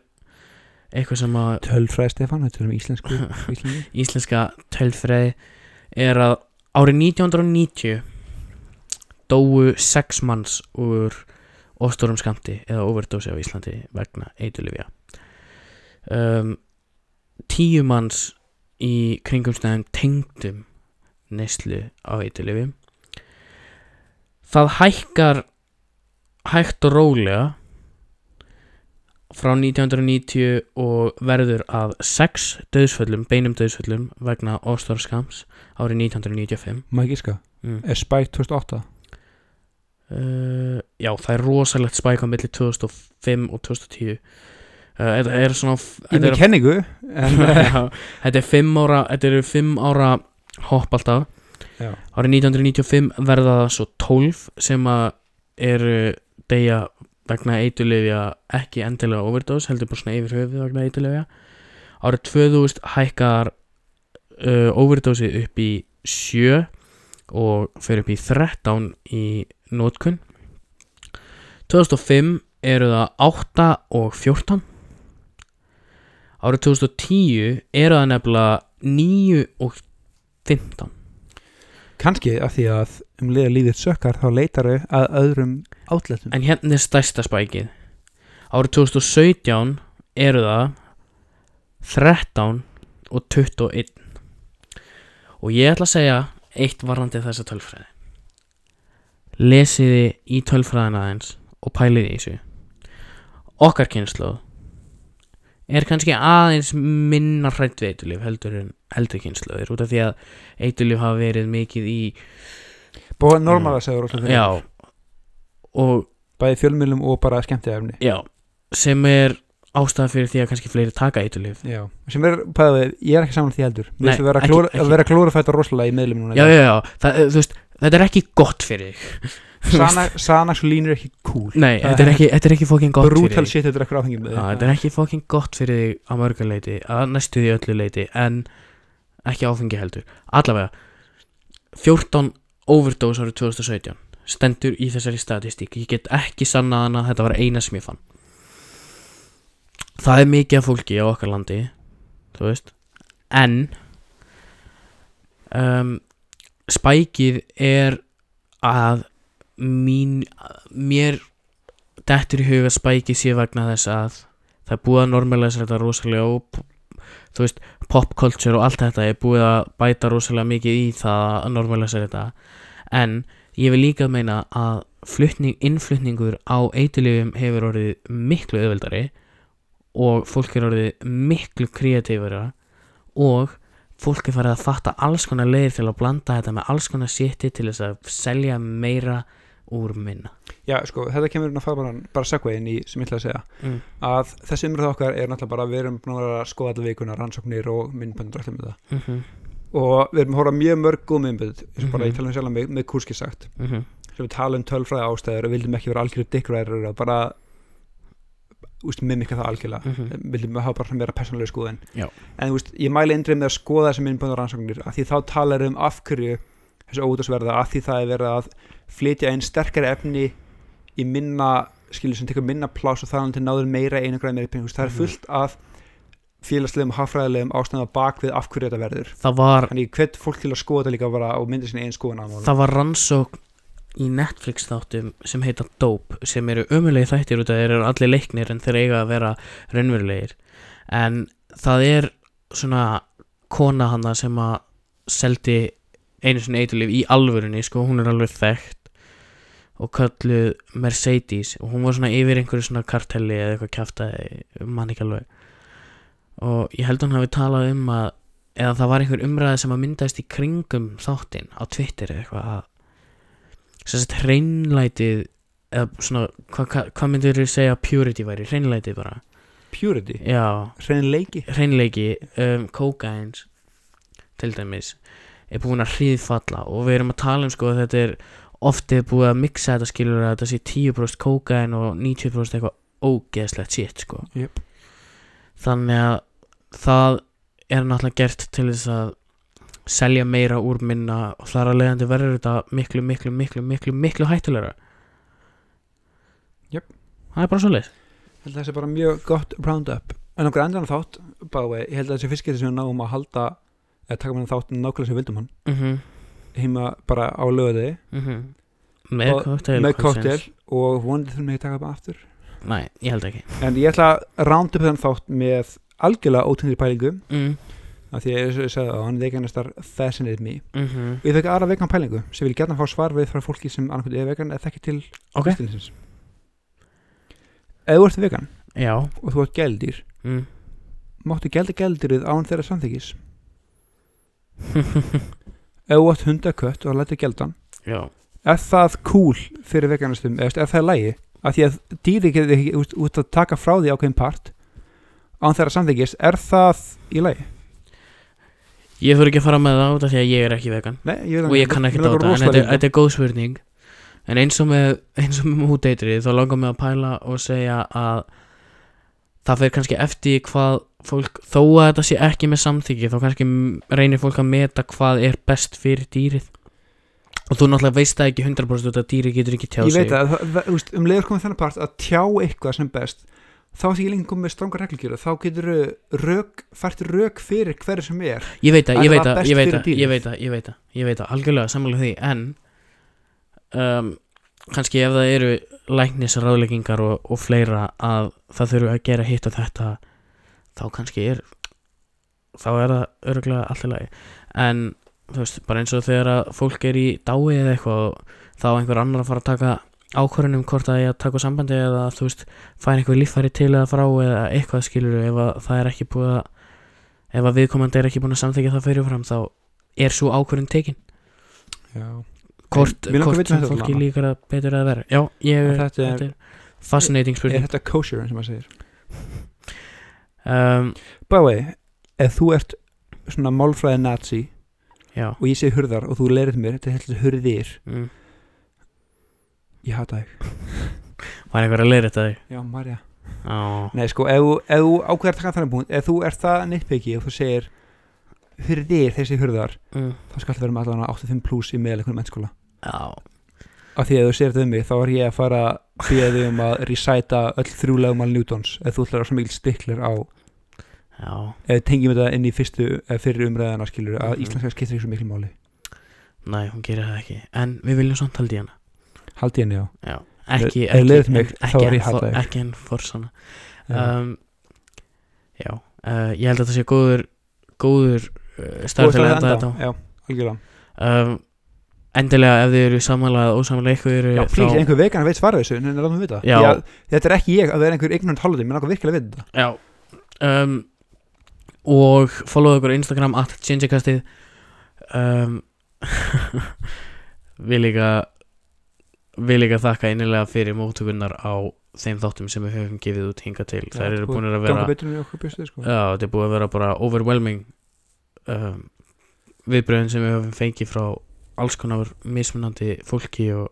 eitthvað sem að tölfræði Stefán, þetta er um íslensku íslenska tölfræði er að árið 1990 dóu sex manns úr óstórum skamti eða overdósi á Íslandi vegna eitulifja um, tíu manns í kringumstæðum tengdum neyslu á eitulifjum það hækkar hægt og rólega frá 1990 og verður að sex döðsföllum, beinum döðsföllum vegna óstórskams árið 1995 má ekki ska, mm. er Spike 2008 uh, Já, það er rosalegt spæk á milli 2005 og 2010 uh, Þetta er svona í er, kenningu þetta er fimm ára ára hopp alltaf. Já, Árið 1995 verða það svo 12 sem að eru deyja vegna eitulifja ekki endilega overdose heldur bara svona yfir höfuð vegna eitulifja árið 2000 hækkar uh, overdose upp í 7 og fer upp í 13 í nótkun 2005 eru það 8 og 14 árið 2010 eru það nefnilega 9 og 15 kannski af því að um liða lífið sökkar þá leitar þau að öðrum átletum En hérna er stærsta spækið. Árið 2017 eru það 13 og 21 Og ég ætla að segja eitt varandi þessa tölfræði. Lesiði í tölfræðina aðeins og pæliði í þessu. Okkar kynnslóð er kannski aðeins minna hrætt við eitulif heldur en eldri kynnslóðir út af því að eitulif hafa verið mikið í búið normála segur já og bæði fjölmjölum og bara skemmtiðefni Já, sem er ástæða fyrir því að kannski fleiri taka eitulif já, sem er, bæði, ég er ekki saman því heldur. Nei, klóra, ekki. að vera klórafæta rosalega í meðlum núna Já, já, já, það, þú veist, þetta er ekki gott fyrir þig. Sana- Sanax og línur er ekki cool. Nei, þetta er ekki, þetta er ekki fokkin gott brutal fyrir þig. shit þetta er ekki áfengið með Já, þetta er ekki fokkin gott fyrir þig á mörguleiti að næstu því öllu leiti en ekki áfengi heldur. Allavega 14 overdose árið 2017 stendur í þessari statistík. Ég get ekki sannað hana, þetta var eina sem ég fann. Það er mikið af fólki á okkar landi þú veist. En um, spækið er að mín mér dettur í huga spækið sé vegna þess að það er búið að normalæsa þetta rosalega og þú veist pop culture og allt þetta er búið að bæta rosalega mikið í það að normalæsa þetta. En ég vil líka meina að flutning, innflutningur á eitilifum hefur orðið miklu auðveldari og fólk er orðið miklu kreatífara og fólk er farið að fatta alls konar leiðir til að blanda þetta með alls konar sétti til þess að selja meira úr minna já, sko, þetta kemur inn að fara bara, í sem ég ætla að segja mm. að þessi umröð okkar er náttúrulega bara við erum búin að að skoða alla vikuna rannsóknir og myndböndur allir með það Mm -hmm. og við erum að hóra mjög mörg góð myndbönd eins og bara Mhm. ég tala um sjálf með, með kúrski sagt Mm -hmm. sem við tala um tölfræði ástæður og vildum ekki vera algjörðu dickræður og bara úst, mimika það algjörlega Mhm. vildum hafa bara meira persónulega skoðun Já. en úst, ég mæli indrið með að skoða þessi myndböndur rannsóknir af því um það er verið að flytja inn sterkari efni í minna skilur sem tekur minna pláss og þannig til náður meira einu græð meira penning, það er Mhm. fullt af félagslegum, hagfræðilegum ástæðum bak við af hverju þetta verður. Var þannig ég hvet fólk til að skoða þetta líka bara og mynda sinni einn málum það var rannsókn í Netflix þáttum sem heita Dope sem eru ömulegi þættir út af þeir eru allir leiknir en þeir eiga að vera raunverulegir. En það er svona kona hana sem að seldi einu sinni eitulif í alvörunni sko, hún er alveg þekkt og kölluð Mercedes. Og hún var svona yfir einhverju svona kartelli eða eitthvað kjaftaði, mann ekki alveg. Og ég held að hún hafi talað um að eða það var einhver umræði sem að myndaðist í kringum þáttinn á Twitter eða eitthvað að sagt hreinlætið eða svona, hvað hva, hva myndir þú segja purity væri, hreinlætið bara. Purity, já, hrein leiki hreinleiki um, kókains til dæmis er búin að hríðfalla. Og við erum að tala um sko að þetta er oftið búið að mixa þetta skilur að þetta sé 10% kókain og 90% eitthvað ógeðslegt shit sko Jep. þannig að það er náttúrulega gert til þess að selja meira úr minna og þar að leiðandi verður þetta miklu, miklu, miklu, miklu, miklu hættulegra Jep. það er bara svo leið Ég held að það sé bara mjög gott round-up En okkur endan þátt, báði, ég held að þessi fiskir sem við náum að halda eða taka með þátt nákvæmlega sem við vildum hann mm -hmm. Heima bara á lögði með Og- kokteil með koktel og vonandi þurfum við að taka bara aftur. Nei, ég held ekki. En ég ætla að round up þann þátt með algjörlega ótengri pælingu. Mm. Af því að ég sagði að hann veganistar fascinated me. -hmm. og ég fekk aðra vegan pælingu sem vil gætna fá svar við frá fólki sem annarkvæmt er vegan eða þekki til ok, kristinsins Ef þú ert vegan já. og þú ert gældir mm. máttu gælda gældurinn án þeirra samþykis ef þú ert hundakött og lætur gældan er það cool fyrir veganistum eða er það lægi af því að dýri getur ekki út, út að taka frá því ákveðin part án þeirra samþykis er það í lægi? ég fyrir ekki að fara með það út af því að ég er ekki vegan. Nei, ég og ég kann ekki dáta en þetta, er góð spurning. En eins og með með múteitrið þá langar mig að pæla og segja að það fyrir kannski eftir hvað fólk, þó að þetta sé ekki með samþyggi þá kannski reynir fólk að meta hvað er best fyrir dýrið. Og þú náttúrulega veist það ekki 100% út að dýrið getur ekki tjáð ég sig. veit að það- um leiður komið þennan part að tjá eitthvað sem best þá er ekki lengi komið með strongar reglugjöru þá getur rök, fært rök fyrir hverju sem er ég veit að, ég veit að, ég veit að, ég veit að, ég ég algjörlega sammála því, en um, kannski ef það eru læknisráðleggingar og, og fleira að það þurfu að gera hitt og þetta þá kannski er þá er það örgulega allt í lagi en þú veist, bara eins og þegar að fólk er í dái eða eitthvað þá á einhver annar að fara að taka ákvörðunum hvort að ég að taka sambandi eða þú veist, færa einhver líffæri til eða frá eða eitthvað skilur ef að það er ekki búið að ef að viðkomandi er ekki búin að samþykja það fyrirfram þá er svo ákvörðun tekin Já. Hvort, sem fólki allavega. líkar að betur að vera já, ég, Og þetta er- þetta er fascinating er spurning þetta kosher og maður segir? Um, by the way, ef þú ert svona málfræði nazi já. og ég sé hurðar og þú leirið mér þetta er heldur hurðir. Mm. ég hata þig. Var einhver að leira þetta þig? Já, Marja já, nei sko, ef, þú- ef þú ákveðar taka þannig punkt ef þú ert það nitpiki og þú segir hurðir þessi hurðar mm. þá skal það vera með allan 85 pluss í meðleikunum mennskóla já af því að þú þetta um mig þá er ég að fara að býða þig um að recita öll þrjúlegum al Newtons ef þú ætlar að svo mikil stiklir á já, ef við tengjum þetta inn í fyrstu eða fyrir umræðana skilur að Mhm. íslenska skiptir ekki svo mikil máli. Næ, hún gerir það ekki. En við viljum samt haldi hana. Haldi henni á já, ekki, Ef- ef ekki, mig, ekki, er en ekki en forsana Já. um, já, uh, ég held að það sé góður góður uh, Þú starf ert til að að enda enda þetta já, algjörlega. Um, endilega ef þið eru samanlega ósamanlega eitthvað eru Já, please, einhver vegan veit svara þessu, en látum við vita. Já. Því að Þetta er ekki ég að vera einhver ignorant holiday Mér langar virkilega að vita þetta. Já. Um, Og follow okkur á Instagram at gingikastið um, Við líka Við líka þakka innilega fyrir móttökunnar á þeim þáttum sem við höfum gefið út hinga til. Þær eru búin að vera okkur bjöstu sko. Já, þetta er búið að vera bara overwhelming um, viðbröðin sem við höfum fengið frá alls konar mismunandi fólki og,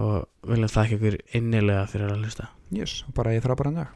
og viljum þakka ykkur innilega fyrir að hlusta. Yes, bara ég þrá bara en dag